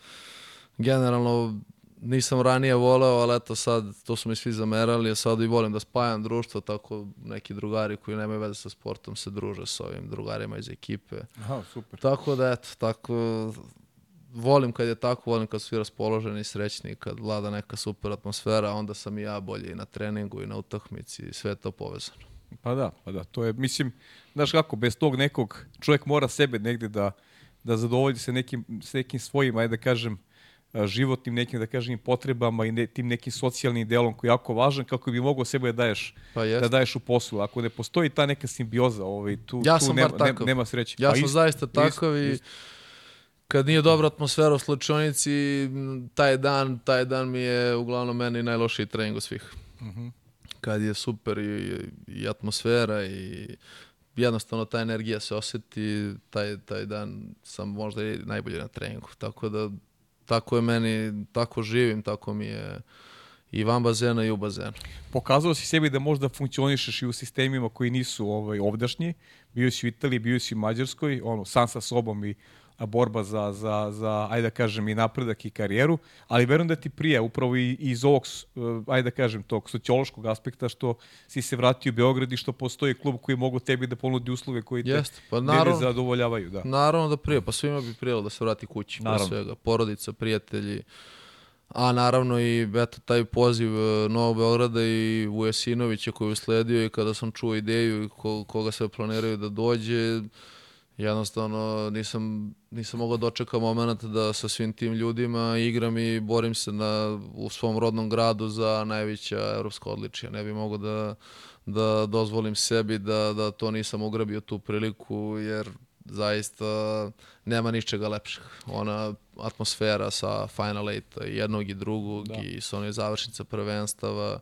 Generalno, nisam ranije voleo, ali eto sad, to su mi svi zamerali, a sad i volim da spajam društvo, tako neki drugari koji nemaju veze sa sportom se druže sa ovim drugarima iz ekipe. Aha, super. Tako da, eto, tako, volim kad je tako, volim kad su svi raspoloženi i srećni, kad vlada neka super atmosfera, onda sam i ja bolji i na treningu i na utakmici i sve je to povezano. Pa da, pa da, to je, mislim, znaš kako, bez tog nekog, čovjek mora sebe negde da, da zadovolji se nekim, s nekim svojim, ajde da kažem, životnim nekim, da kažem, potrebama i ne, tim nekim socijalnim delom koji je jako važan kako bi mogao sebe da daješ, Pa jest. da daješ u poslu. Ako ne postoji ta neka simbioza, ovaj, tu, Ja tu nema, nema, nema sreće. Ja Pa sam isto, zaista takav i isto. Kad nije dobra atmosfera u slučajnici, taj dan, taj dan mi je uglavnom meni najlošiji trening od svih. Mhm. Kad je super i, i atmosfera i jednostavno ta energija se osjeti, taj, taj dan sam možda i najbolji na treningu. Tako da, tako je meni, tako živim, tako mi je i van bazena i u bazenu. pokazao si sebi da možda funkcionišeš i u sistemima koji nisu ovaj, ovdašnji. Bio si u Italiji, bio si u Mađarskoj, ono, sam sa sobom i borba za, za, za, ajde da kažem, i napredak i karijeru, ali verujem da ti prija upravo i iz ovog, uh, ajde da kažem, tog sociološkog aspekta što si se vratio u Beograd i što postoji klub koji mogu tebi da ponudi uslove koji te Jeste, pa naravno. zadovoljavaju. Da. Naravno da prije, pa svima bi prijelo da se vrati kući, Naravno. svega, porodica, prijatelji, a naravno i eto, taj poziv e, Novog Beograda i Vujesinovića koji je usledio i kada sam čuo ideju i ko, koga sve planiraju da dođe, jednostavno nisam, nisam mogao dočekati moment da sa svim tim ljudima igram i borim se na, u svom rodnom gradu za najveća evropska odličija. Ne bi mogao da, da dozvolim sebi da, da to nisam ugrabio tu priliku, jer zaista nema ničega lepšeg. Ona atmosfera sa Final Eight jednog i drugog Da. i sa onih završnica prvenstava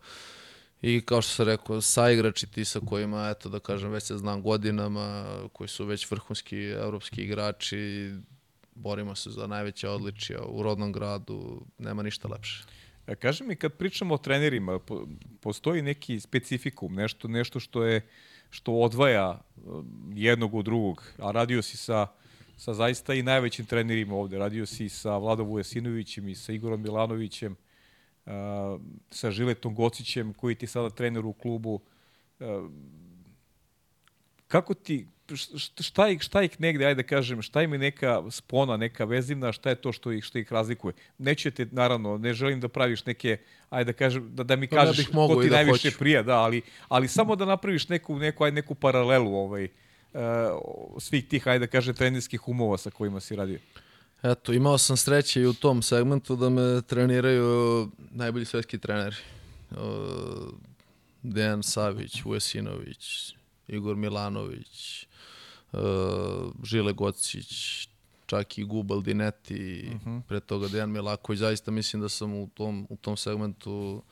i kao što sam rekao, saigrači ti sa kojima, eto da kažem, već se znam godinama, koji su već vrhunski evropski igrači, borimo se za najveća odličija u rodnom gradu, nema ništa lepše. E, Kaži mi, kad pričamo o trenerima, po, postoji neki specifikum, nešto, nešto što je što odvaja um, jednog od drugog, a radio si sa, sa zaista i najvećim trenerima ovde. Radio si sa Vladom Vujesinovićem i sa Igorom Milanovićem, a, sa Žiletom Gocićem, koji ti sada trener u klubu. A, kako ti, šta ih, šta ih negde, ajde da kažem, šta im je neka spona, neka vezivna, šta je to što ih, što ih razlikuje? Neću te, naravno, ne želim da praviš neke, ajde da kažem, da, da mi Pa ne kažeš mogao ko ti da najviše hoću. prija, da, ali, ali samo da napraviš neku, neku, ajde, neku paralelu ovaj, uh, svih tih, ajde da kažem, trenerskih umova sa kojima si radio. Eto, imao sam sreće i u tom segmentu da me treniraju najbolji svetski treneri. Uh, Dejan Savić, Vujesinović, Igor Milanović, uh, Žile Gocić, čak i Gubal Dineti, pre toga Dejan Milaković. Zaista mislim da sam u tom, u tom segmentu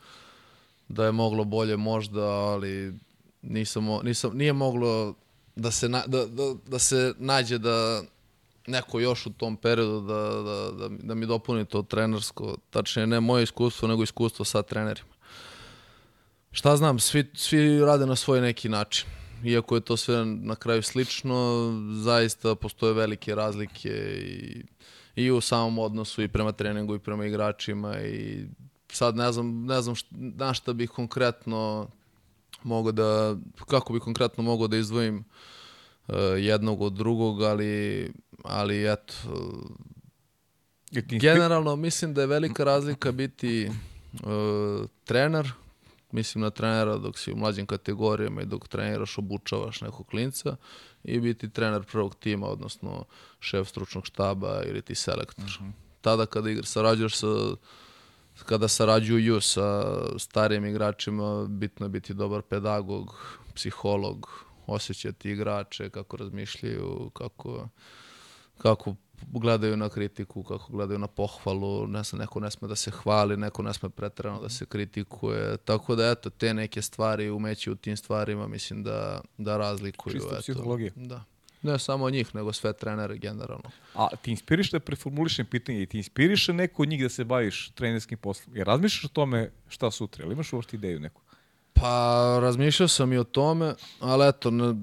da je moglo bolje možda, ali nisam, nisam, nije moglo da se, na, da, da, da se nađe da neko još u tom periodu da, da, da, da mi dopuni to trenersko, tačnije ne moje iskustvo, nego iskustvo sa trenerima. Šta znam, svi, svi rade na svoj neki način. Iako je to sve na kraju slično, zaista postoje velike razlike i, i u samom odnosu i prema treningu i prema igračima i sad ne znam, ne znam št, na šta bih konkretno mogao da, kako bih konkretno mogao da izdvojim uh, jednog od drugog, ali, ali eto, Generalno mislim da je velika razlika biti uh, trener, mislim na trenera dok si u mlađim kategorijama i dok treniraš, obučavaš nekog klinca i biti trener prvog tima, odnosno šef stručnog štaba ili ti selektor. Tada kada igra, sarađuješ sa kada sarađuju sa starijim igračima, bitno je biti dobar pedagog, psiholog, osjećati igrače, kako razmišljaju, kako, kako gledaju na kritiku, kako gledaju na pohvalu, ne znam, neko ne sme da se hvali, neko ne sme pretrano da se kritikuje, tako da eto, te neke stvari, umeći u tim stvarima, mislim da, da razlikuju. Čista eto. psihologija. Da. Ne samo njih, nego sve trenere generalno. A ti inspiriše da preformulišem pitanje i ti inspiriše neko od njih da se baviš trenerskim poslom? Jer razmišljaš o tome šta sutra? Ili imaš uopšte ideju neku? Pa, razmišljao sam i o tome, ali eto, ne,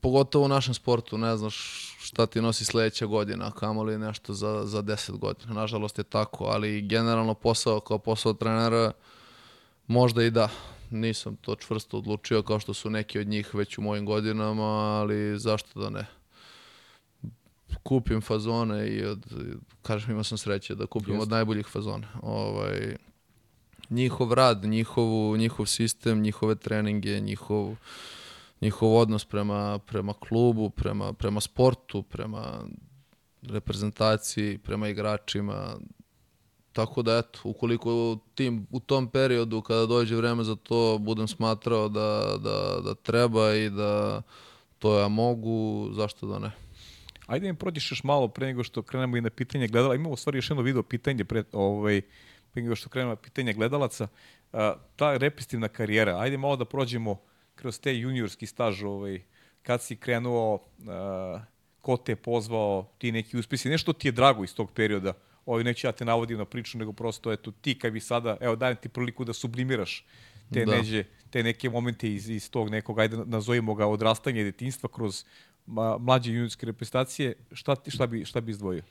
pogotovo u našem sportu, ne znaš šta ti nosi sledeća godina, kamoli nešto za, za 10 godina. Nažalost je tako, ali generalno posao kao posao trenera možda i da. Nisam to čvrsto odlučio kao što su neki od njih već u mojim godinama, ali zašto da ne? Kupim fazone i od, kažem imao sam sreće da kupim Jeste. od najboljih fazona. Ovaj, njihov rad, njihovu, njihov sistem, njihove treninge, njihov, njihov odnos prema, prema klubu, prema, prema sportu, prema reprezentaciji, prema igračima. Tako da, eto, ukoliko tim, u tom periodu kada dođe vreme za to budem smatrao da, da, da treba i da to ja mogu, zašto da ne? Ajde mi prođeš još malo pre nego što krenemo i na pitanje gledala. Imamo u stvari još jedno video pitanje pre, ovaj, nego što krenemo na pitanje gledalaca. A, ta repestivna karijera, ajde malo da prođemo kroz te juniorski staž, ovaj, kad si krenuo, a, ko te je pozvao, ti neki uspesi, nešto ti je drago iz tog perioda, ovaj, neću ja te navodim na priču, nego prosto, eto, ti kad bi sada, evo, dajem ti priliku da sublimiraš te, Da. neđe, te neke momente iz, iz tog nekog, ajde nazovimo ga odrastanja i detinstva kroz mlađe juniorske reprezentacije, šta, šta, bi, šta bi izdvojio?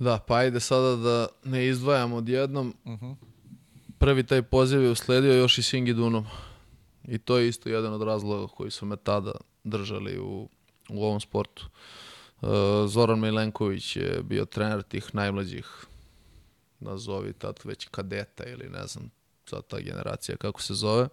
Da, pa ajde sada da ne izdvajam odjednom. Prvi taj poziv je usledio još i Singi Dunom. I to je isto jedan od razloga koji su me tada držali u, u ovom sportu. E, Zoran Milenković je bio trener tih najmlađih, nazovi tad već kadeta ili ne znam sad ta generacija kako se zove.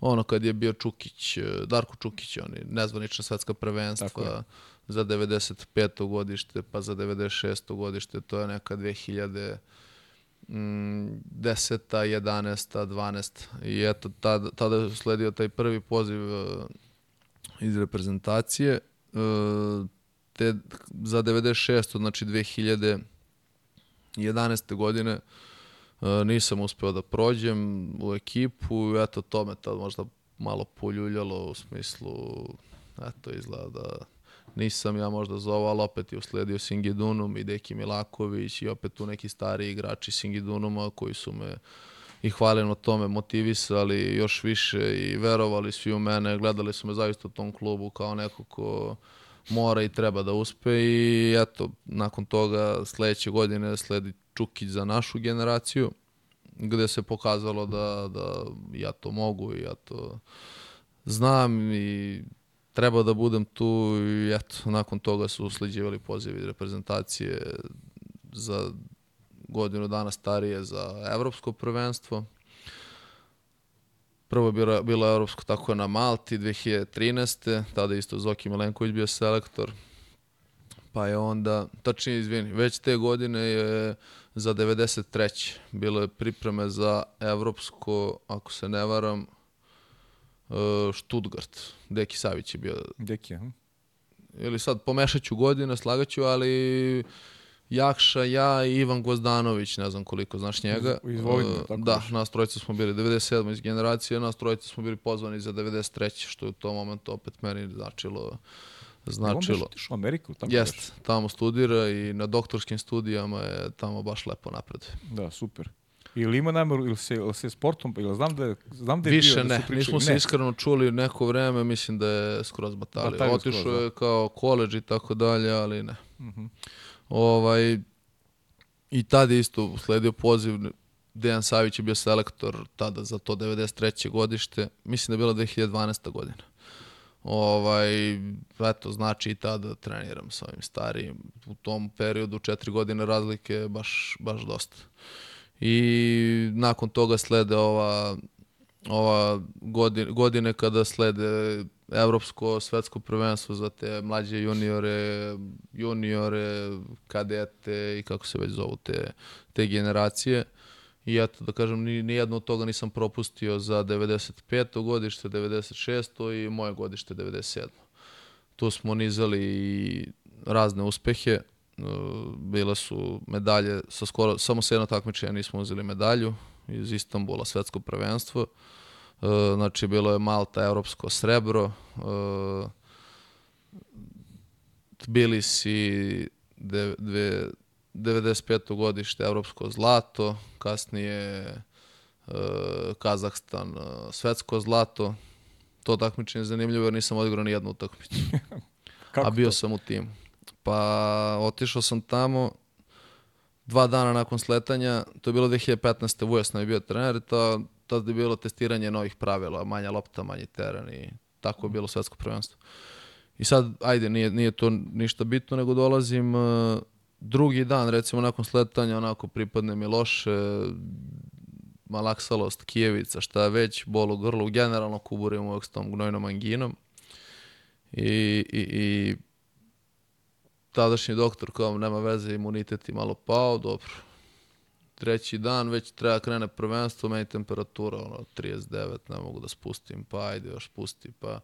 Ono kad je bio Čukić, e, Darko Čukić, oni nezvanična svetska prvenstva za 95. godište, pa za 96. godište, to je neka 2000 mm, 10. 11. 12. I eto, tada, tada je sledio taj prvi poziv e, iz reprezentacije. E, te, za 96. znači 2011. godine e, nisam uspeo da prođem u ekipu i eto to me tad možda malo poljuljalo u smislu eto izgleda da nisam ja možda za ovo, ali opet je usledio Singidunum i Deki Milaković i opet tu neki stari igrači Singidunuma koji su me i hvalim na tome motivisali još više i verovali svi u mene, gledali su me zaista u tom klubu kao neko ko mora i treba da uspe i eto, nakon toga sledeće godine sledi Čukić za našu generaciju gde se pokazalo da, da ja to mogu i ja to znam i treba da budem tu i eto, nakon toga su usleđivali pozivi reprezentacije za godinu dana starije za evropsko prvenstvo. Prvo bilo, bilo evropsko tako na Malti 2013. Tada isto Zoki Milenković bio selektor. Pa je onda, tačnije izvini, već te godine je za 93. bilo je pripreme za evropsko, ako se ne varam, Stuttgart. Deki Savić je bio Deki, aha. ili sad pomešat ću godine, slagaću, ali Jakša, ja i Ivan Gozdanović, ne znam koliko znaš njega. Iz- iz Vojvodine, E, tako Da, nešto. nas trojica smo bili 97. iz generacije, nas trojica smo bili pozvani za 93. što je u tom momentu opet meni značilo On značilo. otišao u Ameriku, tako Jest, tamo studira i na doktorskim studijama je tamo baš lepo napred. Da, super. Ili ima nameru, ili se, ili se sportom, ili znam da je, znam da je Više bio, da ne, su pričali- nismo se iskreno čuli neko vreme, mislim da je skroz batalio. Batalio Otišao skroz, da. je kao koleđ i tako dalje, ali ne. Ovaj, I tada isto usledio poziv, Dejan Savić je bio selektor tada za to 93. godište, mislim da je bila 2012. godina. Ovaj, eto, znači i tada treniram sa ovim starijim. U tom periodu četiri godine razlike baš, baš dosta. I nakon toga slede ova ova godine, godine kada slede evropsko svetsko prvenstvo za te mlađe juniore, juniore, kadete i kako se već zovu te, te generacije. I eto, da kažem, ni, ni jedno od toga nisam propustio za 95. godište, 96. i moje godište 97. Tu smo nizali i razne uspehe. Uh, Bile su medalje, sa skoro, samo sa jedno takmičenja nismo uzeli medalju iz Istambula, svetsko prvenstvo. Uh, Znači, bilo je Malta, evropsko srebro. Uh, Tbilisi, de, dve, 95. godište evropsko zlato, kasnije Kazahstan svetsko zlato. To takmičenje je zanimljivo jer nisam odigrao ni jednu utakmicu. [laughs] Kako a bio to? sam u timu. Pa otišao sam tamo dva dana nakon sletanja, to je bilo 2015. Vujas je bio trener i to, tada je bilo testiranje novih pravila, manja lopta, manji teren i tako je bilo svetsko prvenstvo. I sad, ajde, nije, nije to ništa bitno, nego dolazim uh, drugi dan, recimo nakon sletanja, onako pripadne mi loše, malaksalost, kijevica, šta već, bol u grlu, generalno kuburim uvek s tom gnojnom anginom. I, i, i tadašnji doktor kao nema veze, imunitet je malo pao, dobro. Treći dan već treba krene prvenstvo, meni temperatura ono 39, ne mogu da spustim, pa ajde još pusti, pa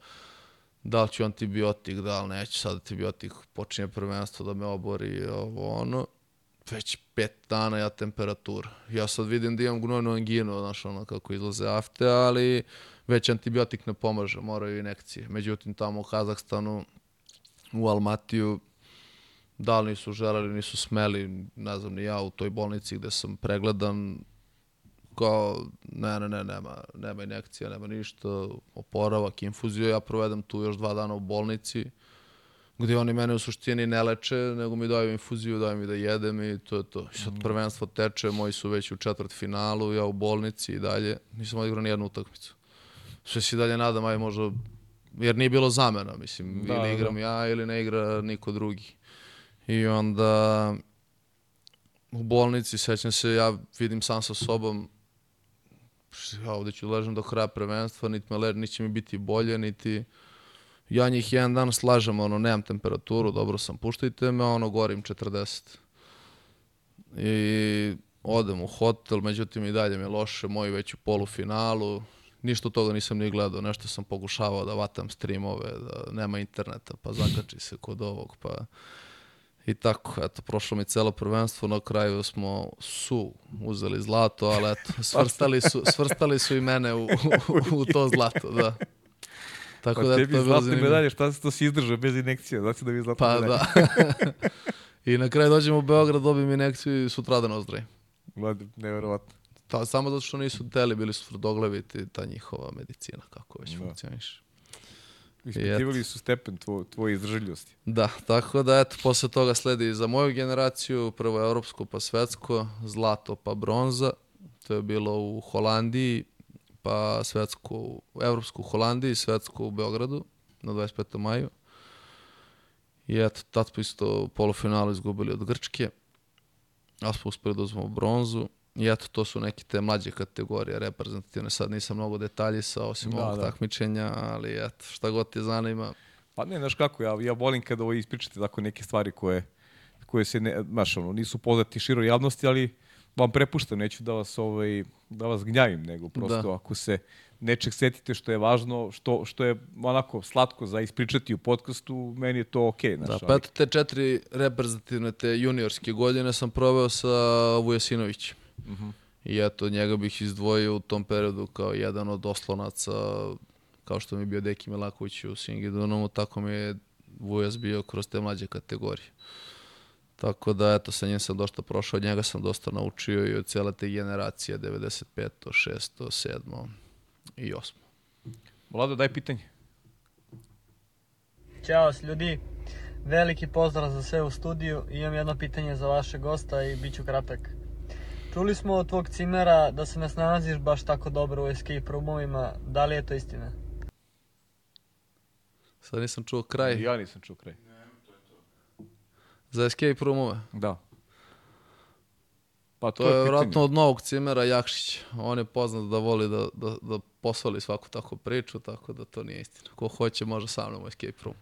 da li ću antibiotik, da li neću sad antibiotik, počinje prvenstvo da me obori, ovo ono. Već pet dana ja temperatura. Ja sad vidim da imam gnojnu anginu, znaš ono kako izlaze afte, ali već antibiotik ne pomaže, moraju inekcije. Međutim, tamo u Kazahstanu, u Almatiju, da li nisu želeli, nisu smeli, ne znam ni ja, u toj bolnici gde sam pregledan, kao, ne, ne, ne, nema, nema inekcija, nema ništa, oporavak, infuziju, ja provedem tu još dva dana u bolnici, gde oni mene u suštini ne leče, nego mi daju infuziju, daju mi da jedem i to je to. I sad prvenstvo teče, moji su već u četvrt finalu, ja u bolnici i dalje, nisam odigrao ni jednu utakmicu. Sve se i dalje nadam, aj možda, jer nije bilo zamena, mislim, Da, ili da. igram ja ili ne igra niko drugi. I onda u bolnici, sećam se, ja vidim sam sa sobom, ja ovde ću ležem do kraja prvenstva, niti, me le, niti će mi biti bolje, niti ja njih jedan dan slažem, ono, nemam temperaturu, dobro sam, puštajte me, ono, gorim 40. I odem u hotel, međutim i dalje mi je loše, moji već u polufinalu, ništa od toga nisam ni gledao, nešto sam pokušavao da vatam streamove, da nema interneta, pa zakači se kod ovog, pa i tako, eto, prošlo mi celo prvenstvo, na kraju smo su uzeli zlato, ali eto, [laughs] svrstali su, svrstali su i mene u, u, u to zlato, da. Tako Pa da, tebi zlatne medalje, šta se to si izdržao bez inekcija? Znači da bi zlatne Pa medalje. da. [laughs] I na kraju dođemo u Beograd, dobijem inekciju i sutradan ozdravim. Mlade, neverovatno. Ta, samo zato što nisu teli, bili su tvrdoglaviti, ta njihova medicina, kako već Da. funkcioniše. Ispitivali su stepen tvoj, tvoje izdržljivosti. Da, tako da eto, posle toga sledi za moju generaciju, prvo evropsko pa svetsko, zlato pa bronza, to je bilo u Holandiji, pa svetsko, evropsko u Holandiji, svetsko u Beogradu na 25. maju. I eto, tad smo isto polufinalu izgubili od Grčke, a smo uspeli da uzmemo bronzu. I eto, to su neke te mlađe kategorije reprezentativne. Sad nisam mnogo detaljisa osim Da, ovog da. takmičenja, ali eto, šta god te zanima, Pa ne, znaš kako, ja, ja volim kada ovo ispričate tako neke stvari koje, koje se ne, znaš, ono, nisu poznati široj javnosti, ali vam prepuštam, neću da vas, ovaj, da vas gnjavim, nego prosto Da. ako se nečeg setite što je važno, što, što je onako slatko za ispričati u podcastu, meni je to okej, Da, znaš. pa eto te četiri reprezentativne te juniorske godine sam proveo sa Vujasinovićem. I eto, njega bih izdvojio u tom periodu kao jedan od oslonaca, kao što mi je bio Deki Milaković u Singidunomu, tako mi je Vujas bio kroz te mlađe kategorije. Tako da, eto, sa njim sam dosta prošao, od njega sam dosta naučio i od cijele te generacije, 95. 6. 7. i 8. Vlado, daj pitanje. Ćao ljudi, veliki pozdrav za sve u studiju. Imam jedno pitanje za vašeg gosta i bit ću kratak. Čuli smo od tvog cimera da se ne snalaziš baš tako dobro u escape roomovima. Da li je to istina? Sad nisam čuo kraj Ja nisam čuo kraj. za escape roomove. Da. Pa To je pitanje. vjerojatno od novog cimera Jakšić. On je poznat da voli da, da, da posvali svaku takvu priču, tako da to nije istina. Ko hoće može sa mnom u escape room.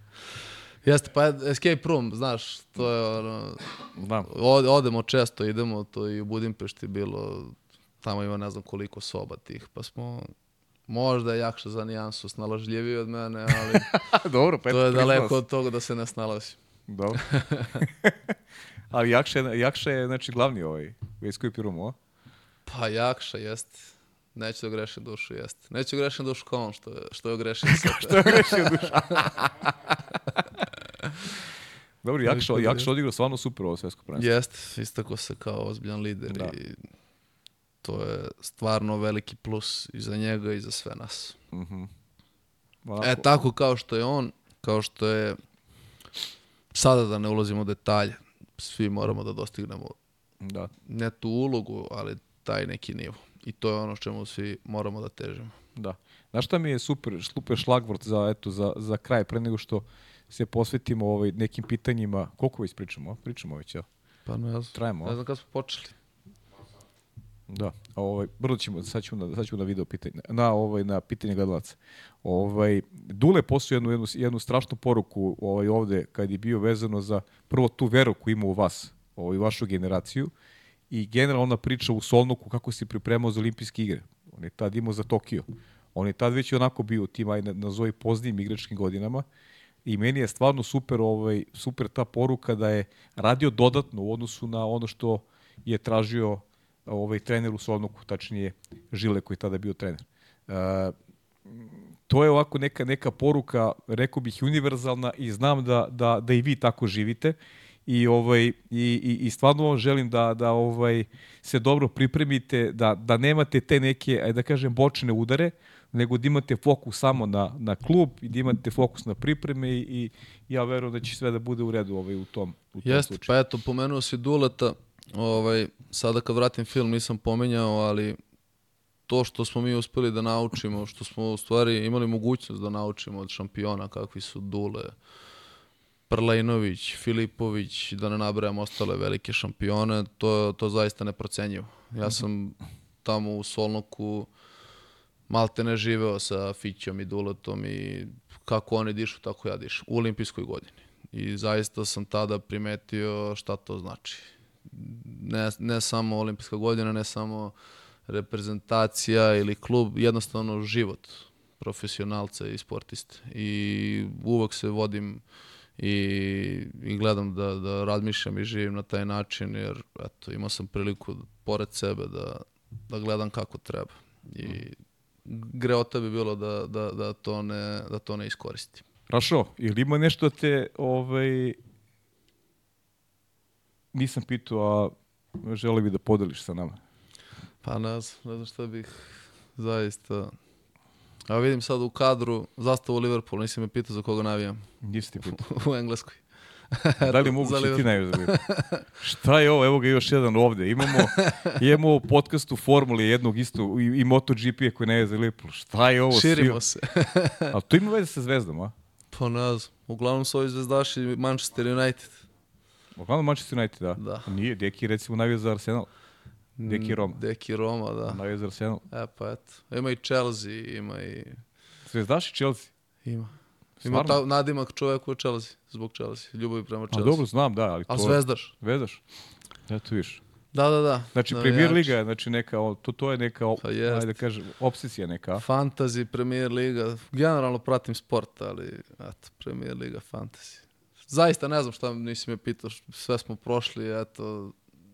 Jeste, pa escape room, znaš, to je ono, Da. od, odemo često, idemo, to i u Budimpešti bilo, tamo ima ne znam koliko soba tih, pa smo, možda je Jakša za nijansu snalažljiviji od mene, ali [laughs] Dobro, pa to je daleko od toga da se ne snalazim. Dobro. [laughs] Ali Jakša, Jakša je, znači, glavni ovaj, u Escape Roomu, a? Pa Jakša, jeste. Neću da grešim dušu, jeste. Neću da grešim dušu kao on, što je, što je ogrešio [laughs] što je Grešio duša. Dobro, Jakša, Jakša odigrao stvarno super ovo svetsko prvenstvo. Jeste, istako se kao ozbiljan lider Da. i to je stvarno veliki plus i za njega i za sve nas. Onako, E, tako kao što je on, kao što je, sada da ne ulazimo u detalje, svi moramo da dostignemo Da. ne tu ulogu, ali taj neki nivo. I to je ono čemu svi moramo da težimo. Da. Znaš šta mi je super, super šlagvort za, eto, za, za kraj, pre nego što se posvetimo ovaj, nekim pitanjima. Koliko već pričamo? Pričamo već, ja? Pa ne znam, Trajemo, a? ne znam kada smo počeli. Da. Ovaj brzo ćemo sad ćemo na sad ćemo na video pitanje na ovaj na pitanje gledalaca. Ovaj Dule poslao jednu, jednu jednu strašnu poruku ovaj ovde kad je bio vezano za prvo tu veru koju ima u vas, ovaj vašu generaciju i generalno ona priča u Solnoku kako se pripremao za olimpijske igre. On je tad imao za Tokio. On je tad već onako bio u tim aj nazovi poznijim igračkim godinama. I meni je stvarno super ovaj super ta poruka da je radio dodatno u odnosu na ono što je tražio ovaj trener u Solnoku, tačnije Žile koji je tada bio trener. E, to je ovako neka neka poruka, rekao bih univerzalna i znam da da da i vi tako živite i ovaj i, i, i stvarno želim da da ovaj se dobro pripremite, da da nemate te neke ajde da kažem bočne udare, nego da imate fokus samo na na klub i da imate fokus na pripreme i, i ja verujem da će sve da bude u redu ovaj u tom u tom Jeste, slučaju. pa eto, pomenuo si Duleta, ovaj, sada kad vratim film nisam pomenjao, ali to što smo mi uspeli da naučimo, što smo u stvari imali mogućnost da naučimo od šampiona kakvi su Dule, Prlajnović, Filipović, da ne nabrajam ostale velike šampione, to, to zaista neprocenjivo. Ja sam tamo u Solnoku malte ne živeo sa Fićom i Duletom i kako oni dišu, tako ja dišem. U olimpijskoj godini. I zaista sam tada primetio šta to znači. Ne, ne samo olimpijska godina, ne samo reprezentacija ili klub, jednostavno život profesionalca i sportiste. I uvek se vodim i, i gledam da, da razmišljam i živim na taj način, jer eto, imao sam priliku pored sebe da, da gledam kako treba. I greota bi bilo da, da, da, to, ne, da to ne iskoristim. Rašo, ili ima nešto da te ovaj, nisam pitao, a želi bi da podeliš sa nama? Pa ne znam, ne znam šta bih zaista... A vidim sad u kadru zastavu Liverpool, nisi me pitao za koga navijam Nisi ti pitao. [laughs] u Engleskoj. Da li [laughs] moguće ti najviše da Šta je ovo? Evo ga još jedan ovde. Imamo, imamo u Formuli jednog isto i, i MotoGP-a koji ne je za Liverpool. Šta je ovo? Širimo Svi- se. [laughs] Ali to ima veze sa zvezdom, a? pa ne znam, uglavnom su ovi zvezdaši Manchester United. Uglavnom Manchester United, da. Da. Nije, Deki recimo navio za Arsenal. Deki Roma. Deki Roma, da. Navio za Arsenal. E pa eto, ima i Chelsea, ima i... Zvezdaši Chelsea. Ima. Ima ta, nadimak čoveku od Chelsea, zbog Chelsea, ljubavi prema A Chelsea. dobro, znam, da, ali to... A zvezdaš? Zvezdaš? Eto viš. Da, da, da. Znači, Navijači. Premier Liga je, znači neka, to, to je neka, Pa ajde da kažem, obsesija neka. a? Fantasy, Premier Liga. Generalno pratim sport, ali eto, Premier Liga, Fantasy. Zaista ne znam šta nisi me pitao, sve smo prošli, eto,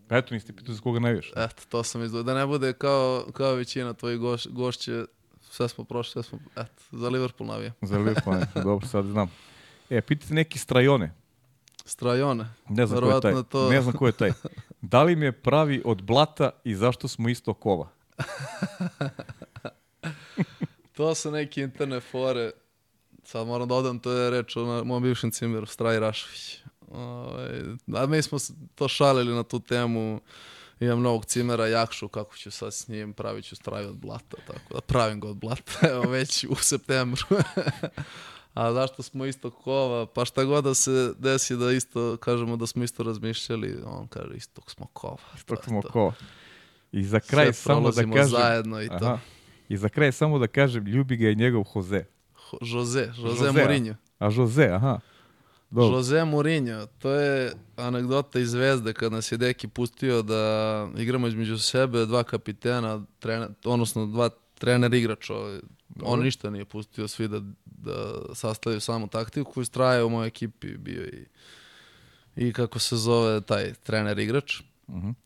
Eto, niste pitao za koga navijaš. eto, to sam izdvojio. Da ne bude kao, kao većina tvojih goš, gošće, sve smo prošli, sve smo, eto, za Liverpool navija. Za Liverpool, ne, [laughs] dobro, sad znam. E, pitate neki strajone. Strajone. Ne znam ko je taj. To- Ne znam ko je taj. [laughs] Da li me pravi od blata i zašto smo isto kova? [laughs] To su neke interne fore. Sad moram da odam, to je reč o mom bivšem cimeru, Straj Rašović. Ovaj, a mi smo to šalili na tu temu. Imam novog cimera, Jakšu, kako ću sad s njim, pravit ću straj od blata, tako da pravim ga od blata, [laughs] evo već u septembru. [laughs] A zašto smo isto kova? Pa šta god da se desi da isto, kažemo da smo isto razmišljali, on kaže istog smo kova. to Tog je smo kova. I za kraj Sve samo da kažem... zajedno i to. Aha. I za kraj samo da kažem, ljubi ga i njegov Jose. Ho- Jose, Jose, Jose? Mourinho. A Jose, aha. Dobro. Jose Mourinho, to je anegdota iz Zvezde kad nas je Deki pustio da igramo između sebe, dva kapitena, trener, odnosno dva trener igrača. On ništa nije pustio svi da, da sastavio samu taktiku i straje u mojoj ekipi bio i, i kako se zove taj trener igrač.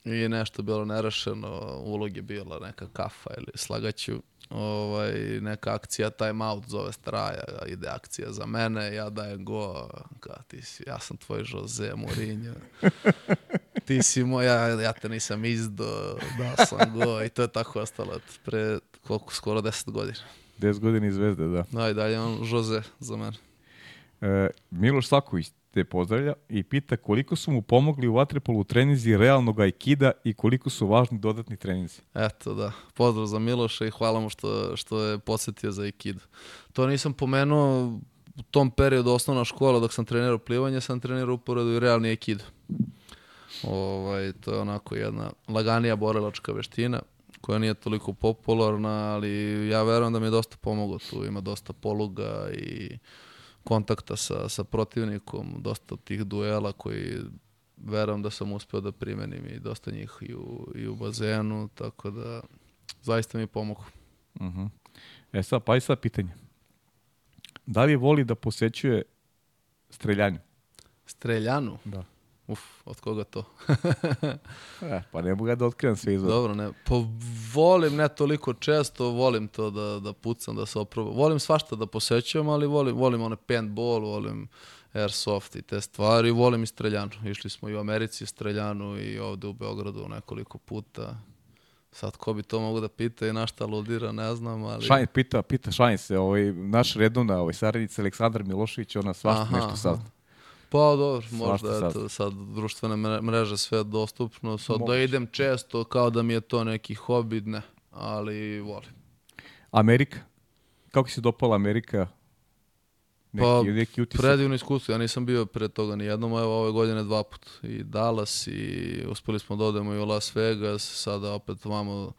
i nešto bilo nerešeno, ulog je bila neka kafa ili slagaću. Ovaj, neka akcija time out zove straja, ide akcija za mene, ja dajem go, ka, ti si, ja sam tvoj Jose Mourinho, [laughs] ti si moj, ja, ja te nisam izdo, da sam go i to je tako ostalo pre koliko, skoro 10 godina. 10 godina i zvezde, da. No i dalje on Jose za mene. E, Miloš Slaković te pozdravlja i pita koliko su mu pomogli u vaterpolu trenizi realnog aikida i koliko su važni dodatni trenizi. Eto da, pozdrav za Miloša i hvala mu što, što je posetio za aikido. To nisam pomenuo u tom periodu osnovna škola dok sam trenirao plivanje, sam trenirao uporedu i realni aikido. Ovaj, to je onako jedna laganija borilačka veština koja nije toliko popularna, ali ja verujem da mi je dosta pomoglo tu. Ima dosta poluga i kontakta sa, sa protivnikom, dosta tih duela koji verujem da sam uspeo da primenim i dosta njih i u, i u bazenu, tako da zaista mi pomogu. Uh -huh. E sad, pa i sad pitanje. Da li voli da posećuje streljanju? Streljanu? Da. Uf, od koga to? [laughs] e, pa ne mogu da otkrivam sve izvore. Dobro, ne. Pa volim ne toliko često, volim to da, da pucam, da se oprobam. Volim svašta da posećujem, ali volim, volim one paintball, volim airsoft i te stvari, volim i streljanu. Išli smo i u Americi streljanu i ovde u Beogradu nekoliko puta. Sad, ko bi to mogu da pita i na šta aludira, ne znam, ali... Šajn, pita, pita Šajn se, ovaj, naš redovna ovaj, saradnica Aleksandar Milošević, ona svašta Aha, nešto sazna. Pa dobro, možda Svašta eto, sad društvene mre- mreže sve dostupno, sad da Moguće. idem često kao da mi je to neki hobi, ne, ali volim. Amerika? Kako si dopala Amerika? Neki, Pa, neki utisak? Predivno iskustvo, ja nisam bio pre toga ni jednom, evo ove godine dva put. I Dallas i uspeli smo da odemo i u Las Vegas, sada opet vamo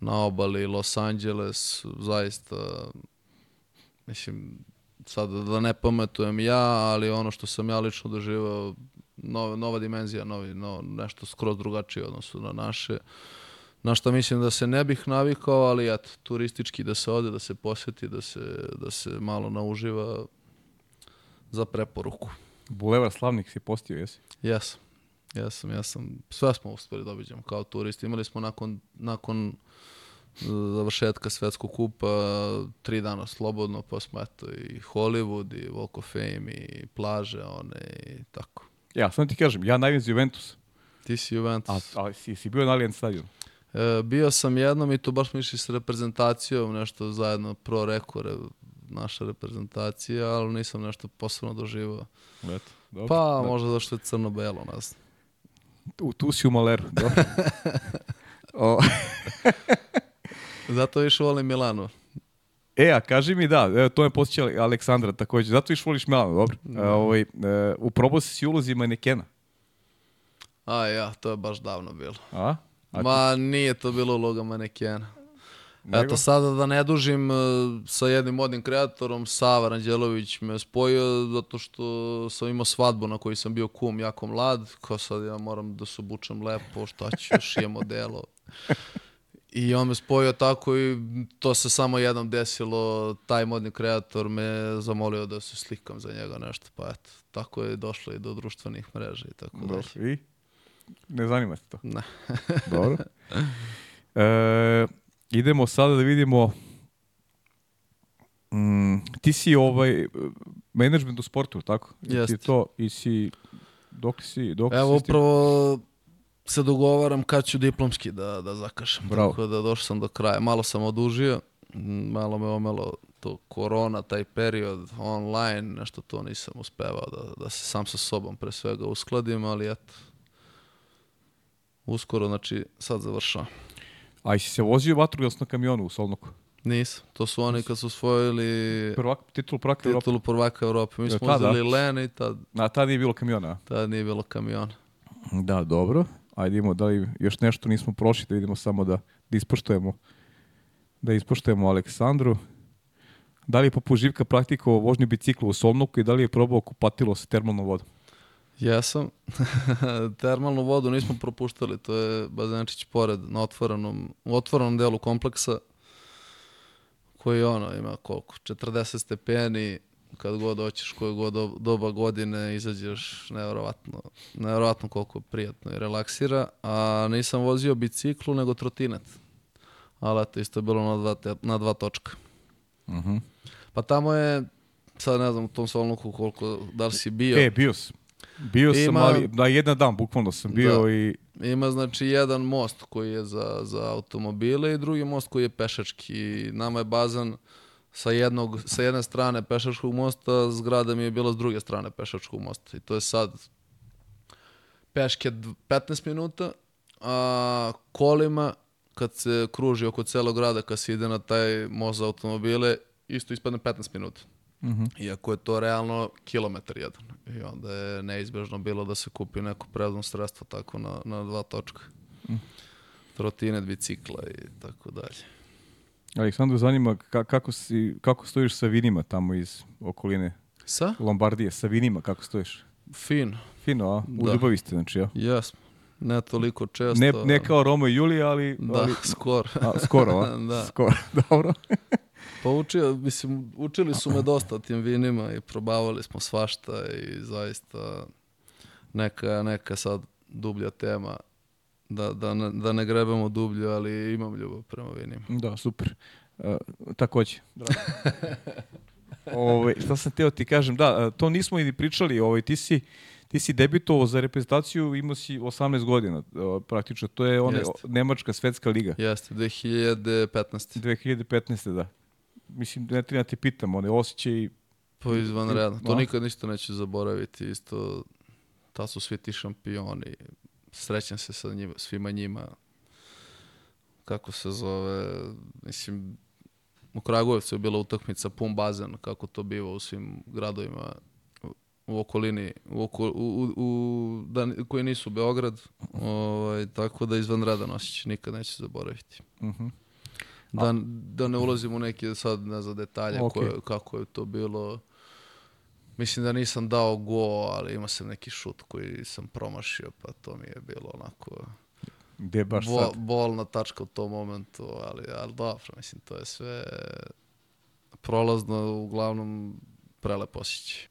na obali Los Angeles, zaista, mislim, sad da ne pametujem ja, ali ono što sam ja lično doživao, nova, nova dimenzija, novi, no, nešto skroz drugačije odnosu na naše. Na šta mislim da se ne bih navikao, ali eto, turistički da se ode, da se posjeti, da se, da se malo nauživa za preporuku. Bulevar Slavnik si postio, jesi? Jesam. Jesam, jesam. Sve smo uspeli da obiđemo kao turisti. Imali smo nakon, nakon završetka svetskog kupa tri dana slobodno, pa smo eto i Hollywood i Walk of Fame i plaže one i tako. Ja, samo ti kažem, ja navijam za Juventus. Ti si Juventus. A, a si, si bio na Allianz stadionu? E, bio sam jednom i to baš smo išli s reprezentacijom, nešto zajedno pro rekore naša reprezentacija, ali nisam nešto posebno doživao. Eto, dobro. Pa, Da. možda zašto je crno-belo, ne znam. Tu, tu si u Maleru, dobro. [laughs] o, [laughs] Zato više volim Milano. e, a kaži mi da, evo, to me posjeća Aleksandra takođe. Zato više voliš Milano, dobro. E, ovaj, e, uprobao si si ulozi manekena. A ja, to je baš davno bilo. A? a Ma nije to bilo uloga manekena. Nego? Eto sada da ne dužim e, sa jednim modnim kreatorom, Sava Ranđelović me spojio zato što sam imao svadbu na kojoj sam bio kum jako mlad, kao sad ja moram da se obučem lepo, šta ću, šijem odelo. [laughs] I on me spojio tako i to se samo jednom desilo, taj modni kreator me zamolio da se slikam za njega nešto, pa eto, tako je došlo i do društvenih mreža i tako dalje. Dobro. I? Ne zanima se to. Ne. [laughs] Dobro. E, idemo sada da vidimo mm, ti si ovaj menadžment u sportu, tako? Ti Jeste. je to i si dok si dok Evo si s tim? Se dogovaram kad ću diplomski da, da zakašem. Bravo. Tako da došao sam do kraja. Malo sam odužio, malo me omelo to korona, taj period online, nešto to nisam uspevao da, da se sam sa sobom pre svega uskladim, ali eto, uskoro, znači sad završavam. A si se vozio vatrogasno kamionu u Solnoku? Nisam. To su oni kad su osvojili Prvak, titul prvaka Evrope. titulu prvaka Evrope. Mi Je smo uzeli Len i tad, A tada nije bilo kamiona. tad nije bilo kamiona. Da, dobro. Ajde idemo, da li još nešto nismo prošli, da vidimo samo da, da ispoštujemo da ispoštujemo Aleksandru. Da li je poput Živka praktikovao vožnju bicikla u Solnoku i da li je probao kupatilo sa termalnom vodom? Jesam. [laughs] Termalnu vodu nismo propuštali, to je bazenčić pored, na otvorenom, u otvorenom delu kompleksa, koji ono, ima koliko, 40 stepeni, kad god hoćeš, koje god do- doba godine izađeš, nevjerovatno, nevjerovatno koliko je prijatno i relaksira, a nisam vozio biciklu nego trotinet. Ali eto, isto je bilo na dva, na dva točka. Mhm. Pa tamo je, sad ne znam u tom Solnuku koliko, da li si bio. E, bio sam. Bio sam, Ima- ali na jedan dan bukvalno sam bio Da. i Ima znači jedan most koji je za, za automobile i drugi most koji je pešački. Nama je bazan sa, jednog, sa jedne strane pešačkog mosta, zgrada mi je bila s druge strane pešačkog mosta. I to je sad peške dv- 15 minuta, a kolima kad se kruži oko celog grada, kad se ide na taj most za automobile, isto ispadne 15 minuta. Iako je to realno kilometar jedan. I onda je neizbežno bilo da se kupi neko prevozno sredstvo tako na, na dva točka. Trotinet, bicikla i tako dalje. Aleksandru zanima ka- kako, si, kako stojiš sa vinima tamo iz okoline Sa? Lombardije, sa vinima kako stojiš? Fin. Fino, a? U Da. ljubavi ste, znači, ja? Jesmo. Ne toliko često. Ne, ne kao Romo i Julija, ali... Da, ali skoro. a, skoro, a? [laughs] Da. Skoro, [laughs] dobro. Pa učio, mislim, učili su me dosta tim vinima i probavali smo svašta i zaista neka, neka sad dublja tema da, da, ne, da ne grebemo dublje, ali imam ljubav prema vinima. Da, super. Uh, takođe. [laughs] Ove, šta sam teo ti kažem, da, uh, to nismo i pričali, ovaj, ti si ti si debitovao za reprezentaciju, imao si 18 godina, uh, praktično, to je ona Jeste. Nemačka svetska liga, Jeste, 2015. 2015. da. Mislim, ne treba da ti pitam, one osjećaj, Pa izvanredno. To nikad ništa neću zaboraviti. Isto, ta su svi ti šampioni. Srećem se sa njima, svima njima. Kako se zove, mislim, u Kragujevcu je bila utakmica pun bazen, kako to biva u svim gradovima u okolini, u, oko, u, u, u- da, koji nisu Beograd, ovaj, tako da izvanredan osjećaj, nikad neću zaboraviti. Mhm. Da, da ne ulazim u neke sad ne znam detalje Ok. koje, kako je to bilo. Mislim da nisam dao go, ali imao sam neki šut koji sam promašio, pa to mi je bilo onako gde baš bo, sad? bolna tačka u tom momentu, ali, ali dobro, mislim, to je sve prolazno, uglavnom prelep osjećaj.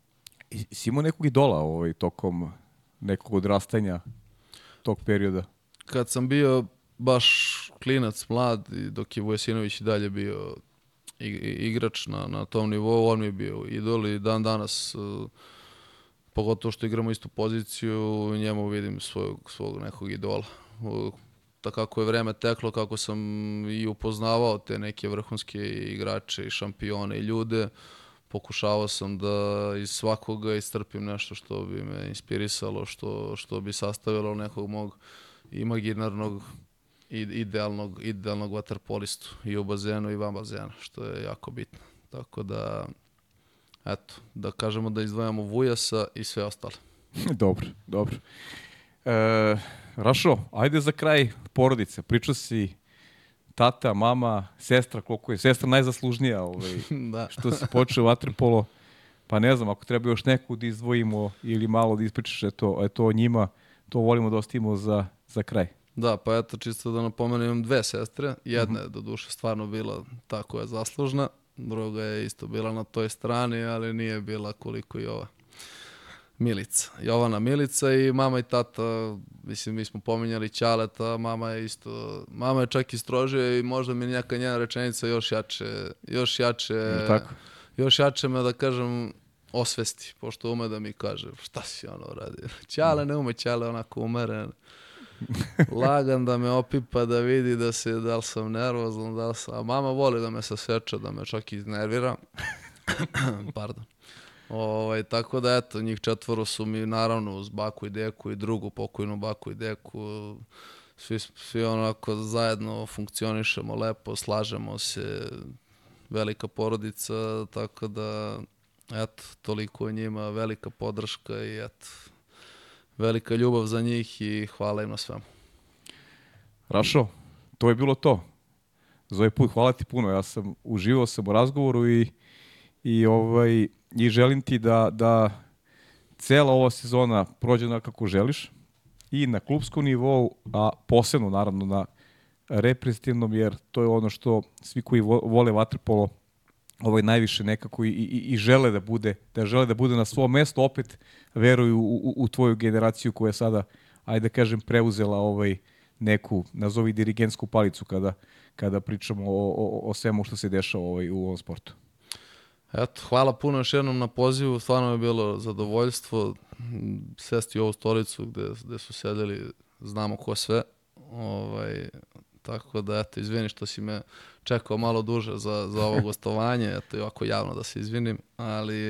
I- Si imao nekog idola ovaj, tokom nekog odrastanja tog perioda? Kad sam bio baš klinac, mlad, i dok je Vujasinović i dalje bio igrač na, na tom nivou, on mi je bio idol i dan danas, uh, pogotovo što igramo istu poziciju, njemu vidim svog, svog nekog idola. Uh, da kako je vreme teklo, kako sam i upoznavao te neke vrhunske igrače i šampione i ljude, pokušavao sam da iz svakoga istrpim nešto što bi me inspirisalo, što, što bi sastavilo nekog mog imaginarnog idealnog, idealnog vaterpolistu i u bazenu i van bazena, što je jako bitno. Tako da, eto, da kažemo da izdvajamo Vujasa i sve ostale. [laughs] dobro, dobro. E, Rašo, ajde za kraj porodice. Pričao si tata, mama, sestra, koliko je sestra najzaslužnija ovaj, [laughs] da. što si počeo vaterpolo. Pa ne znam, ako treba još neku da izdvojimo ili malo da ispričaš eto, eto o njima, to volimo da ostavimo za, za kraj. Da, pa eto, čisto da napomenem, imam dve sestre. Jedna je do duše stvarno bila ta koja je zaslužna, druga je isto bila na toj strani, ali nije bila koliko i ova. Milica. Jovana Milica i mama i tata, mislim, mi smo pominjali Ćaleta, mama je isto, mama je čak i strožija i možda mi neka njena rečenica još jače, još jače, tako? još jače me da kažem osvesti, pošto ume da mi kaže šta si ono radio. [laughs] Ćale ne ume, Ćale onako umeren, lagan da me opipa da vidi da se da li sam nervozan, da li sam, a mama voli da me saseče, da me čak iznervira. [clears throat] Pardon. Ovaj, tako da eto, njih četvoro su mi naravno uz baku i deku i drugu pokojnu baku i deku. Svi, svi onako zajedno funkcionišemo lepo, slažemo se, velika porodica, tako da eto, toliko o njima, velika podrška i eto, velika ljubav za njih i hvala im na svemu. Rašo, to je bilo to. Za ovaj put hvala ti puno. Ja sam uživao sam u razgovoru i, i, ovaj, i želim ti da, da cela ova sezona prođe na kako želiš i na klubskom nivou, a posebno naravno na reprezentativnom, jer to je ono što svi koji vo- vole vaterpolo ovaj najviše nekako i, i, i žele da bude da žele da bude na svom mestu opet veruju u, u, u tvoju generaciju koja je sada ajde da kažem preuzela ovaj neku nazovi dirigentsku palicu kada kada pričamo o, o, o svemu što se dešava ovaj, u ovom sportu. Eto, hvala puno još jednom na pozivu, stvarno je bilo zadovoljstvo sesti u ovu stolicu gde, gde su sedeli, znamo ko sve. Ovaj, tako da, eto, izvini što si me čekao malo duže za, za ovo [laughs] gostovanje, eto, i ovako javno da se izvinim, ali,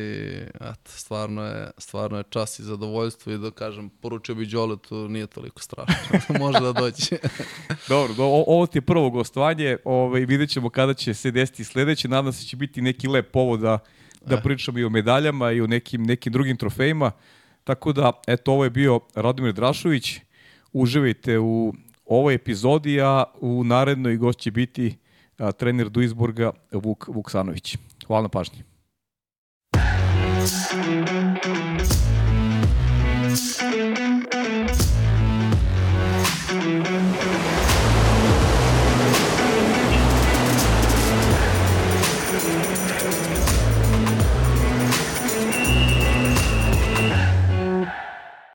eto, stvarno je, stvarno je čast i zadovoljstvo i da kažem, poručio bi Đoletu, nije toliko strašno, [laughs] može da doći. [laughs] Dobro, do, ovo ti je prvo gostovanje, ovaj, vidjet ćemo kada će se desiti sledeće, nadam se da će biti neki lep povod da, da eh. pričamo i o medaljama i o nekim, nekim drugim trofejima, tako da, eto, ovo je bio Radomir Drašović, uživajte u ovoj epizodi, a u narednoj gost će biti a, trener Duisburga Vuk Vuksanović. Hvala na pažnji.